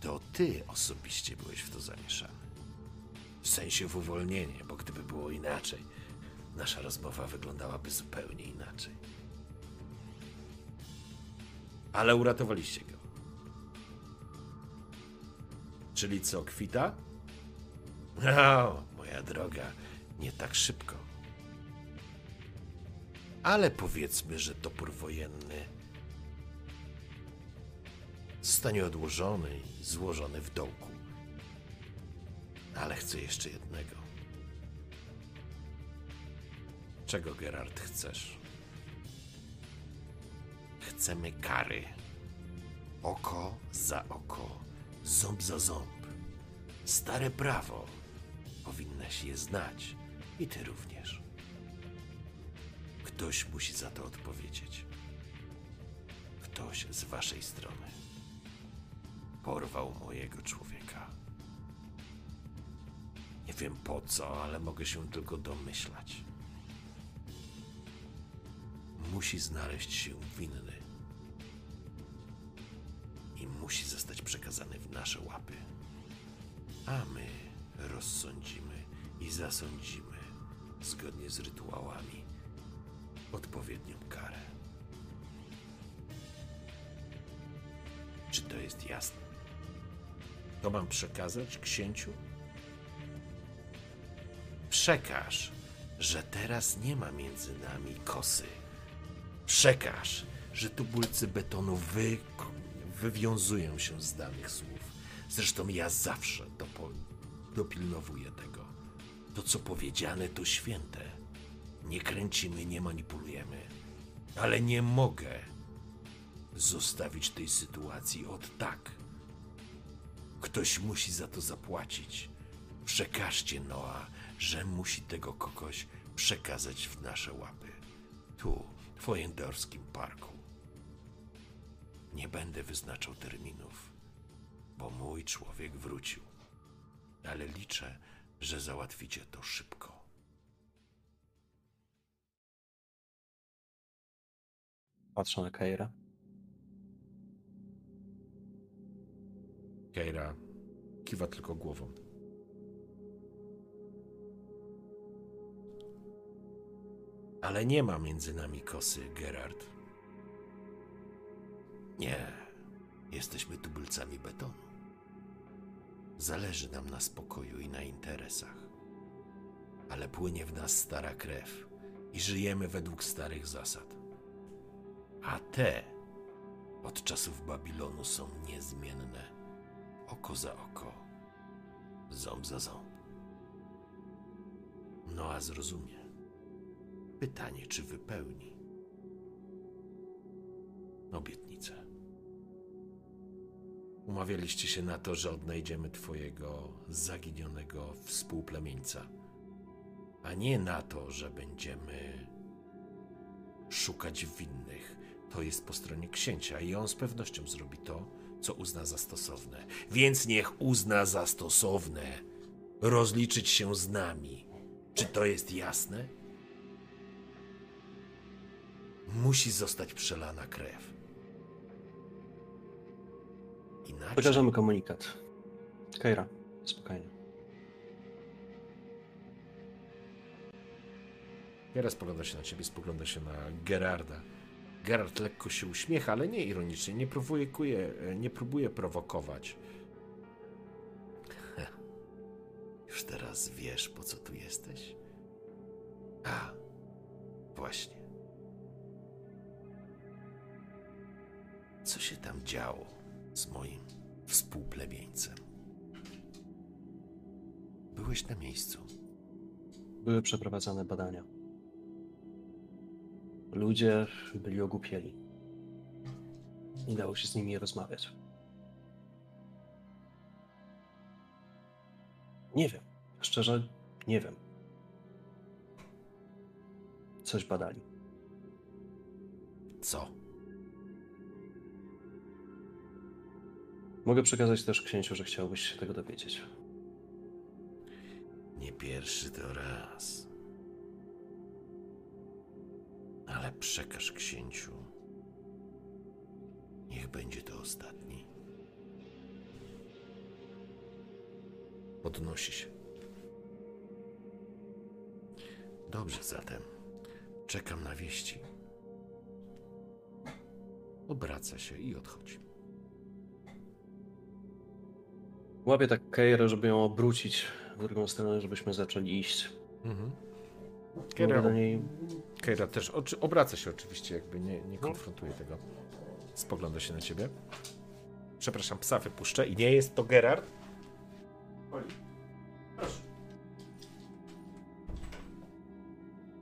To ty osobiście byłeś w to zamieszany. W sensie w uwolnienie, bo gdyby było inaczej, nasza rozmowa wyglądałaby zupełnie inaczej. Ale uratowaliście go. Czyli co, kwita? O, moja droga, nie tak szybko. Ale powiedzmy, że topór wojenny zostanie odłożony i złożony w dołku. Ale chcę jeszcze jednego. Czego, Gerard, chcesz? Chcemy kary. Oko za oko, ząb za ząb. Stare prawo. Powinnaś je znać. I ty również. Ktoś musi za to odpowiedzieć. Ktoś z waszej strony porwał mojego człowieka. Nie wiem po co, ale mogę się tylko domyślać. Musi znaleźć się winny. Musi zostać przekazany w nasze łapy. A my rozsądzimy i zasądzimy, zgodnie z rytuałami, odpowiednią karę. Czy to jest jasne? To mam przekazać księciu? Przekaż, że teraz nie ma między nami kosy. Przekaż, że tubulcy betonu wy, wywiązują się z danych słów. Zresztą ja zawsze dopo, dopilnowuję tego. To, co powiedziane, to święte. Nie kręcimy, nie manipulujemy. Ale nie mogę zostawić tej sytuacji od tak. Ktoś musi za to zapłacić. Przekażcie Noa, że musi tego kogoś przekazać w nasze łapy. Tu, w Wojendorskim Parku. Nie będę wyznaczał terminów, bo mój człowiek wrócił. Ale liczę, że załatwicie to szybko. Patrzę na Keira. Keira kiwa tylko głową. Ale nie ma między nami kosy, Gerard. Nie. Jesteśmy tubylcami betonu. Zależy nam na spokoju i na interesach. Ale płynie w nas stara krew i żyjemy według starych zasad. A te od czasów Babilonu są niezmienne. Oko za oko, ząb za ząb. No a zrozumie. Pytanie, czy wypełni obietnicę. Umawialiście się na to, że odnajdziemy twojego zaginionego współplemieńca, a nie na to, że będziemy szukać winnych. To jest po stronie księcia i on z pewnością zrobi to, co uzna za stosowne. Więc niech uzna za stosowne rozliczyć się z nami. Czy to jest jasne? Musi zostać przelana krew. Inaczej. Pokażemy komunikat. Keira, spokojnie. Teraz spogląda się na ciebie, spogląda się na Gerarda. Gerard lekko się uśmiecha, ale nie ironicznie, nie próbuje, kuje, nie próbuje prowokować. Heh. Już teraz wiesz, po co tu jesteś? A, właśnie. Co się tam działo z moim współplebieńcem? Byłeś na miejscu. Były przeprowadzane badania. Ludzie byli ogłupieli. Nie dało się z nimi rozmawiać. Nie wiem. Szczerze, nie wiem. Coś badali. Co? Mogę przekazać też księciu, że chciałbyś się tego dowiedzieć. Nie pierwszy to raz. Ale przekaż księciu. Niech będzie to ostatni. Podnosi się. Dobrze zatem. Czekam na wieści. Obraca się i odchodzi. Łapię tak Keirę, żeby ją obrócić w drugą stronę, żebyśmy zaczęli iść. Mhm. Do niej, Keira też oczy, obraca się oczywiście, jakby nie, nie konfrontuje tego. Spogląda się na ciebie. Przepraszam, psa wypuszczę i nie jest to Gerard. Oli, proszę.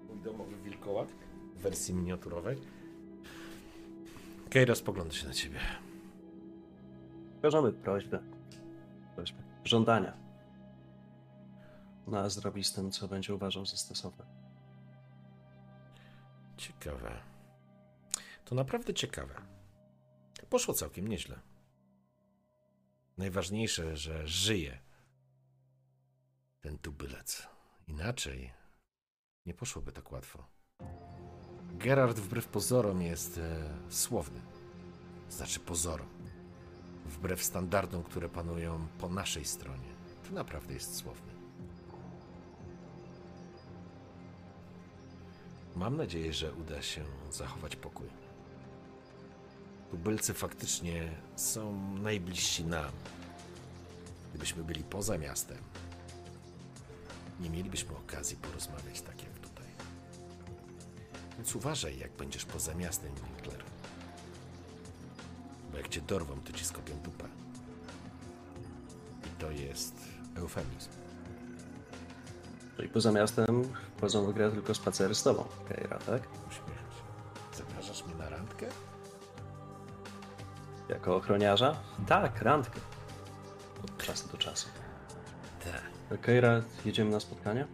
Mój domowy wilkołak w wersji miniaturowej. Keira spogląda się na ciebie. Wyrażamy prośbę, żądania. No a zrobi z tym, co będzie uważał za stosowne. Ciekawe. To naprawdę ciekawe. Poszło całkiem nieźle. Najważniejsze, że żyje ten tubylec. Inaczej nie poszłoby tak łatwo. Gerard wbrew pozorom jest e, słowny. Znaczy pozorom. Wbrew standardom, które panują po naszej stronie. To naprawdę jest słowny. Mam nadzieję, że uda się zachować pokój. Tubylcy faktycznie są najbliżsi nam. Gdybyśmy byli poza miastem, nie mielibyśmy okazji porozmawiać tak jak tutaj. Więc uważaj, jak będziesz poza miastem, Winkler. Bo jak cię dorwą, to ci skopią dupę. I to jest eufemizm. Czyli poza miastem wchodzą w grę tylko spacery z tobą, Keira, tak? Uśmiecha się. Zapraszasz mnie na randkę? Jako ochroniarza? Tak, randkę. Od czasu do czasu. Tak. Keira, jedziemy na spotkanie?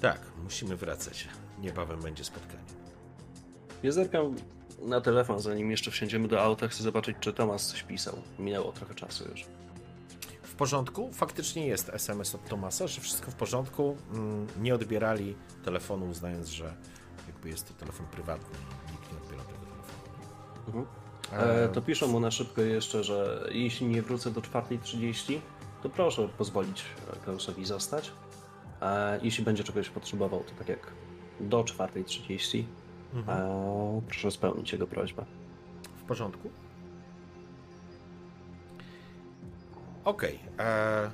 Tak, musimy wracać. Niebawem będzie spotkanie. Ja zerkam na telefon, zanim jeszcze wsiądziemy do auta, chcę zobaczyć, czy Tomas coś pisał. Minęło trochę czasu już. W porządku? Faktycznie jest SMS od Tomasa, że wszystko w porządku. Mm, Nie odbierali telefonu, uznając, że jakby jest to telefon prywatny nikt nie odbiera tego telefonu. Mhm. E, to piszą mu na szybko jeszcze, że jeśli nie wrócę do 4.30, to proszę pozwolić Klausowi zostać. Jeśli będzie czegoś potrzebował, to tak jak do 4.30, Mhm. e, proszę spełnić jego prośbę. W porządku. Okej. Okay.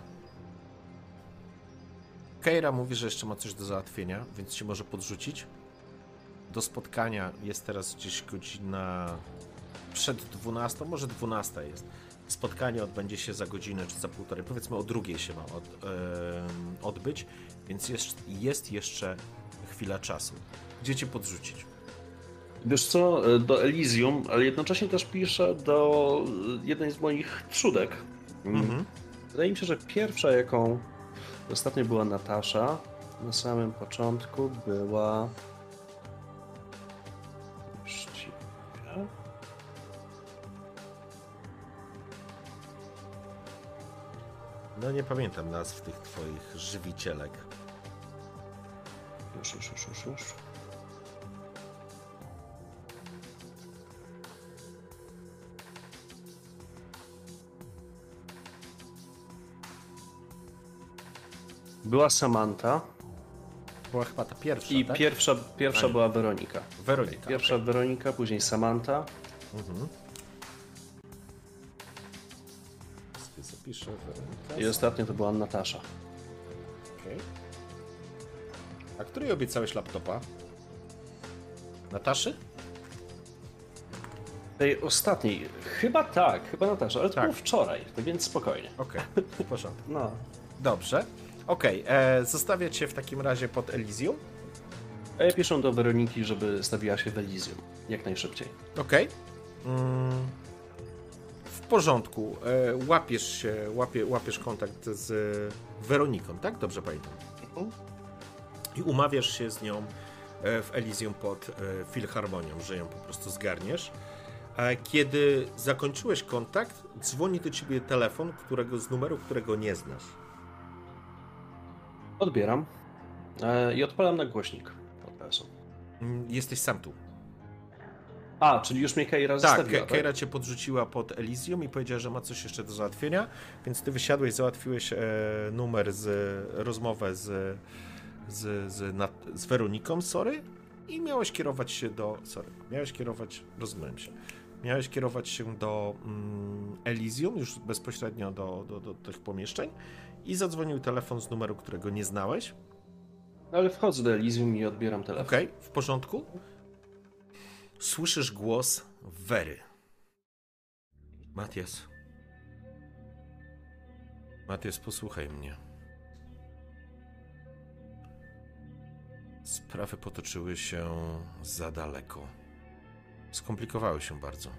Keira mówi, że jeszcze ma coś do załatwienia, więc się może podrzucić. Do spotkania jest teraz gdzieś godzina przed 12, może 12 jest. Spotkanie odbędzie się za godzinę czy za półtorej, powiedzmy o drugiej się ma od, em, odbyć, więc jest, jest jeszcze chwila czasu. Gdzie cię podrzucić? Wiesz co, do Elysium, ale jednocześnie też piszę do e, jednej z moich trzódek. Mm. Mhm. Wydaje mi się, że pierwsza, jaką ostatnio była Natasza, na samym początku była. No nie pamiętam nazw tych twoich żywicielek. Już, już, już, już, już. Była Samantha była chyba ta pierwsza, i tak? pierwsza, pierwsza A była Weronika. Weronika. Pierwsza okej. Weronika, później Samantha. Mhm. Zapiszę Weronika. I ostatnio to była Natasza. Okej. A której obiecałeś laptopa? Nataszy? Tej ostatniej, chyba tak, chyba Natasza, ale to Tak. było wczoraj, tak więc spokojnie. Okej, w porządku. No. Dobrze. Okej, e, zostawię cię w takim razie pod Elysium. A ja piszę do Weroniki, żeby stawiła się w Elysium. Jak najszybciej. Okej. Mm, w porządku. E, łapiesz się, łapie, łapiesz kontakt z Weroniką, tak? Dobrze pamiętam. I umawiasz się z nią e, w Elysium pod e, Filharmonią, że ją po prostu zgarniesz. A kiedy zakończyłeś kontakt, dzwoni do ciebie telefon, którego z numeru, którego nie znasz. Odbieram e, i odpalam na głośnik od razu. Mm, Jesteś sam tu. A, czyli już mnie Keira Tak, Ke- tak? Keira cię podrzuciła pod Elysium i powiedziała, że ma coś jeszcze do załatwienia, więc ty wysiadłeś, załatwiłeś e, numer z rozmowę z, z, z, Nat- z Weroniką, sorry, i miałeś kierować się do, sorry, miałeś kierować, rozumiem się, miałeś kierować się do mm, Elysium, już bezpośrednio do, do, do tych pomieszczeń i zadzwonił telefon z numeru, którego nie znałeś. Ale wchodzę do Elysium i odbieram telefon. Okej, w porządku. Słyszysz głos Wery. Matias. Matias, posłuchaj mnie. Sprawy potoczyły się za daleko. Skomplikowały się bardzo.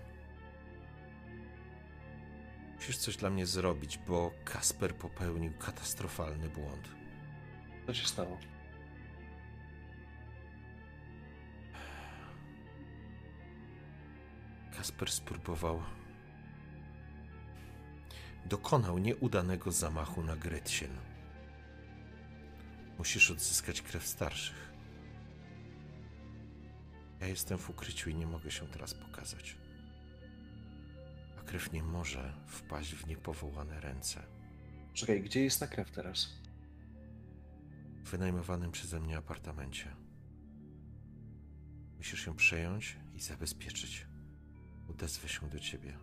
Musisz coś dla mnie zrobić, bo Kasper popełnił katastrofalny błąd. Co się stało? Kasper spróbował. Dokonał nieudanego zamachu na Gretchen. Musisz odzyskać krew starszych. Ja jestem w ukryciu i nie mogę się teraz pokazać. Krew nie może wpaść w niepowołane ręce. Czekaj, gdzie jest ta krew teraz? W wynajmowanym przeze mnie apartamencie. Musisz ją przejąć i zabezpieczyć. Odezwę się do ciebie.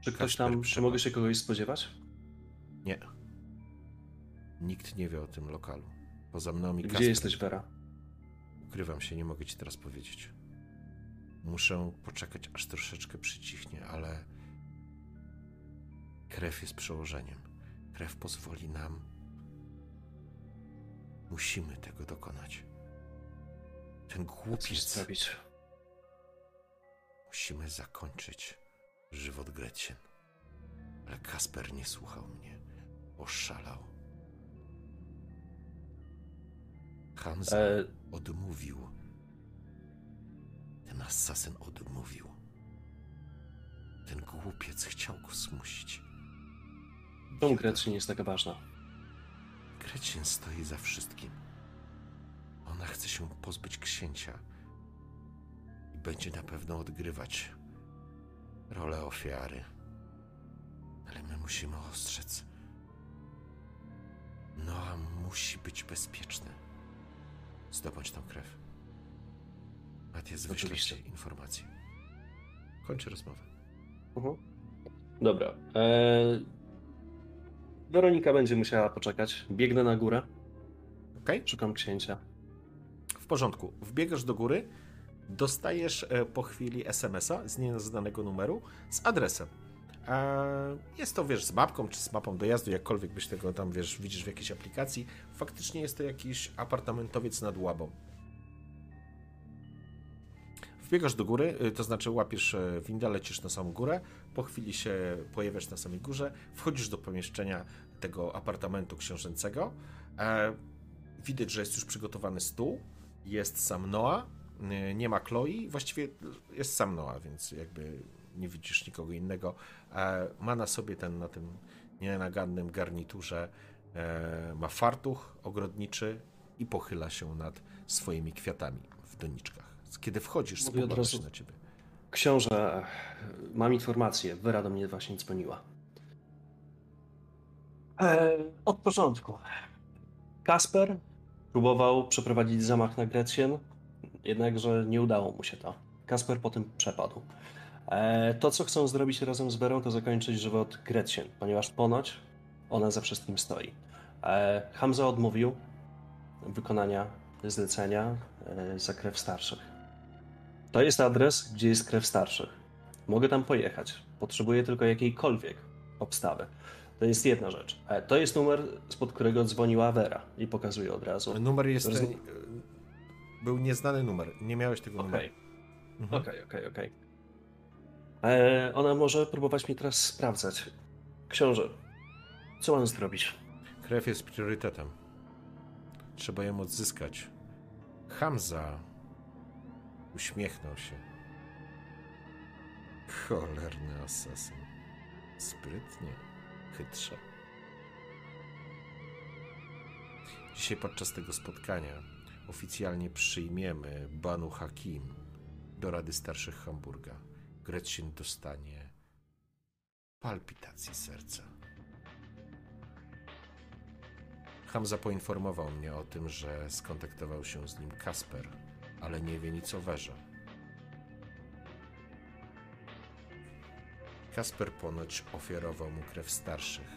Czy ktoś Kasper tam, czy mogę się kogoś spodziewać? Nie. Nikt nie wie o tym lokalu. Poza mną i Gdzie Kasprem. jesteś, Vera? Ukrywam się, nie mogę ci teraz powiedzieć. Muszę poczekać, aż troszeczkę przycichnie, ale krew jest przełożeniem. Krew pozwoli nam. Musimy tego dokonać. Ten głupiec. zrobić. Musimy zakończyć żywot Gretchen. Ale Kasper nie słuchał mnie. Oszalał. Hansa E, odmówił. Ten asasyn odmówił. Ten głupiec chciał go zmusić. Czemu Gretchen jest taka ważna? Gretchen stoi za wszystkim. Ona chce się pozbyć księcia. I będzie na pewno odgrywać rolę ofiary. Ale my musimy ostrzec. Noa musi być bezpieczny. Zdobądź tą krew. Matias, ci informacje. Kończę rozmowę. Mhm. Dobra. Eee... Weronika będzie musiała poczekać. Biegnę na górę, Okej? szukam księcia. W porządku. Wbiegasz do góry, dostajesz e, po chwili SMS-a z nieznanego numeru z adresem. E, Jest to, wiesz, z mapką czy z mapą dojazdu, jakkolwiek byś tego tam, wiesz, widzisz w jakiejś aplikacji. Faktycznie jest to jakiś apartamentowiec nad Łabą. Wbiegasz do góry, y, to znaczy łapiesz e, windę, lecisz na samą górę, po chwili się pojawiasz na samej górze, wchodzisz do pomieszczenia tego apartamentu książęcego. E, Widać, że jest już przygotowany stół, jest sam Noah, y, nie ma Chloe, właściwie jest sam Noah, więc jakby nie widzisz nikogo innego. E, Ma na sobie ten, na tym nienagannym garniturze, e, ma fartuch ogrodniczy i pochyla się nad swoimi kwiatami w doniczkach. Kiedy wchodzisz, spogląda się na ciebie. Książę, mam informację. Wera do mnie właśnie dzwoniła. Eee, od początku. Kasper próbował przeprowadzić zamach na Grecjen, jednakże nie udało mu się to. Kasper potem przepadł. Eee, to, co chcą zrobić razem z Werą, to zakończyć żywot Grecjen, ponieważ ponoć ona za wszystkim stoi. Eee, Hamza odmówił wykonania zlecenia e, za krew starszych. To jest adres, gdzie jest krew starszych. Mogę tam pojechać. Potrzebuję tylko jakiejkolwiek obstawy. To jest jedna rzecz. E, To jest numer, spod którego dzwoniła Vera i pokazuję od razu. Numer jest. Roz- e, Był nieznany numer, nie miałeś tego Okej, numeru. Mhm. okej, okej, okej. E, Ona może próbować mnie teraz sprawdzać. Książę, co mam zrobić? Krew jest priorytetem. Trzeba ją odzyskać. Hamza uśmiechnął się. Cholerny asasyn. Sprytnie, chytrze. Dzisiaj podczas tego spotkania oficjalnie przyjmiemy Banu Hakim do Rady Starszych Hamburga. Gretchen dostanie palpitacji serca. Hamza poinformował mnie o tym, że skontaktował się z nim Kasper, ale nie wie nic o Werze. Kasper ponoć ofiarował mu krew starszych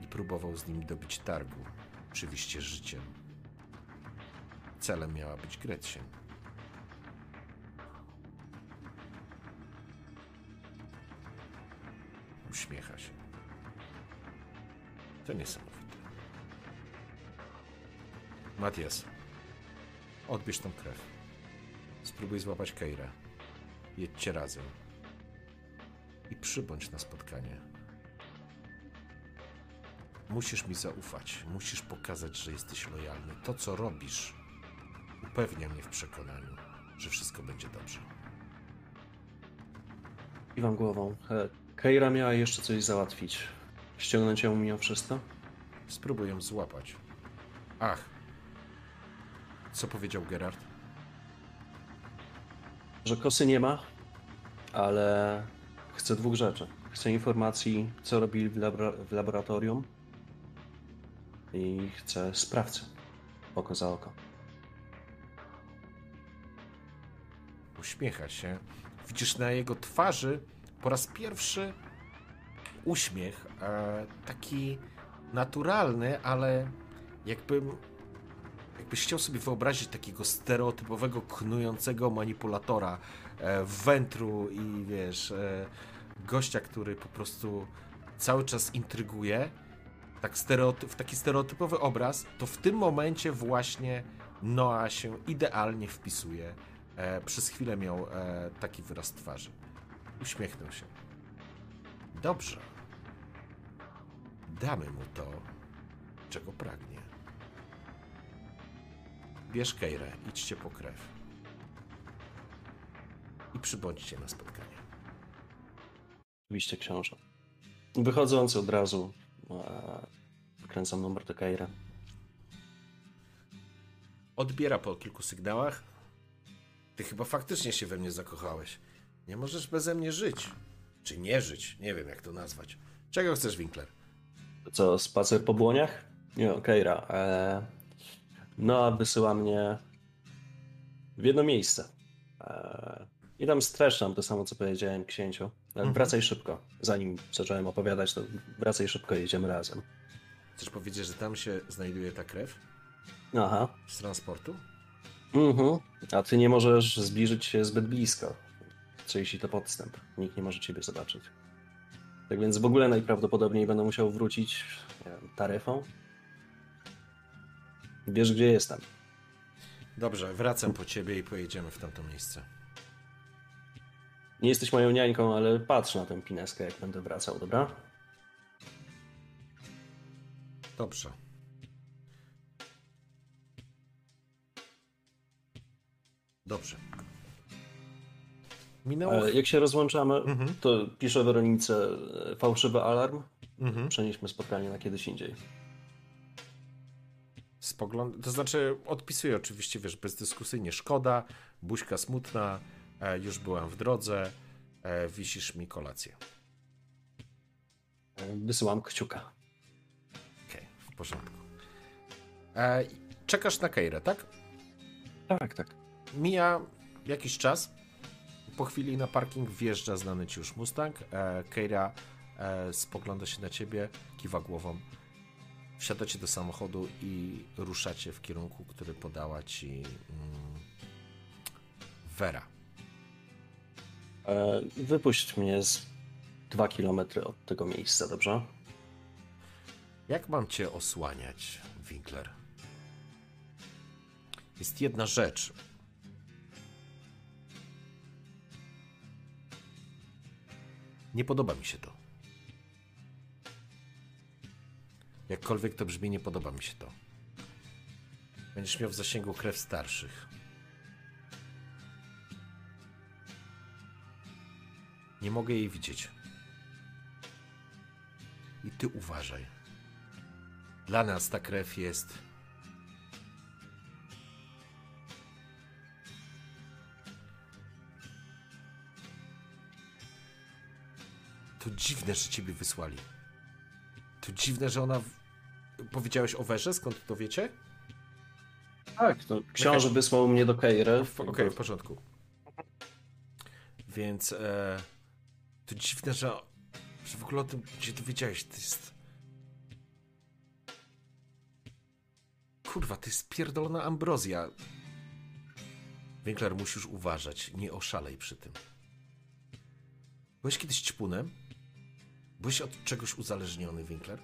i próbował z nim dobić targu, oczywiście życiem. Celem miała być Gretchen. Uśmiecha się. To niesamowite. Matias, odbierz tą krew. Spróbuj złapać Keira. Jedźcie razem. I przybądź na spotkanie. Musisz mi zaufać. Musisz pokazać, że jesteś lojalny. To, co robisz, upewnia mnie w przekonaniu, że wszystko będzie dobrze. Kiwam głową. E, Keira miała jeszcze coś załatwić. Ściągnąć ją mimo wszystko? Spróbuj ją złapać. Ach. Co powiedział Gerard? że kosy nie ma, ale chcę dwóch rzeczy. Chcę informacji, co robili w, w laboratorium i chcę sprawcę. Oko za oko. Uśmiecha się. Widzisz na jego twarzy po raz pierwszy uśmiech. E, taki naturalny, ale jakbym. Jakbyś chciał sobie wyobrazić takiego stereotypowego, knującego manipulatora wętru i wiesz, e, gościa, który po prostu cały czas intryguje, tak stereotyp, taki stereotypowy obraz, to w tym momencie właśnie Noah się idealnie wpisuje. E, przez chwilę miał e, taki wyraz twarzy. Uśmiechnął się. Dobrze. Damy mu to, czego pragnie. Bierz Keirę, idźcie po krew. I przybądźcie na spotkanie. Oczywiście książę. Wychodząc od razu e, wkręcam numer do Keira. Odbiera po kilku sygnałach. Ty chyba faktycznie się we mnie zakochałeś. Nie możesz beze mnie żyć. Czy nie żyć? Nie wiem, jak to nazwać. Czego chcesz, Winkler? Co, spacer po błoniach? Nie, Keira. E... No, wysyła mnie w jedno miejsce. E... I tam streszczam to samo, co powiedziałem księciu. Mhm. Wracaj szybko. Zanim zacząłem opowiadać, to wracaj szybko, jedziemy razem. Chcesz powiedzieć, że tam się znajduje ta krew Aha. z transportu? Mhm. A ty nie możesz zbliżyć się zbyt blisko. Czyli ci to podstęp. Nikt nie może ciebie zobaczyć. Tak więc w ogóle najprawdopodobniej będę musiał wrócić wiem, taryfą. Wiesz, gdzie jestem. Dobrze, wracam po ciebie i pojedziemy w tamto miejsce. Nie jesteś moją niańką, ale patrz na tę pineskę, jak będę wracał, dobra? Dobrze. Dobrze. Minęło. Ale jak się rozłączamy, Mhm. to piszę Weronice e, fałszywy alarm. Mhm. Przenieśmy spotkanie na kiedyś indziej. Spogląd... To znaczy, odpisuję oczywiście, wiesz, bezdyskusyjnie. Szkoda, buźka smutna, e, już byłam w drodze, e, wisisz mi kolację. E, Wysyłam kciuka. Okej, w porządku. E, czekasz na Keirę, tak? Tak, tak. Mija jakiś czas. Po chwili na parking wjeżdża znany ci już Mustang. E, Keira e, spogląda się na ciebie, kiwa głową. Wsiadacie do samochodu i ruszacie w kierunku, który podała ci mm, Vera. E, Wypuść mnie z dwa kilometry od tego miejsca, dobrze? Jak mam cię osłaniać, Winkler? Jest jedna rzecz. Nie podoba mi się to. Jakkolwiek to brzmi, nie podoba mi się to. Będziesz miał w zasięgu krew starszych. Nie mogę jej widzieć. I ty uważaj. Dla nas ta krew jest. To dziwne, że ciebie wysłali. To dziwne, że ona. Powiedziałeś o Werze? Skąd to wiecie? Tak, to książę wysłał mnie do Keiry. Okej, w porządku. Więc e, to dziwne, że, że w ogóle o tym się dowiedziałeś. To jest. Kurwa, to jest pierdolona ambrozja. Winkler, musisz uważać. Nie oszalej przy tym. Byłeś kiedyś ćpunem? Byłeś od czegoś uzależniony, Winkler?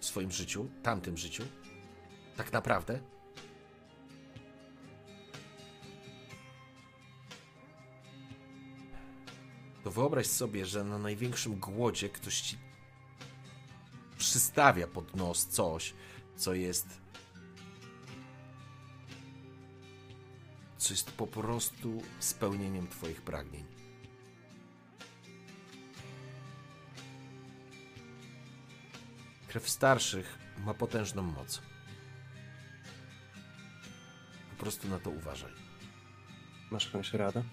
W swoim życiu? Tamtym życiu? Tak naprawdę? Wyobraź sobie, że na największym głodzie ktoś ci przystawia pod nos coś, co jest. co jest po prostu spełnieniem Twoich pragnień. Krew starszych ma potężną moc. Po prostu na to uważaj. Masz jakąś radę?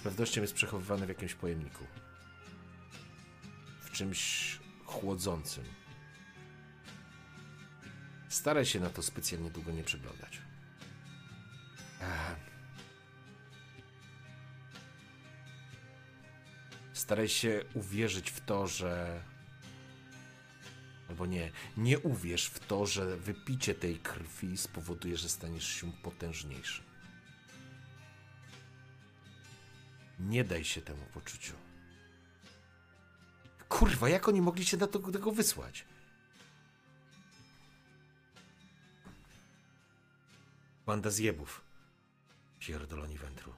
Z pewnością jest przechowywany w jakimś pojemniku. W czymś chłodzącym. Staraj się na to specjalnie długo nie przyglądać. Staraj się uwierzyć w to, że. Albo nie, nie uwierz w to, że wypicie tej krwi spowoduje, że staniesz się potężniejszy. Nie daj się temu poczuciu. Kurwa, jak oni mogli cię na to, tego wysłać? Banda zjebów. Pierdoloni wędru.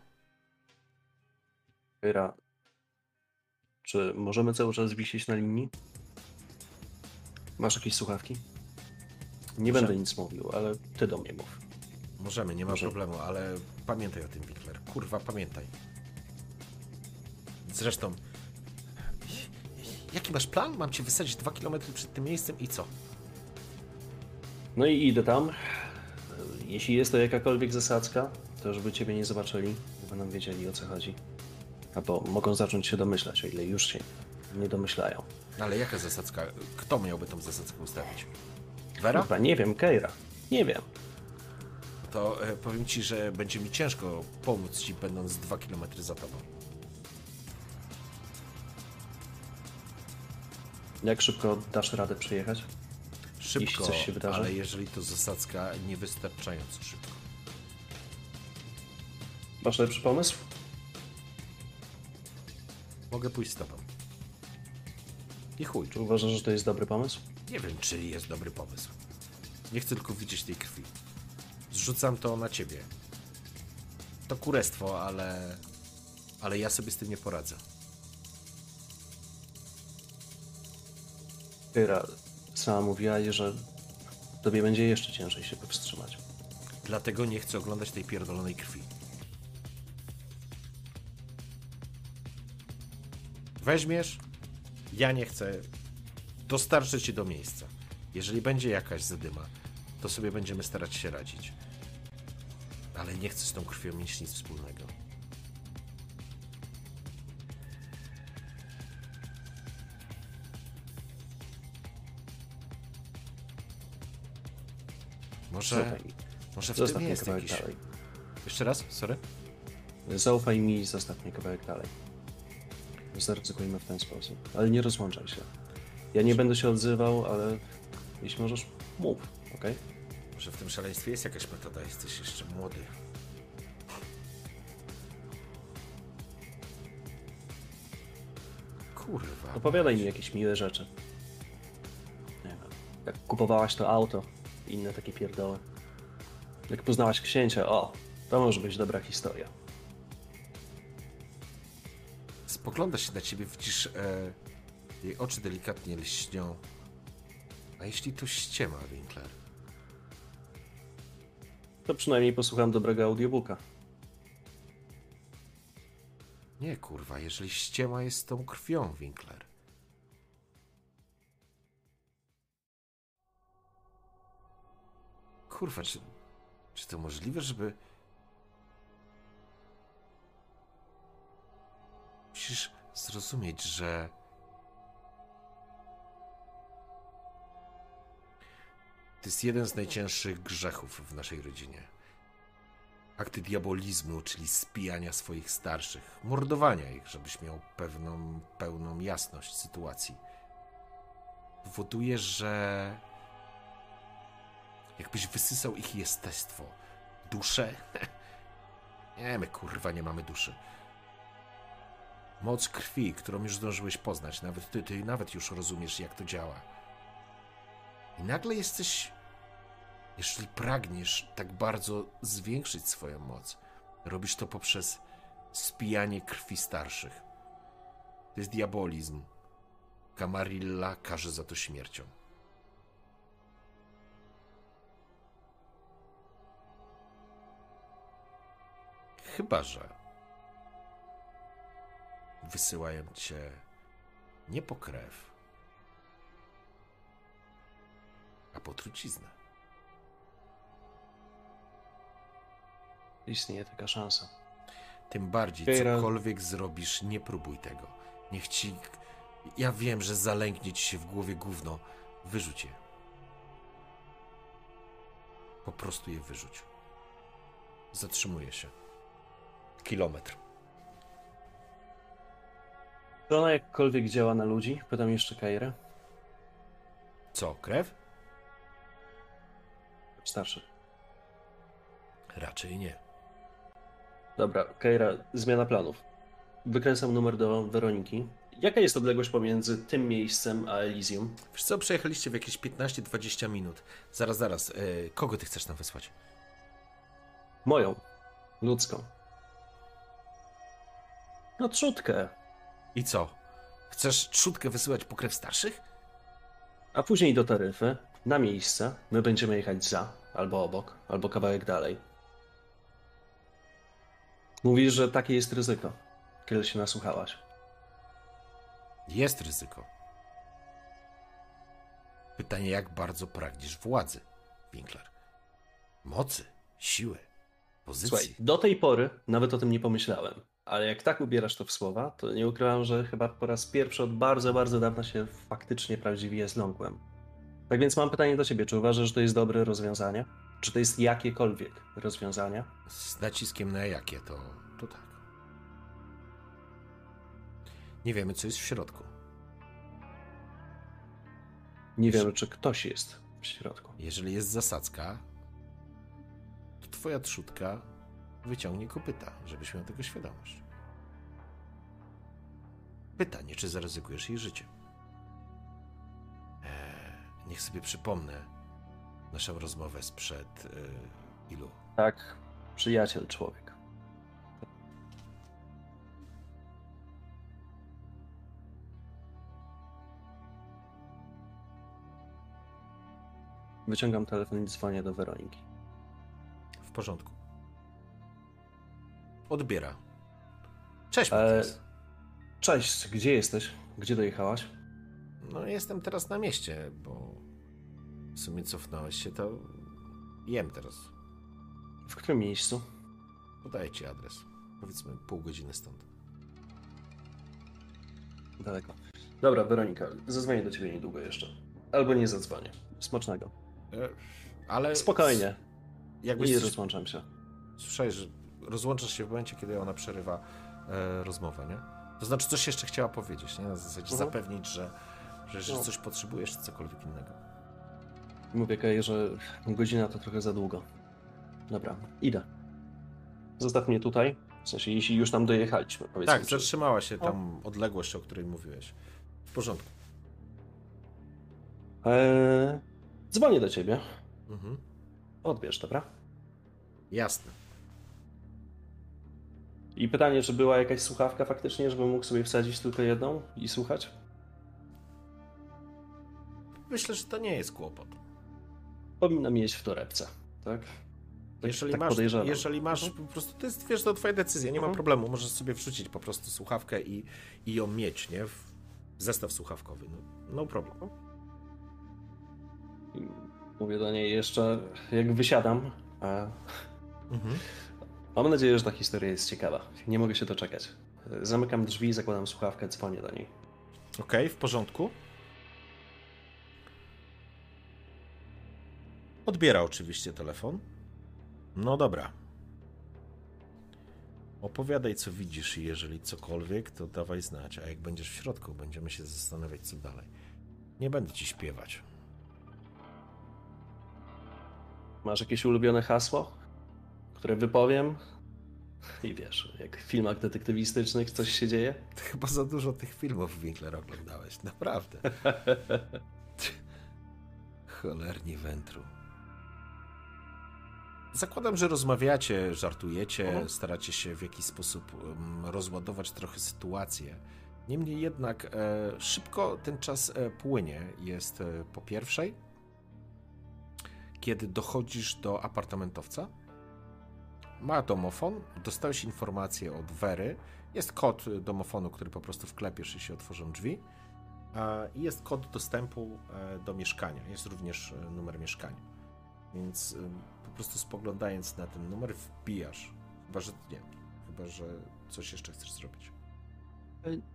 Keira, czy możemy cały czas wisieć na linii? Masz jakieś słuchawki? Nie Proszę. będę nic mówił, ale ty do mnie mów. Możemy, nie ma Może- problemu, ale pamiętaj o tym, Winkler. Kurwa, pamiętaj. Zresztą, jaki masz plan? Mam cię wysadzić dwa kilometry przed tym miejscem i co? No i idę tam. Jeśli jest to jakakolwiek zasadzka, to żeby ciebie nie zobaczyli, będą wiedzieli o co chodzi. Albo mogą zacząć się domyślać, o ile już się nie domyślają. Ale jaka zasadzka? Kto miałby tą zasadzkę ustawić? Vera? Chyba nie wiem, Keira. Nie wiem. To e, powiem ci, że będzie mi ciężko pomóc ci, będąc dwa kilometry za tobą. Jak szybko dasz radę przyjechać? Szybko, coś się wydarzy? ale jeżeli to zasadzka, niewystarczająco szybko. Masz lepszy pomysł? Mogę pójść z tobą. I chuj. Czy uważasz, że to jest dobry pomysł? Nie wiem, czy jest dobry pomysł. Nie chcę tylko widzieć tej krwi. Zrzucam to na ciebie. To kurestwo, ale... Ale ja sobie z tym nie poradzę. Keira sama mówiła, że tobie będzie jeszcze ciężej się powstrzymać. Dlatego nie chcę oglądać tej pierdolonej krwi. Weźmiesz, ja nie chcę. Dostarczę ci do miejsca. Jeżeli będzie jakaś zadyma, to sobie będziemy starać się radzić. Ale nie chcę z tą krwią mieć nic wspólnego. Może, Zaufaj mi. może w Zostaw tym jest jakiś... dalej. Jeszcze raz? Sorry? Zaufaj mi i zostaw mnie kawałek dalej. Zaryzykujmy w ten sposób. Ale nie rozłączaj się. Ja nie będę się odzywał, ale jeśli możesz, mów, okej? Może w tym szaleństwie jest jakaś metoda, jesteś jeszcze młody. Kurwa. Opowiadaj mi jakieś miłe rzeczy. Nie wiem. Jak kupowałaś to auto i inne takie pierdoły. Jak poznałaś księcia, o, to może być dobra historia. Spogląda się na ciebie, widzisz, e, jej oczy delikatnie lśnią. A jeśli to ściema, Winkler? To przynajmniej posłucham dobrego audiobooka. Nie, kurwa, jeżeli ściema jest tą krwią, Winkler. Kurwa, czy, czy to możliwe, żeby... Musisz zrozumieć, że... To jest jeden z najcięższych grzechów w naszej rodzinie. Akty diabolizmu, czyli spijania swoich starszych, mordowania ich, żebyś miał pewną, pełną jasność sytuacji, powoduje, że jakbyś wysysał ich jestestwo, duszę. Nie, my kurwa nie mamy duszy. Moc krwi, którą już zdążyłeś poznać, nawet ty, ty nawet już rozumiesz, jak to działa. I nagle jesteś jeżeli pragniesz tak bardzo zwiększyć swoją moc, robisz to poprzez spijanie krwi starszych. To jest diabolizm. Camarilla każe za to śmiercią. Chyba, że wysyłają cię nie po krew, a po truciznę. Istnieje taka szansa. Tym bardziej, cokolwiek zrobisz, nie próbuj tego. Niech ci. Ja wiem, że zalęknie ci się w głowie gówno. Wyrzuć je. Po prostu je wyrzuć. Zatrzymuje się. Kilometr. Czy ona jakkolwiek działa na ludzi? Pytam jeszcze Kairę. Co, krew? Starszy. Raczej nie. Dobra, Keira, zmiana planów. Wykręcam numer do Weroniki. Jaka jest odległość pomiędzy tym miejscem a Elysium? Wiesz co, przejechaliście w jakieś 15-20 minut. Zaraz, zaraz. E, kogo ty chcesz tam wysłać? Moją. Ludzką. No trzutkę. I co? Chcesz trzutkę wysyłać po krew starszych? A później do taryfy, na miejsce. My będziemy jechać za, albo obok, albo kawałek dalej. Mówisz, że takie jest ryzyko. Kiedy się nasłuchałaś. Jest ryzyko. Pytanie, jak bardzo pragniesz władzy, Winkler? Mocy, siły. Pozycji. Słuchaj, do tej pory nawet o tym nie pomyślałem. Ale jak tak ubierasz to w słowa, to nie ukrywam, że chyba po raz pierwszy od bardzo, bardzo dawna się faktycznie prawdziwie zląkłem. Tak więc mam pytanie do ciebie, czy uważasz, że to jest dobre rozwiązanie? Czy to jest jakiekolwiek rozwiązanie? Z naciskiem na jakie, to, to tak. Nie wiemy, co jest w środku. Nie wiem, czy ktoś jest w środku. Jeżeli jest zasadzka, to twoja trzutka wyciągnie kopyta, żebyś miał tego świadomość. Pytanie, czy zaryzykujesz jej życie? Eee, niech sobie przypomnę naszą rozmowę sprzed yy, ilu? Tak, przyjaciel człowiek. Wyciągam telefon i dzwonię do Weroniki. W porządku. Odbiera. Cześć, E, Matias. Cześć, gdzie jesteś? Gdzie dojechałaś? No, jestem teraz na mieście, bo w sumie cofnąłeś się, to jem teraz. W którym miejscu? Podaję ci adres. Powiedzmy pół godziny stąd. Daleko. Dobra, Weronika, zadzwonię do ciebie niedługo jeszcze. Albo nie zadzwonię. Smacznego. E, ale. Spokojnie. Jakbyś Nie rozłączam się. Słyszałeś, że rozłączasz się w momencie, kiedy ona przerywa e, rozmowę, nie? To znaczy, coś jeszcze chciała powiedzieć, nie? Na zasadzie Mhm. zapewnić, że, że, że No. coś potrzebujesz, czy cokolwiek innego. Mówię Kej, że godzina to trochę za długo. Dobra, idę. Zostaw mnie tutaj. W sensie, jeśli już tam dojechaliśmy, powiedzmy. Tak, zatrzymała się tam odległość, o której mówiłeś. W porządku. Eee, dzwonię do ciebie. Mhm. Odbierz, dobra? Jasne. I pytanie, czy była jakaś słuchawka faktycznie, żebym mógł sobie wsadzić tylko jedną i słuchać? Myślę, że to nie jest kłopot. Powinna mieć w torebce, tak? Tak- Jeżeli, tak masz, podejrzewam. jeżeli masz po prostu, to jest, wiesz, to twoja decyzja, nie ma Mhm. problemu, możesz sobie wrzucić po prostu słuchawkę i, i ją mieć, nie? W zestaw słuchawkowy, no, no problem. Mówię do niej jeszcze, jak wysiadam. A Mhm. Mam nadzieję, że ta historia jest ciekawa. Nie mogę się doczekać. Zamykam drzwi, zakładam słuchawkę, dzwonię do niej. Okej, w porządku. Odbiera oczywiście telefon. No dobra. Opowiadaj, co widzisz i jeżeli cokolwiek, to dawaj znać. A jak będziesz w środku, będziemy się zastanawiać, co dalej. Nie będę ci śpiewać. Masz jakieś ulubione hasło, które wypowiem? I wiesz, jak w filmach detektywistycznych coś się dzieje? Ty chyba za dużo tych filmów Winkler oglądałeś, naprawdę. Cholerni wętru. Zakładam, że rozmawiacie, żartujecie, Mhm. staracie się w jakiś sposób rozładować trochę sytuację. Niemniej jednak e, szybko ten czas e, płynie. Jest e, po pierwszej, kiedy dochodzisz do apartamentowca. Ma domofon, dostałeś informację od Wery. Jest kod domofonu, który po prostu wklepiesz i się otworzą drzwi. E, I jest kod dostępu e, do mieszkania. Jest również e, numer mieszkania. Więc po prostu spoglądając na ten numer wbijasz. Chyba, że nie. Chyba, że coś jeszcze chcesz zrobić.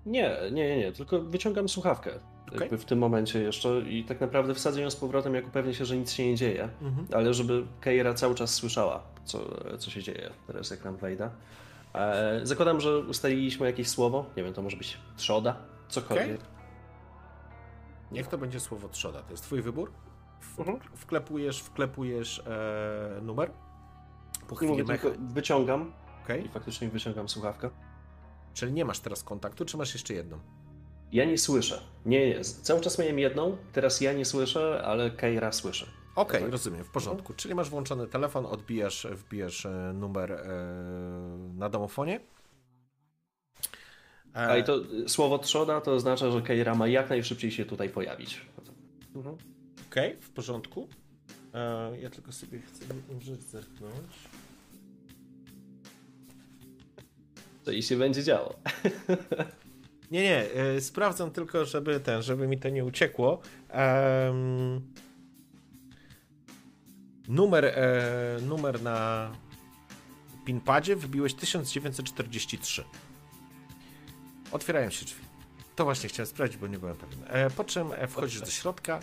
Nie, nie, nie, nie, tylko wyciągam słuchawkę. Jakby w tym momencie jeszcze i tak naprawdę wsadzę ją z powrotem, jak upewnię się, że nic się nie dzieje. Mhm. Ale żeby Keira cały czas słyszała, co, co się dzieje teraz, jak nam wejdę. E, zakładam, że ustaliliśmy jakieś słowo. Nie wiem, to może być trzoda, cokolwiek. Niech to będzie słowo trzoda. To jest twój wybór. W, Mhm. Wklepujesz, wklepujesz e, numer. Po chwili mówię, mecha. wyciągam Okej. i faktycznie wyciągam słuchawkę. Czyli nie masz teraz kontaktu, czy masz jeszcze jedną? Ja nie słyszę. Nie, nie. Cały czas miałem jedną, teraz ja nie słyszę, ale Keira słyszy. Okej, Tak. rozumiem, w porządku. Czyli masz włączony telefon, odbijasz, wbijasz e, numer e, na domofonie. E, A i to słowo trzoda to oznacza, że Keira ma jak najszybciej się tutaj pojawić. Mhm. Okej, w porządku. E, ja tylko sobie chcę rzecz zerknąć. To i się będzie działo. Nie, nie, e, sprawdzam tylko, żeby ten, żeby mi to nie uciekło. Em, numer, e, numer na pinpadzie wybiłeś 1943. Otwierają się drzwi. To właśnie chciałem sprawdzić, bo nie byłem pewien. E, po czym e, wchodzisz do środka.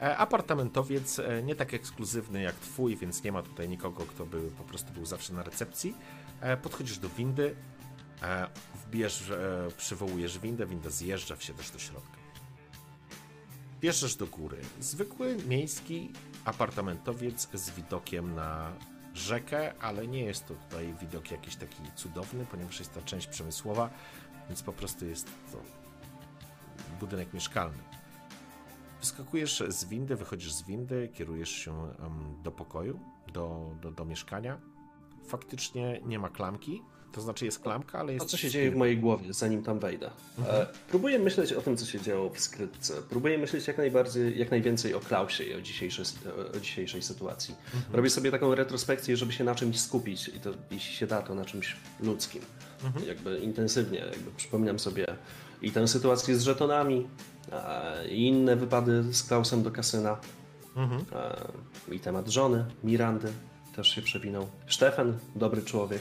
E, apartamentowiec e, nie tak ekskluzywny jak twój, więc nie ma tutaj nikogo, kto by po prostu był zawsze na recepcji. E, podchodzisz do windy, wbijesz, przywołujesz windę, winda zjeżdża, wsiadasz do środka. Wjeżdżasz do góry. Zwykły miejski apartamentowiec z widokiem na rzekę, ale nie jest to tutaj widok jakiś taki cudowny, ponieważ jest to część przemysłowa, więc po prostu jest to budynek mieszkalny. Wyskakujesz z windy, wychodzisz z windy, kierujesz się do pokoju, do, do, do mieszkania. Faktycznie nie ma klamki, to znaczy jest klamka, ale jest. A co się dzieje w mojej głowie, zanim tam wejdę? E, próbuję myśleć o tym, co się działo w skrytce. Próbuję myśleć jak najbardziej, jak najwięcej o Klausie i o dzisiejszej, o dzisiejszej sytuacji. Robię sobie taką retrospekcję, żeby się na czymś skupić i to, jeśli się da, to na czymś ludzkim. Jakby intensywnie, jakby przypominam sobie i tę sytuację z żetonami, e, i inne wypady z Klausem do kasyna. E, I temat żony, Mirandy też się przewinął. Stefan, dobry człowiek.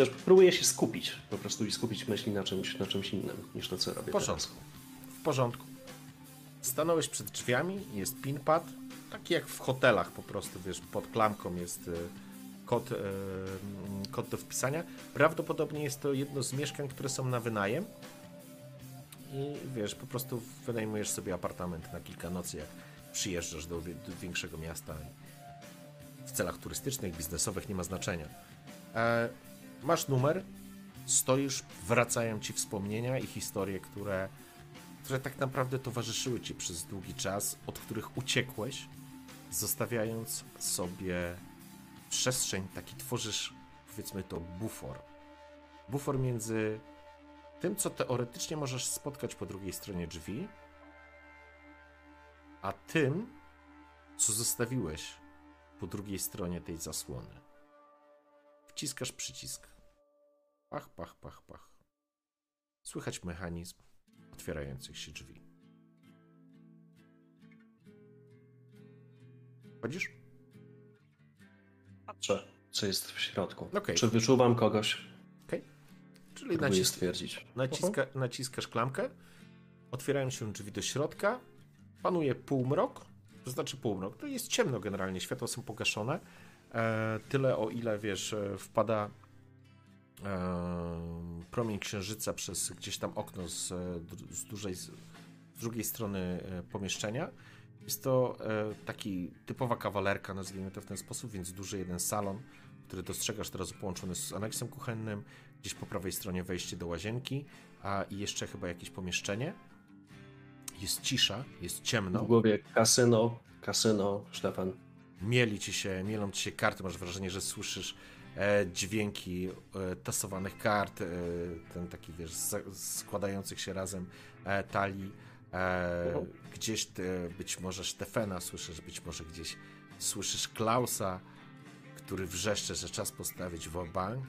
Wiesz, próbuję się skupić po prostu i skupić myśli na czymś, na czymś innym niż to, co robię W porządku. W porządku. Stanąłeś przed drzwiami, jest pinpad, taki jak w hotelach po prostu, wiesz, pod klamką jest y, kod, y, kod do wpisania. Prawdopodobnie jest to jedno z mieszkań, które są na wynajem i wiesz, po prostu wynajmujesz sobie apartament na kilka nocy, jak przyjeżdżasz do, do większego miasta w celach turystycznych, biznesowych, nie ma znaczenia. E, masz numer, stoisz, wracają ci wspomnienia i historie, które, które tak naprawdę towarzyszyły ci przez długi czas, od których uciekłeś, zostawiając sobie przestrzeń, taki tworzysz, powiedzmy to, bufor. Bufor między tym, co teoretycznie możesz spotkać po drugiej stronie drzwi, a tym, co zostawiłeś po drugiej stronie tej zasłony. Wciskasz przycisk. Pach, pach, pach, pach. Słychać mechanizm otwierających się drzwi. Wchodzisz? Patrzę, co jest w środku. Okej. Czy wyczuwam kogoś? Czyli Próbuję nacis stwierdzić. naciska naciskasz klamkę, otwierają się drzwi do środka, panuje półmrok, to znaczy półmrok, to jest ciemno generalnie, światła są pogaszone, tyle o ile, wiesz, e, wpada e, promień księżyca przez gdzieś tam okno z, e, z, dużej, z drugiej strony e, pomieszczenia. Jest to e, taki typowa kawalerka, nazwijmy to w ten sposób, więc duży jeden salon, który dostrzegasz teraz połączony z aneksem kuchennym, gdzieś po prawej stronie wejście do łazienki, a i jeszcze chyba jakieś pomieszczenie. Jest cisza, jest ciemno. W głowie kasyno, kasyno, Stefan. Mieli ci się, mielą ci się karty, masz wrażenie, że słyszysz e, dźwięki e, tasowanych kart, e, ten taki, wiesz, składających się razem talii. E, gdzieś ty, być może Stefana słyszysz, być może gdzieś słyszysz Klausa, który wrzeszcze, że czas postawić w bank.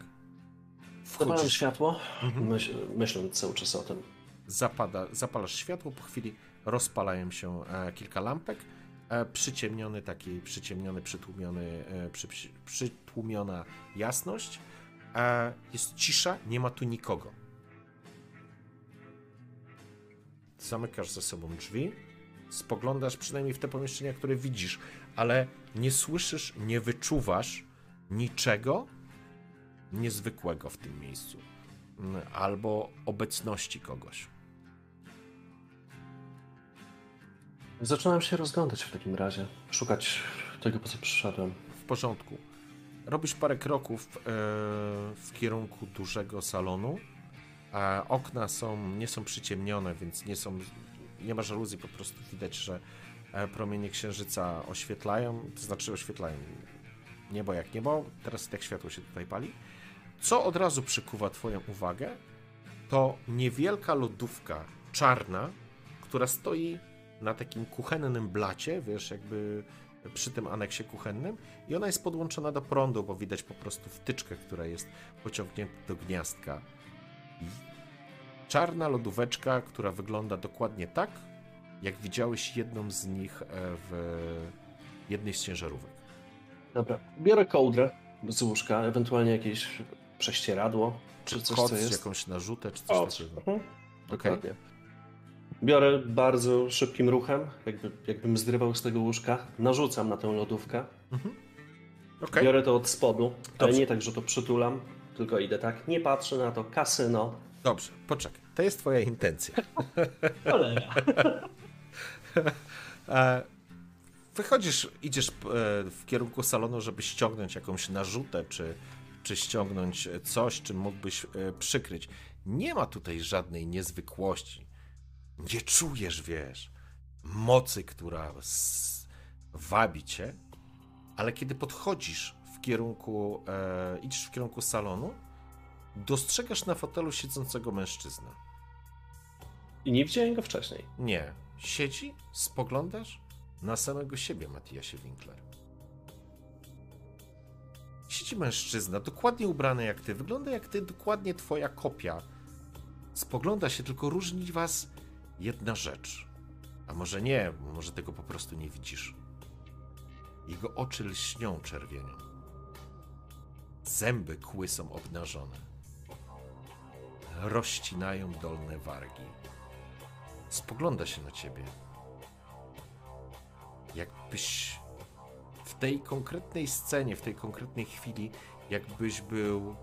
Zapalam światło, Mhm. myśl, myśląc cały czas o tym. zapada, zapalasz światło, po chwili rozpalają się kilka lampek, przyciemniony taki, przyciemniony, przytłumiony, e, przy, przytłumiona jasność, e, jest cisza, nie ma tu nikogo. Zamykasz za sobą drzwi, spoglądasz przynajmniej w te pomieszczenia, które widzisz, ale nie słyszysz, nie wyczuwasz niczego niezwykłego w tym miejscu mm, albo obecności kogoś. Zaczynam się rozglądać w takim razie. Szukać tego, po co przyszedłem. W porządku. Robisz parę kroków e, w kierunku dużego salonu. A okna są, nie są przyciemnione, więc nie są, nie ma żaluzji, po prostu widać, że e, promienie księżyca oświetlają, to znaczy oświetlają niebo jak niebo. Teraz tak światło się tutaj pali. Co od razu przykuwa Twoją uwagę, to niewielka lodówka czarna, która stoi na takim kuchennym blacie, wiesz, jakby przy tym aneksie kuchennym i ona jest podłączona do prądu, bo widać po prostu wtyczkę, która jest pociągnięta do gniazdka. Czarna lodóweczka, która wygląda dokładnie tak, jak widziałeś jedną z nich e, w jednej z ciężarówek. Dobra, biorę kołdrę z łóżka, ewentualnie jakieś prześcieradło, czy coś, Koc, co jest. jakąś narzutę, czy coś O, takiego. mhm, Okej. dokładnie. Biorę bardzo szybkim ruchem, jakby, jakbym zrywał z tego łóżka, narzucam na tę lodówkę, Okej. biorę to od spodu, ale Dobrze. nie tak, że to przytulam, tylko idę tak, nie patrzę na to, kasyno, Dobrze, poczekaj. To jest twoja intencja. cholera. E, Wychodzisz, idziesz e, w kierunku salonu, żeby ściągnąć jakąś narzutę, czy, czy ściągnąć coś, czym mógłbyś e, przykryć. Nie ma tutaj żadnej niezwykłości. Nie czujesz, wiesz, mocy, która wabi cię, ale kiedy podchodzisz w kierunku, e, idziesz w kierunku salonu, dostrzegasz na fotelu siedzącego mężczyznę. I nie widziałem go wcześniej. Nie. Siedzi, spoglądasz na samego siebie, Matiasie Winkler. Siedzi mężczyzna, dokładnie ubrany jak ty, wygląda jak ty, dokładnie twoja kopia. Spogląda się, tylko różni was jedna rzecz. A może nie, może tego po prostu nie widzisz. Jego oczy lśnią czerwienią. Zęby kły są obnażone. Rozcinają dolne wargi spogląda się na ciebie. Jakbyś w tej konkretnej scenie, w tej konkretnej chwili, jakbyś był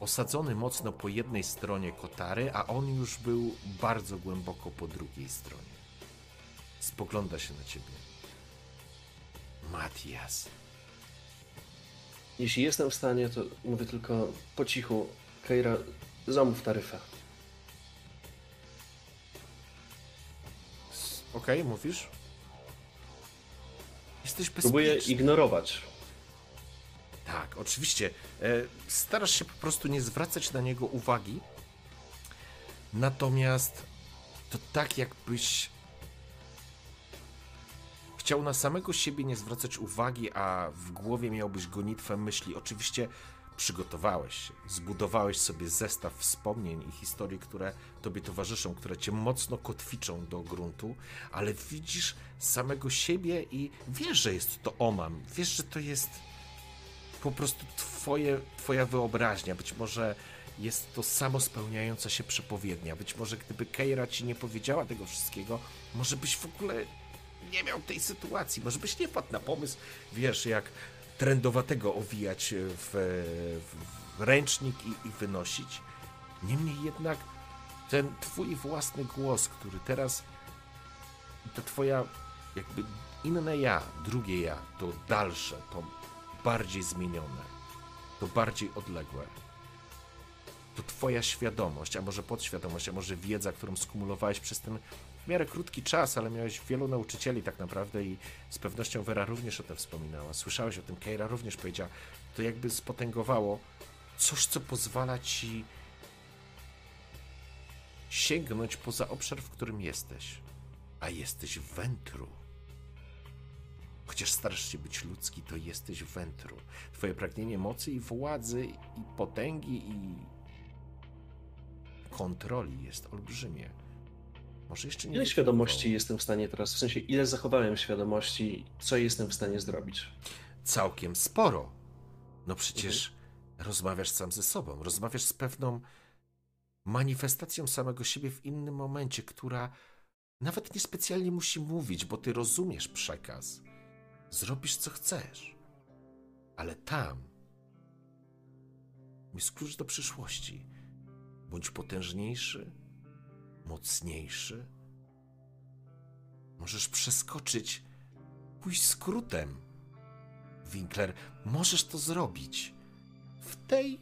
osadzony mocno po jednej stronie kotary, a on już był bardzo głęboko po drugiej stronie. Spogląda się na ciebie. Matias. Jeśli jestem w stanie, to mówię tylko po cichu, Keira, zamów taryfę. Okej, mówisz? Jesteś Próbuję bezpieczny. ignorować. Tak, oczywiście. E, Starasz się po prostu nie zwracać na niego uwagi. Natomiast to tak, jakbyś chciał na samego siebie nie zwracać uwagi, a w głowie miałbyś gonitwę myśli. Oczywiście przygotowałeś się, zbudowałeś sobie zestaw wspomnień i historii, które tobie towarzyszą, które cię mocno kotwiczą do gruntu, ale widzisz samego siebie i wiesz, że jest to Oman. Wiesz, że to jest po prostu twoje, twoja wyobraźnia. Być może jest to samo spełniająca się przepowiednia. Być może gdyby Keira ci nie powiedziała tego wszystkiego, może byś w ogóle nie miał tej sytuacji. Może byś nie wpadł na pomysł, wiesz, jak trendowatego owijać w, w ręcznik i, i wynosić. Niemniej jednak ten twój własny głos, który teraz to twoja jakby inne ja, drugie ja, to dalsze, to bardziej zmienione, to bardziej odległe. To twoja świadomość, a może podświadomość, a może wiedza, którą skumulowałeś przez ten w miarę krótki czas, ale miałeś wielu nauczycieli tak naprawdę i z pewnością Vera również o tym wspominała. Słyszałeś o tym, Keira również powiedziała. To jakby spotęgowało coś, co pozwala ci sięgnąć poza obszar, w którym jesteś. A jesteś wętru. Chociaż starasz się być ludzki, to jesteś wętru. Twoje pragnienie mocy i władzy, i potęgi, i kontroli jest olbrzymie. Może jeszcze nie Ile świadomości Paweł. jestem w stanie teraz, w sensie ile zachowałem świadomości, co jestem w stanie zrobić? Całkiem sporo. No przecież rozmawiasz sam ze sobą, rozmawiasz z pewną manifestacją samego siebie w innym momencie, która nawet niespecjalnie musi mówić, bo ty rozumiesz przekaz. Zrobisz co chcesz. Ale tam jest klucz do przyszłości. Bądź potężniejszy, mocniejszy. Możesz przeskoczyć, pójść skrótem. Winkler, możesz to zrobić. W tej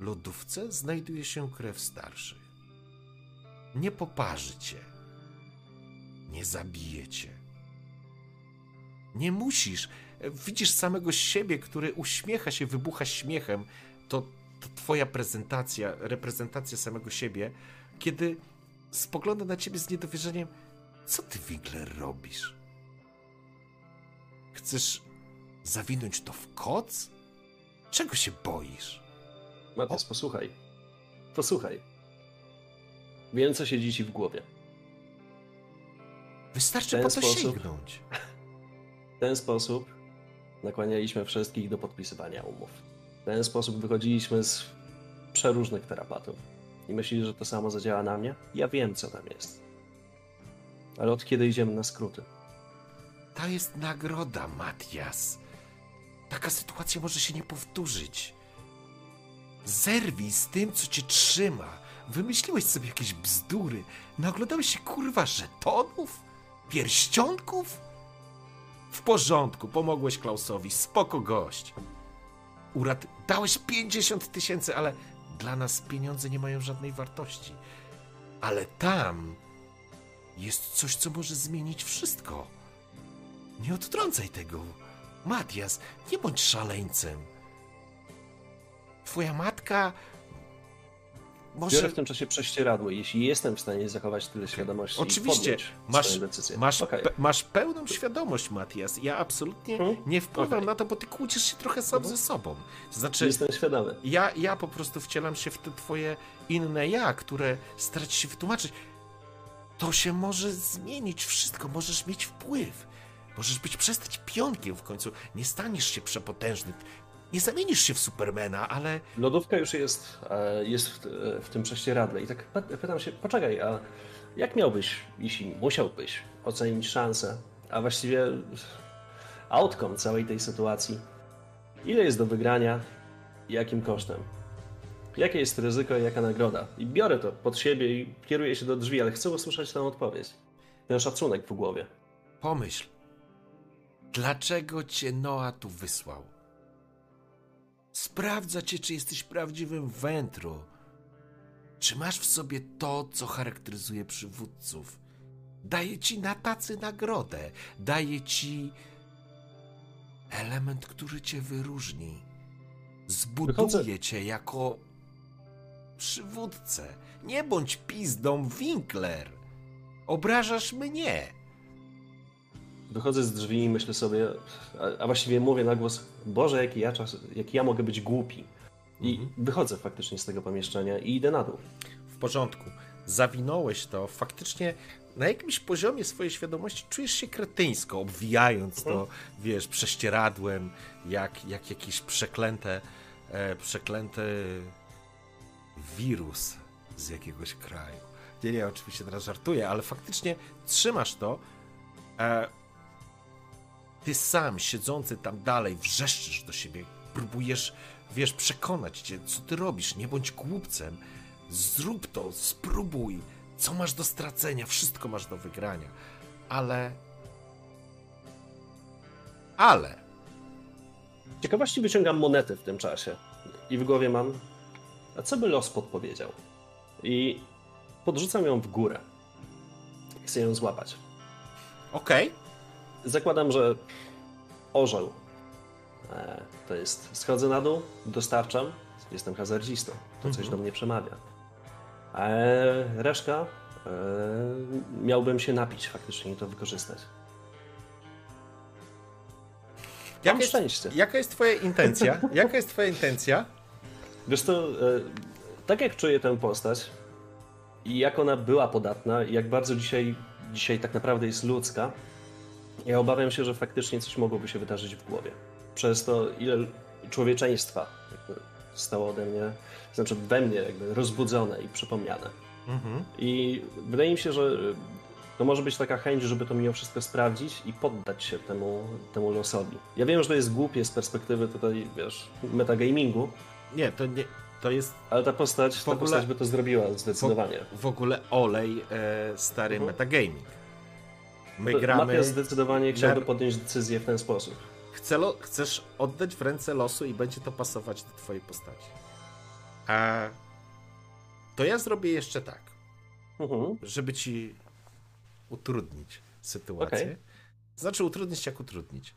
lodówce znajduje się krew starszych. Nie poparzy cię. Nie zabije cię. Nie musisz. Widzisz samego siebie, który uśmiecha się, wybucha śmiechem. To, to twoja prezentacja, reprezentacja samego siebie, kiedy spogląda na ciebie z niedowierzeniem. Co ty, Winkler, robisz? Chcesz zawinąć to w koc? Czego się boisz? Matias, posłuchaj. Posłuchaj. Wiem, co siedzi ci w głowie. Wystarczy po to sposób- sięgnąć. W ten sposób nakłanialiśmy wszystkich do podpisywania umów. W ten sposób wychodziliśmy z przeróżnych terapatów. I myślisz, że to samo zadziała na mnie? Ja wiem, co tam jest. Ale od kiedy idziemy na skróty? To jest nagroda, Matias. Taka sytuacja może się nie powtórzyć. Zerwij z tym, co cię trzyma. Wymyśliłeś sobie jakieś bzdury. Naoglądałeś się kurwa żetonów? Pierścionków? W porządku, pomogłeś Klausowi, spoko gość. Urat, dałeś 50 tysięcy, ale dla nas pieniądze nie mają żadnej wartości. Ale tam jest coś, co może zmienić wszystko. Nie odtrącaj tego. Matias, nie bądź szaleńcem. Twoja matka. Może. Biorę w tym czasie prześcieradło. Jeśli jestem w stanie zachować tyle świadomości Oczywiście, masz, masz, Okej. pe, masz pełną świadomość, Matias. Ja absolutnie Mhm. nie wpływam Okej. na to, bo ty kłócisz się trochę sam Mhm. ze sobą. To znaczy, Jestem świadomy. ja, ja po prostu wcielam się w te twoje inne ja, które stara się wytłumaczyć. To się może zmienić wszystko, możesz mieć wpływ. Możesz być przestać pionkiem w końcu. Nie staniesz się przepotężny. Nie zamienisz się w Supermana, ale Lodówka już jest, e, jest w, e, w tym prześcieradle i tak py- pytam się, poczekaj, a jak miałbyś, jeśli musiałbyś ocenić szansę, a właściwie outcome całej tej sytuacji? Ile jest do wygrania i jakim kosztem? Jakie jest ryzyko i jaka nagroda? I biorę to pod siebie i kieruję się do drzwi, ale chcę usłyszeć tę odpowiedź. Ten szacunek w głowie. pomyśl. Dlaczego cię Noa tu wysłał? Sprawdza cię, czy jesteś prawdziwym wętru. Czy masz w sobie to, co charakteryzuje przywódców? Daje ci na tacy nagrodę. Daje ci element, który cię wyróżni. Zbuduje cię jako przywódcę. Nie bądź pizdą Winkler. Obrażasz mnie. Wychodzę z drzwi i myślę sobie, a, a właściwie mówię na głos, Boże, jaki ja, czas, jaki ja mogę być głupi. I Mhm. wychodzę faktycznie z tego pomieszczenia i idę na dół. w porządku. Zawinąłeś to, faktycznie na jakimś poziomie swojej świadomości czujesz się kretyńsko, obwijając to, wiesz, prześcieradłem, jak, jak jakiś przeklęte, e, przeklęty wirus z jakiegoś kraju. Nie, nie, oczywiście teraz żartuję, ale faktycznie trzymasz to. E, ty sam, siedzący tam dalej, wrzeszczysz do siebie, próbujesz, wiesz, przekonać cię, co ty robisz, nie bądź głupcem. Zrób to, spróbuj. Co masz do stracenia? Wszystko masz do wygrania. Ale. Ale. Ciekawości wyciągam monety w tym czasie i w głowie mam, a co by los podpowiedział? I podrzucam ją w górę. Chcę ją złapać. Okej. Zakładam, że orzeł e, to jest, schodzę na dół, dostarczam, jestem hazardzistą, to coś Mhm. do mnie przemawia. E, reszka e, miałbym się napić faktycznie i to wykorzystać. Jaka Mam szczęście. jaka jest Twoja intencja? Jaka jest Twoja intencja? Wiesz to, e, tak jak czuję tę postać i jak ona była podatna i jak bardzo dzisiaj, dzisiaj tak naprawdę jest ludzka, ja obawiam się, że faktycznie coś mogłoby się wydarzyć w głowie. Przez to, ile człowieczeństwa zostało ode mnie, znaczy we mnie jakby rozbudzone i przypomniane. Mhm. I wydaje mi się, że to może być taka chęć, żeby to mimo wszystko sprawdzić i poddać się temu, temu losowi. Ja wiem, że to jest głupie z perspektywy tutaj, wiesz, metagamingu, Nie, to nie. To jest ale ta postać, W ta ogóle- postać by to zrobiła zdecydowanie. w ogóle olej e, stary Mhm. metagaming. My gramy. Matias zdecydowanie chciałby ner- podjąć decyzję w ten sposób. Chce lo, chcesz oddać w ręce losu i będzie to pasować do twojej postaci. A to ja zrobię jeszcze tak, Mhm. żeby ci utrudnić sytuację. Okej. Znaczy utrudnić jak utrudnić.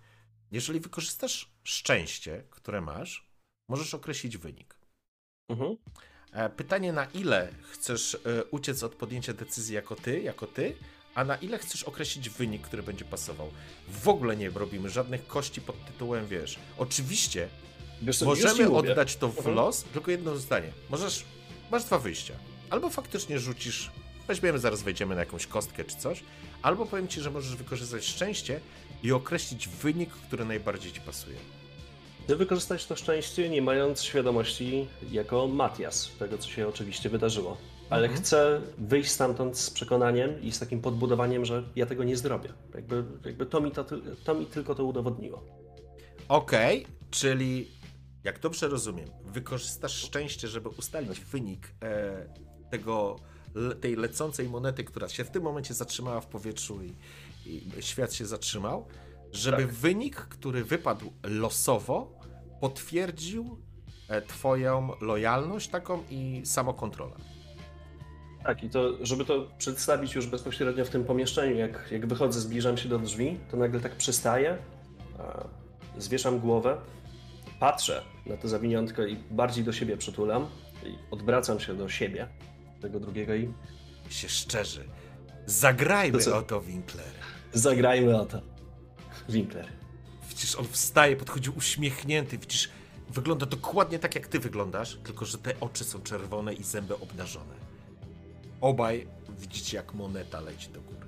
Jeżeli wykorzystasz szczęście, które masz, możesz określić wynik. Mhm. E, Pytanie, na ile chcesz e, uciec od podjęcia decyzji jako ty, jako ty, a na ile chcesz określić wynik, który będzie pasował. W ogóle nie robimy żadnych kości pod tytułem, wiesz. Oczywiście Wiesz możemy oddać to w Mhm. los, tylko jedno zdanie. Możesz, masz dwa wyjścia. Albo faktycznie rzucisz weźmiemy, zaraz wejdziemy na jakąś kostkę czy coś, albo powiem ci, że możesz wykorzystać szczęście i określić wynik, który najbardziej ci pasuje. Chcę wykorzystać to szczęście, nie mając świadomości jako Matias tego, co się oczywiście wydarzyło. Ale Mhm. chcę wyjść stamtąd z przekonaniem i z takim podbudowaniem, że ja tego nie zrobię. Jakby, jakby to, mi to, to mi tylko to udowodniło. Okej, czyli jak dobrze rozumiem, wykorzystasz szczęście, żeby ustalić wynik e, tego, le, tej lecącej monety, która się w tym momencie zatrzymała w powietrzu i, i świat się zatrzymał, żeby Tak. wynik, który wypadł losowo, potwierdził e, twoją lojalność taką i samokontrolę. Tak, i to, żeby to przedstawić już bezpośrednio w tym pomieszczeniu, jak, jak wychodzę, zbliżam się do drzwi, to nagle tak przystaję, zwieszam głowę, patrzę na to zawiniątko i bardziej do siebie przytulam i odwracam się do siebie, tego drugiego i Się szczerzy. Zagrajmy To o to, Winkler. zagrajmy o to. Winkler. Widzisz, on wstaje, podchodzi uśmiechnięty, widzisz, wygląda dokładnie tak, jak ty wyglądasz, tylko że te oczy są czerwone i zęby obnażone. Obaj widzicie, jak moneta leci do góry.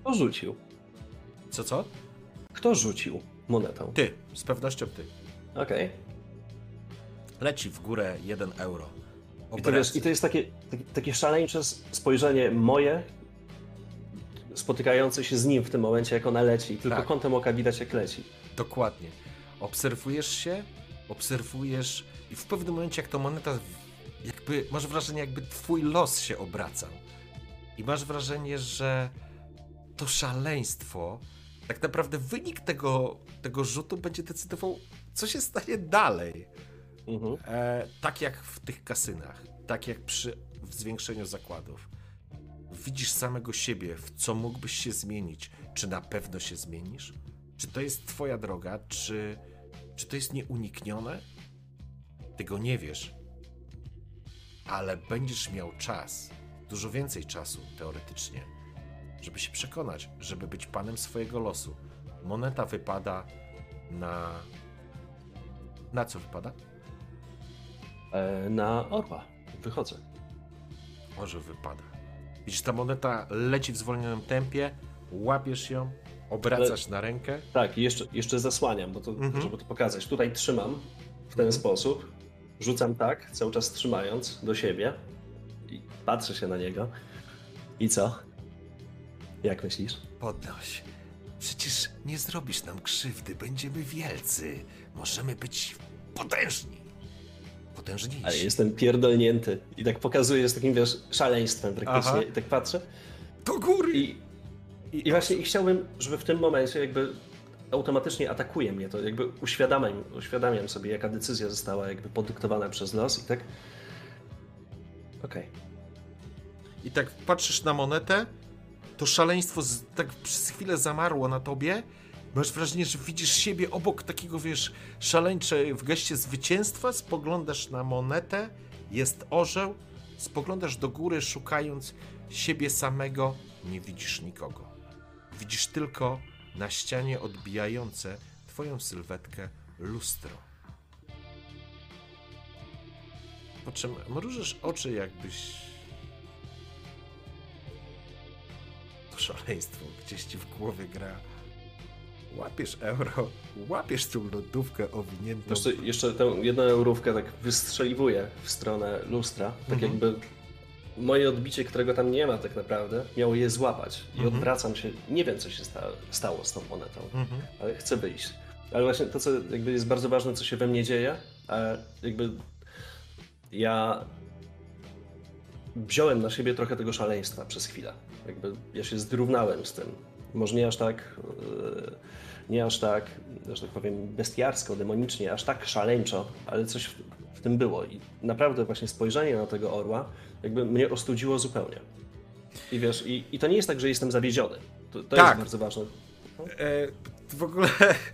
Kto rzucił? Co, co? Kto rzucił monetą? Ty, z pewnością ty. Okej. Leci w górę jeden euro. I, to wiesz, I to jest takie, takie, szaleńcze spojrzenie moje, spotykające się z nim w tym momencie, jak ona leci. Tylko Tak. kątem oka widać, jak leci. Dokładnie. Obserwujesz się, obserwujesz i w pewnym momencie, jak to moneta, jakby, masz wrażenie, jakby twój los się obracał. I masz wrażenie, że to szaleństwo, tak naprawdę wynik tego, tego rzutu będzie decydował, co się stanie dalej. Mhm. E, tak jak w tych kasynach, tak jak przy zwiększeniu zakładów. Widzisz samego siebie, w co mógłbyś się zmienić. Czy na pewno się zmienisz? Czy to jest twoja droga? Czy, czy to jest nieuniknione? Tego nie wiesz. Ale będziesz miał czas, dużo więcej czasu teoretycznie, żeby się przekonać, żeby być panem swojego losu. Moneta wypada na. Na co wypada? E, na orła. Wychodzę. Może wypada. Widzisz, ta moneta leci w zwolnionym tempie, łapiesz ją, obracasz na rękę. Tak, jeszcze, jeszcze zasłaniam, bo to, Mhm. żeby to pokazać. Tutaj trzymam w ten sposób. Rzucam tak, cały czas trzymając do siebie. I patrzę się na niego. I co? Jak myślisz? Podnoś. Przecież nie zrobisz nam krzywdy, będziemy wielcy. Możemy być potężni. Potężniejsi. Ale jestem pierdolnięty. I tak pokazuję z takim, wiesz, szaleństwem praktycznie. Aha. I tak patrzę. Do góry! I, I właśnie i chciałbym, żeby w tym momencie jakby automatycznie atakuje mnie to, jakby uświadamiam, uświadamiam sobie, jaka decyzja została jakby podyktowana przez los i tak... Okej. I tak patrzysz na monetę, to szaleństwo z, tak przez chwilę zamarło na tobie. Masz wrażenie, że widzisz siebie obok takiego, wiesz, szaleńcze w geście zwycięstwa, spoglądasz na monetę, jest orzeł, spoglądasz do góry, szukając siebie samego, nie widzisz nikogo. Widzisz tylko na ścianie odbijające twoją sylwetkę lustro. Po czym mrużysz oczy, jakbyś to szaleństwo gdzieś ci w głowie gra. Łapiesz euro, łapiesz tą lodówkę owiniętą. Wiesz co, jeszcze tę jedną eurówkę tak wystrzeliwuję w stronę lustra, tak Mhm. jakby moje odbicie, którego tam nie ma tak naprawdę, miało je złapać. I Mhm. odwracam się, nie wiem co się sta- stało z tą monetą, Mhm. ale chcę wyjść. Ale właśnie to, co jakby jest bardzo ważne, co się we mnie dzieje, a jakby ja wziąłem na siebie trochę tego szaleństwa przez chwilę. Jakby ja się zrównałem z tym. Może nie aż tak, yy, nie aż tak, że tak powiem, bestiarsko, demonicznie, aż tak szaleńczo, ale coś w, w tym było. I naprawdę właśnie spojrzenie na tego orła jakby mnie ostudziło zupełnie. I wiesz, i, i to nie jest tak, że jestem zawiedziony. To, to Tak. jest bardzo ważne. E, w ogóle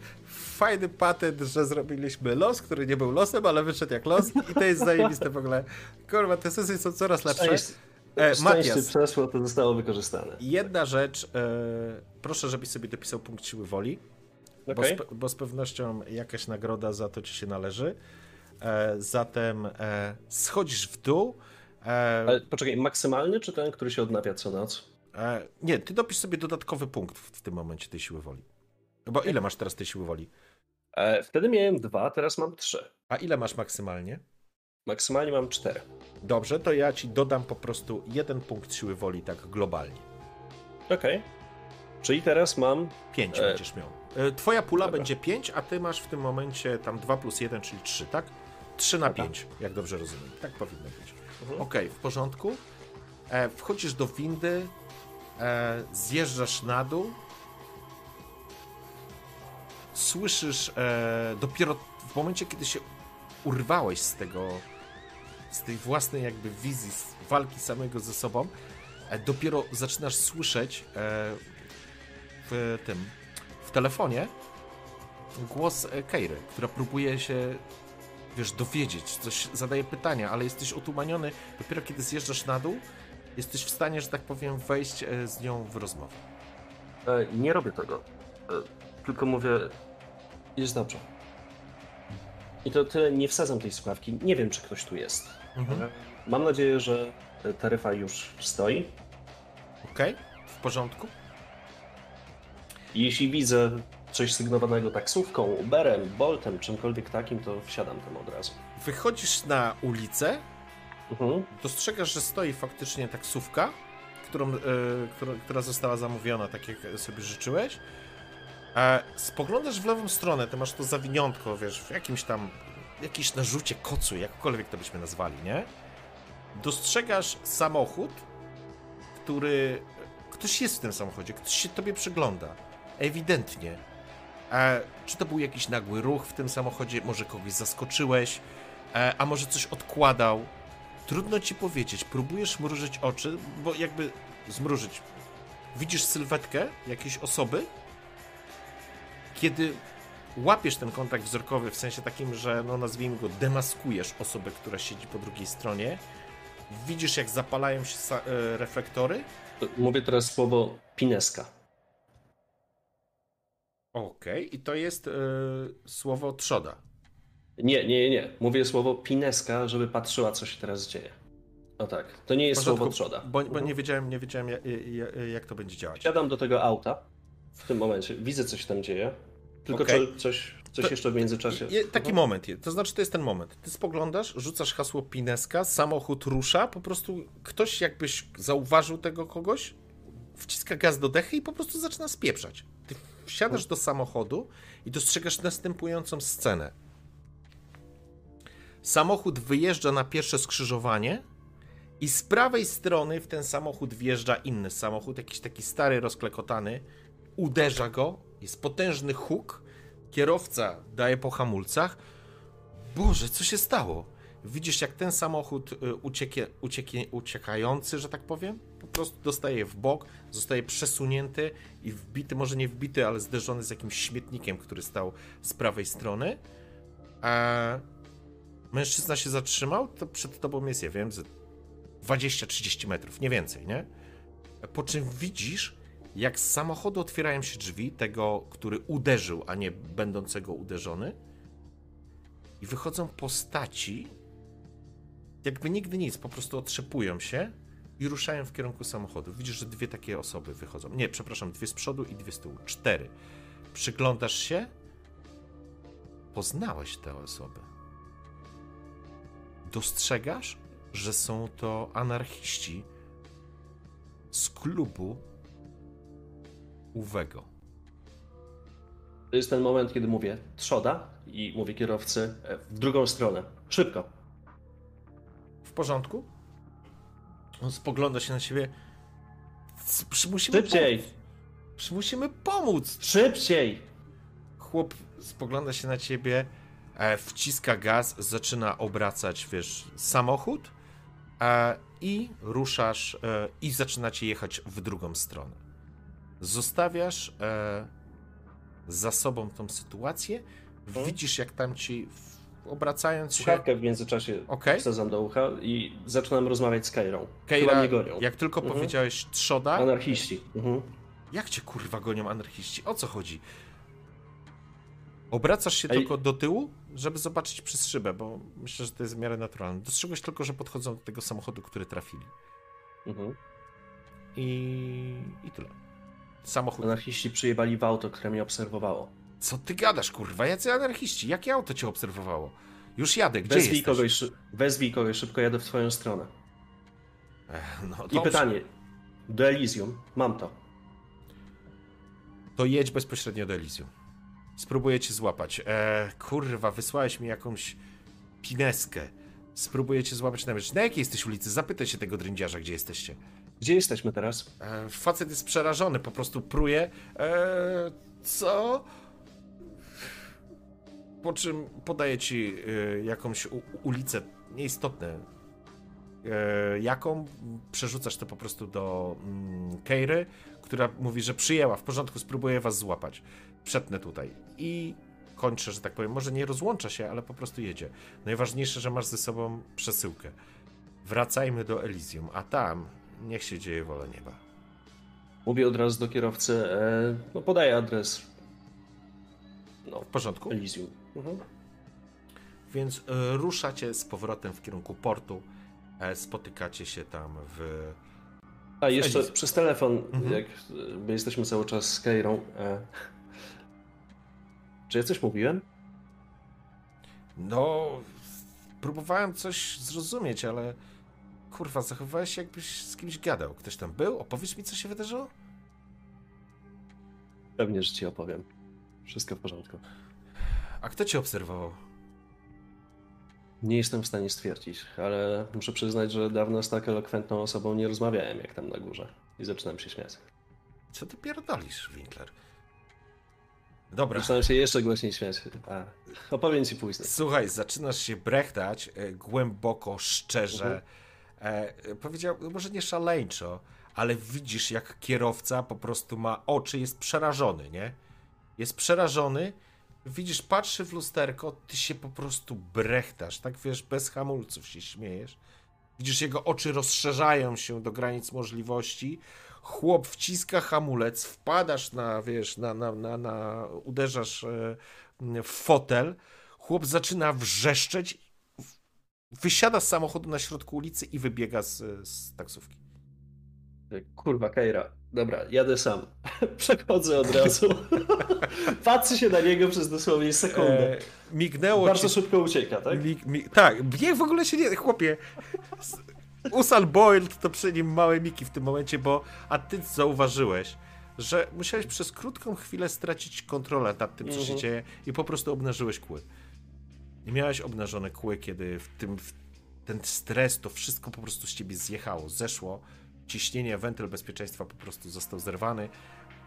fajny patent, że zrobiliśmy los, który nie był losem, ale wyszedł jak los i to jest zajebiste w ogóle. Kurwa, te sesje są coraz lepsze. Szczęście, E, szczęście przeszło, to zostało wykorzystane. jedna rzecz, e, proszę, żebyś sobie dopisał punkt siły woli, bo, Okej. z, bo z pewnością jakaś nagroda za to ci się należy. E, zatem e, schodzisz w dół, Ale poczekaj, maksymalny czy ten, który się odnawia co noc? e, nie, ty dopisz sobie dodatkowy punkt w, w tym momencie tej siły woli. Bo ile masz teraz tej siły woli? E, wtedy miałem dwa, teraz mam trzy. A ile masz maksymalnie? Maksymalnie mam cztery. Dobrze, to ja ci dodam po prostu jeden punkt siły woli tak globalnie. Okej. Czyli teraz mam. 5 E, będziesz miał. E, Twoja pula dobra. będzie 5, a ty masz w tym momencie tam 2 plus 1, czyli 3, tak? 3 na. 5, jak dobrze rozumiem. Tak powinno być. Mhm. Okej, w porządku. E, wchodzisz do windy, e, zjeżdżasz na dół. Słyszysz e, dopiero w momencie, kiedy się urwałeś z tego, z tej własnej jakby wizji, walki samego ze sobą, e, dopiero zaczynasz słyszeć e, w tym, w telefonie głos e, Keiry, która próbuje się, wiesz, dowiedzieć, coś zadaje pytania, ale jesteś otumaniony. Dopiero kiedy zjeżdżasz na dół, jesteś w stanie, że tak powiem, wejść e, z nią w rozmowę. E, nie robię tego. E, tylko mówię. Jest dobrze. I to tyle nie wsadzam tej słuchawki. Nie wiem, czy ktoś tu jest. Mhm. Mam nadzieję, że taryfa już stoi. Okej? W porządku? Jeśli widzę coś sygnowanego taksówką, Uberem, Boltem, czymkolwiek takim, to wsiadam tam od razu. Wychodzisz na ulicę, Mhm. dostrzegasz, że stoi faktycznie taksówka, którą, e, która, która została zamówiona, tak jak sobie życzyłeś. E, spoglądasz w lewą stronę, ty masz to zawiniątko, wiesz, w jakimś tam, jakimś narzucie kocu, jakkolwiek to byśmy nazwali, nie? Dostrzegasz samochód, który... Ktoś jest w tym samochodzie, ktoś się tobie przygląda. Ewidentnie. E, czy to był jakiś nagły ruch w tym samochodzie? Może kogoś zaskoczyłeś? E, a może coś odkładał? Trudno ci powiedzieć. Próbujesz mrużyć oczy, bo jakby zmrużyć. Widzisz sylwetkę jakiejś osoby, kiedy łapiesz ten kontakt wzrokowy w sensie takim, że no nazwijmy go demaskujesz osobę, która siedzi po drugiej stronie. Widzisz, jak zapalają się e, reflektory. Mówię teraz słowo pineska. Okej, i to jest e, słowo trzoda. Nie, nie, nie. Mówię słowo pineska, żeby patrzyła, co się teraz dzieje. O tak. To nie jest porządku, słowo trzoda. Bo, bo Mhm. nie wiedziałem, nie wiedziałem jak, jak to będzie działać. Wsiadam do tego auta w tym momencie. Widzę, co się tam dzieje. Tylko Okej. co, coś, coś To- jeszcze w międzyczasie. Je, taki Mhm. moment, to znaczy to jest ten moment. Ty spoglądasz, rzucasz hasło Pineska, samochód rusza, po prostu ktoś jakbyś zauważył tego kogoś, wciska gaz do dechy i po prostu zaczyna spieprzać. Wsiadasz do samochodu i dostrzegasz następującą scenę. Samochód wyjeżdża na pierwsze skrzyżowanie i z prawej strony w ten samochód wjeżdża inny samochód, jakiś taki stary, rozklekotany. Uderza go, jest potężny huk, kierowca daje po hamulcach. Boże, co się stało? Widzisz, jak ten samochód y, uciekie, uciekie, uciekający, że tak powiem, po prostu dostaje w bok, zostaje przesunięty i wbity, może nie wbity, ale zderzony z jakimś śmietnikiem, który stał z prawej strony. A mężczyzna się zatrzymał, to przed tobą jest, ja wiem, ze 20-30 metrów, nie więcej, nie? Po czym widzisz, jak z samochodu otwierają się drzwi tego, który uderzył, a nie będącego uderzony, i wychodzą postaci, jakby nigdy nic, po prostu otrzepują się i ruszają w kierunku samochodu. Widzisz, że dwie takie osoby wychodzą. Nie, przepraszam, dwie z przodu i dwie z tyłu. Cztery. Przyglądasz się, poznałeś te osoby. Dostrzegasz, że są to anarchiści z klubu Uwego. To jest ten moment, kiedy mówię trzoda i mówię kierowcy e, w drugą stronę. Szybko. W porządku? On spogląda się na siebie. Musimy Szybciej! pomóc. Musimy pomóc. Szybciej! Chłop spogląda się na ciebie, e, wciska gaz, zaczyna obracać, wiesz, samochód e, i ruszasz e, i zaczynacie jechać w drugą stronę. Zostawiasz e, za sobą tą sytuację. Mhm. Widzisz, jak tam ci w, obracając się. Słuchawkę w międzyczasie Okej. wsadzam do ucha i zaczynam rozmawiać z Kairą. Chyba Keira, mnie gonią. jak tylko Mhm. powiedziałeś trzoda, Anarchiści. Mhm. Jak cię kurwa gonią anarchiści? O co chodzi? Obracasz się Ej. tylko do tyłu, żeby zobaczyć przez szybę, bo myślę, że to jest w miarę naturalne. Dostrzegłeś tylko, że podchodzą do tego samochodu, który trafili. Mhm. I, i tyle. Samochód. Anarchiści przyjebali w auto, które mnie obserwowało. Co ty gadasz, kurwa? Jacy anarchiści? Jakie auto cię obserwowało? Już jadę, gdzie Wezwij jesteś? kogoś, wezwij kogoś, szybko jadę w twoją stronę. Ech, No, I dobrze. pytanie. Do Elysium. Mam to. To jedź bezpośrednio do Elysium. Spróbuję cię złapać. E, kurwa, wysłałeś mi jakąś pineskę. Spróbuję cię złapać na mecz. Na jakiej jesteś ulicy? Zapytaj się tego drędziarza, gdzie jesteście. Gdzie jesteśmy teraz? E, facet jest przerażony, po prostu pruje. E, co? Po czym podaje ci e, jakąś u, ulicę, nieistotne. E, jaką? Przerzucasz to po prostu do mm, Keiry, która mówi, że przyjęła, w porządku, spróbuję was złapać. Przetnę tutaj. I kończę, że tak powiem. Może nie rozłącza się, ale po prostu jedzie. Najważniejsze, że masz ze sobą przesyłkę. Wracajmy do Elysium, a tam niech się dzieje wola nieba. Mówię od razu do kierowcy. E, no podaję adres. No, W porządku? Elysium. Mhm. Więc y, ruszacie z powrotem w kierunku portu. E, spotykacie się tam w. A jeszcze Elysium. przez telefon, Mhm. jak e, my jesteśmy cały czas z Keirą. E, czy ja coś mówiłem? No. Próbowałem coś zrozumieć, ale. Kurwa, zachowałeś się, jakbyś z kimś gadał. Ktoś tam był? Opowiesz mi, co się wydarzyło? Pewnie, że ci opowiem. Wszystko w porządku. A kto cię obserwował? Nie jestem w stanie stwierdzić, ale muszę przyznać, że dawno z tak elokwentną osobą nie rozmawiałem jak tam na górze. I zaczynam się śmiać. Co ty pierdolisz, Winkler? Dobra. Zaczynam się jeszcze głośniej śmiać. A, opowiem ci później. Słuchaj, zaczynasz się brechtać e, głęboko, szczerze. Mhm. E, powiedział, może nie szaleńczo, ale widzisz, jak kierowca po prostu ma oczy, jest przerażony, nie? Jest przerażony, widzisz, patrzy w lusterko, ty się po prostu brechtasz, tak wiesz, bez hamulców się śmiejesz. Widzisz, jego oczy rozszerzają się do granic możliwości. Chłop wciska hamulec, wpadasz na, wiesz, na, na, na, na uderzasz e, w fotel. Chłop zaczyna wrzeszczeć, wysiada z samochodu na środku ulicy i wybiega z, z taksówki. Kurwa, Keira. Dobra, jadę sam. Przechodzę od razu. Patrzę się na niego przez dosłownie sekundę. E, mignęło Bardzo ci... szybko ucieka, tak? Mi, mi, tak, nie, w ogóle się nie, chłopie. Usain Boyd to przy nim małe miki w tym momencie, bo a ty zauważyłeś, że musiałeś przez krótką chwilę stracić kontrolę nad tym, co się Mhm. dzieje i po prostu obnażyłeś kły. I miałeś obnażone kły, kiedy w tym w ten stres, to wszystko po prostu z ciebie zjechało, zeszło. Ciśnienie, wentyl bezpieczeństwa po prostu został zerwany.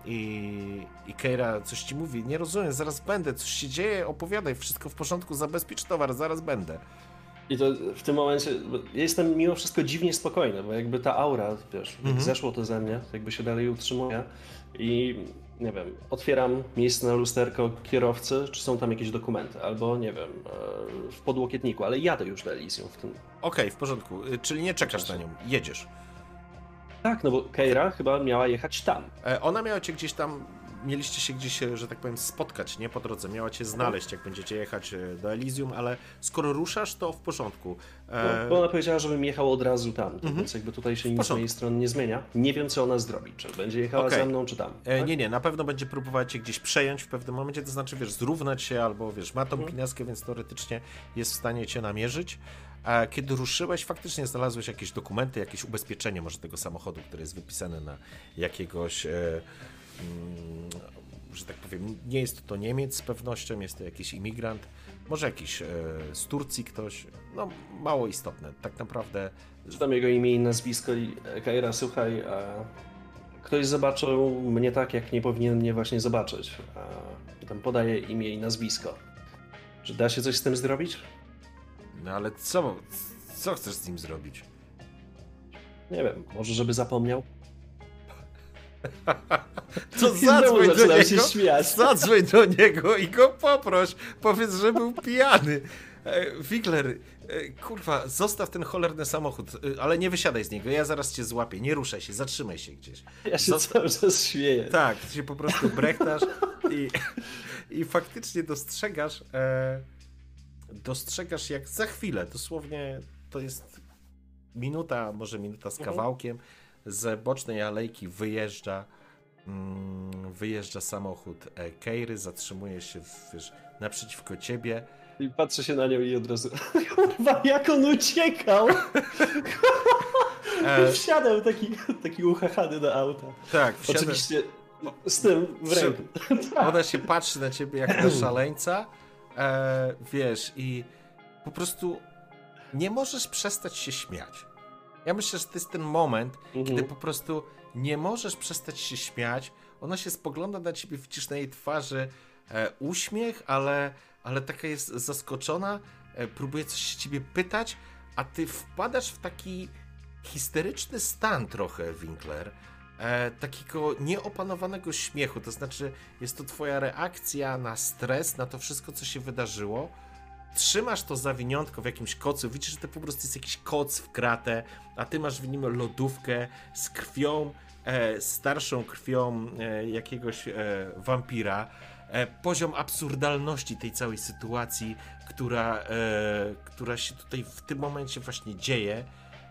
I, I Keira coś ci mówi, nie rozumiem, zaraz będę, coś się dzieje, opowiadaj, wszystko w porządku, zabezpiecz towar, zaraz będę. I to w tym momencie jestem mimo wszystko dziwnie spokojny, bo jakby ta aura, wiesz, Mhm. zeszło to ze mnie, jakby się dalej utrzymuje i nie wiem, otwieram miejsce na lusterko kierowcy, czy są tam jakieś dokumenty, albo nie wiem, e, w podłokietniku, ale jadę już do Elysium w tym. Okej, w porządku, y, czyli nie czekasz na nią, jedziesz. Tak, no bo Keira chyba miała jechać tam. E, Ona miała cię gdzieś tam, mieliście się gdzieś, e, że tak powiem, spotkać, nie, po drodze, miała cię znaleźć, jak będziecie jechać e, do Elysium, ale skoro ruszasz, to w porządku. No, E, bo ona powiedziała, żebym jechał od razu tam, więc jakby tutaj się nic z mojej strony nie zmienia. Nie wiem, co ona zrobi, czy będzie jechała Okej. za mną, czy tam. E, tak? Nie, nie, na pewno będzie próbować cię gdzieś przejąć w pewnym momencie, to znaczy, wiesz, zrównać się albo, wiesz, ma tą Mhm. więc teoretycznie jest w stanie cię namierzyć. A kiedy ruszyłeś, faktycznie znalazłeś jakieś dokumenty, jakieś ubezpieczenie może tego samochodu, które jest wypisane na jakiegoś, e, mm, że tak powiem, nie jest to Niemiec z pewnością, jest to jakiś imigrant, może jakiś e, z Turcji ktoś, no mało istotne. Tak naprawdę Czytam jego imię i nazwisko e, Kaira, słuchaj, e, ktoś zobaczył mnie tak, jak nie powinien mnie właśnie zobaczyć. E, tam podaję imię i nazwisko. Czy da się coś z tym zrobić? No ale co, co chcesz z nim zrobić? Nie wiem, może żeby zapomniał? To zadzwoń do się niego, śmiać. zadzwoń do niego i go poproś. Powiedz, że był pijany. E, Wigler, e, kurwa, zostaw ten cholerny samochód, e, ale nie wysiadaj z niego, ja zaraz cię złapię. Nie ruszaj się, zatrzymaj się gdzieś. Ja się Zosta- cały czas śmieję. Tak, ty się po prostu brechtasz i, i faktycznie dostrzegasz, e, dostrzegasz jak za chwilę, dosłownie to jest minuta, może minuta z Mhm. kawałkiem, z bocznej alejki wyjeżdża mm, wyjeżdża samochód e, Keiry, zatrzymuje się wiesz, naprzeciwko ciebie. I patrzę się na nią i od razu. Kurwa, jak on uciekał! E, Wsiadał taki, taki uchachany do auta. tak, wsiada, Oczywiście z tym w ręku. ona się patrzy na ciebie jak na szaleńca, e, wiesz, i po prostu nie możesz przestać się śmiać. Ja myślę, że to jest ten moment, Mhm. kiedy po prostu nie możesz przestać się śmiać. Ona się spogląda na ciebie, widzisz na jej twarzy e, uśmiech, ale, ale taka jest zaskoczona, e, próbuje coś się ciebie pytać, a ty wpadasz w taki histeryczny stan trochę, Winkler. E, takiego nieopanowanego śmiechu, to znaczy jest to twoja reakcja na stres, na to wszystko, co się wydarzyło. Trzymasz to zawiniątko w jakimś kocu, widzisz, że to po prostu jest jakiś koc w kratę, a ty masz w nim lodówkę z krwią, e, starszą krwią e, jakiegoś e, wampira. E, poziom absurdalności tej całej sytuacji, która, e, która się tutaj w tym momencie właśnie dzieje,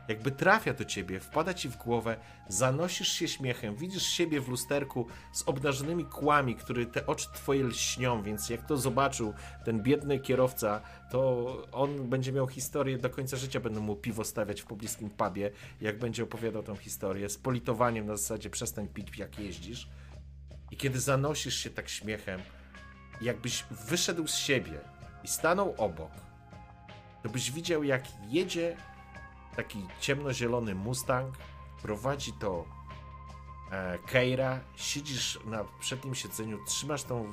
jakby trafia do ciebie, wpada ci w głowę, zanosisz się śmiechem, widzisz siebie w lusterku z obnażonymi kłami, które te oczy twoje lśnią, więc jak to zobaczył ten biedny kierowca, to on będzie miał historię, do końca życia będą mu piwo stawiać w pobliskim pubie, jak będzie opowiadał tą historię, z politowaniem na zasadzie przestań pić jak jeździsz. I kiedy zanosisz się tak śmiechem, jakbyś wyszedł z siebie i stanął obok, to byś widział jak jedzie taki ciemnozielony Mustang, prowadzi to e, Keira, siedzisz na przednim siedzeniu, trzymasz tą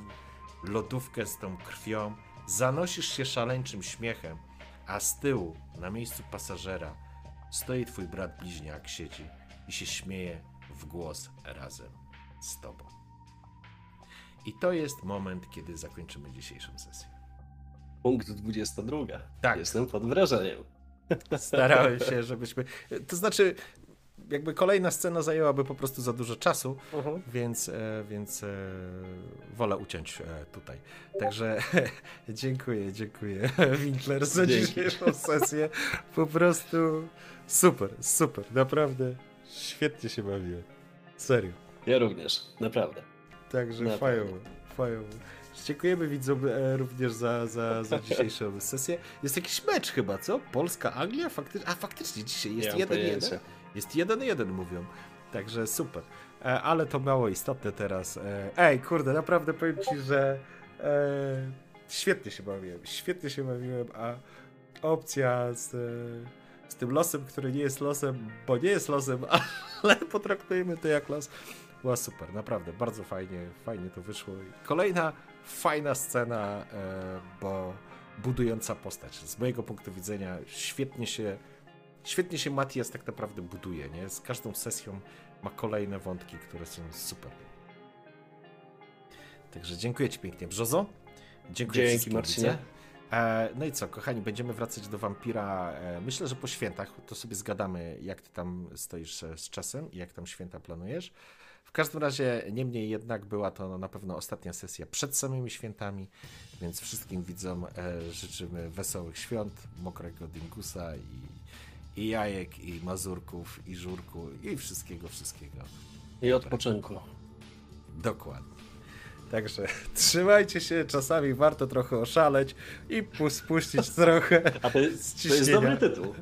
lodówkę z tą krwią, zanosisz się szaleńczym śmiechem, a z tyłu, na miejscu pasażera, stoi twój brat bliźniak, siedzi i się śmieje w głos razem z tobą. I to jest moment, kiedy zakończymy dzisiejszą sesję. Punkt 22. Tak. Jestem pod wrażeniem. Starałem się, żebyśmy. To znaczy, jakby kolejna scena zajęłaby po prostu za dużo czasu, więc, e, więc e, wolę uciąć e, tutaj. Także dziękuję, dziękuję Winkler za Dzięki. dzisiejszą sesję. Po prostu super, super, naprawdę świetnie się bawiłem. Serio. Ja również, naprawdę. Także Naprawdę. fajowo, fajowo. Dziękujemy widzom e, również za, za, za dzisiejszą sesję. Jest jakiś mecz chyba, co? Polska-Anglia? Fakty... A faktycznie dzisiaj jest Nie mam jeden jeden. pojęcia. Jest jeden jeden mówią. Także super. E, ale to mało istotne teraz. E, ej, kurde, naprawdę powiem ci, że świetnie się bawiłem. Świetnie się bawiłem, a opcja z, z tym losem, który nie jest losem, bo nie jest losem, ale potraktujemy to jak los. Była super, naprawdę, bardzo fajnie, fajnie to wyszło. I Kolejna fajna scena, e, bo budująca postać. Z mojego punktu widzenia świetnie się, świetnie się Matias tak naprawdę buduje, nie? Z każdą sesją ma kolejne wątki, które są super. Także dziękuję Ci pięknie, Brzozo. Dziękuję Dzięki, Marcinie. E, no i co, kochani, będziemy wracać do Wampira. E, myślę, że po świętach to sobie zgadamy, jak ty tam stoisz z czasem i jak tam święta planujesz. W każdym razie, niemniej jednak była to na pewno ostatnia sesja przed samymi świętami, więc wszystkim widzom e, życzymy wesołych świąt, mokrego dingusa i, i jajek, i mazurków, i żurku, i wszystkiego, wszystkiego. I odpoczynku. Dokładnie. Także trzymajcie się, czasami warto trochę oszaleć i pu- spuścić trochę A to, jest- to jest dobry tytuł.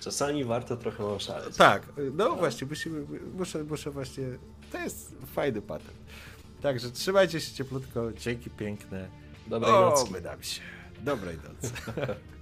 Czasami warto trochę oszaleć. Tak, no właśnie, musimy, muszę, muszę właśnie, to jest fajny patent. Także trzymajcie się cieplutko, dzięki piękne. Dobrej o, nocy. się. Dobrej nocy.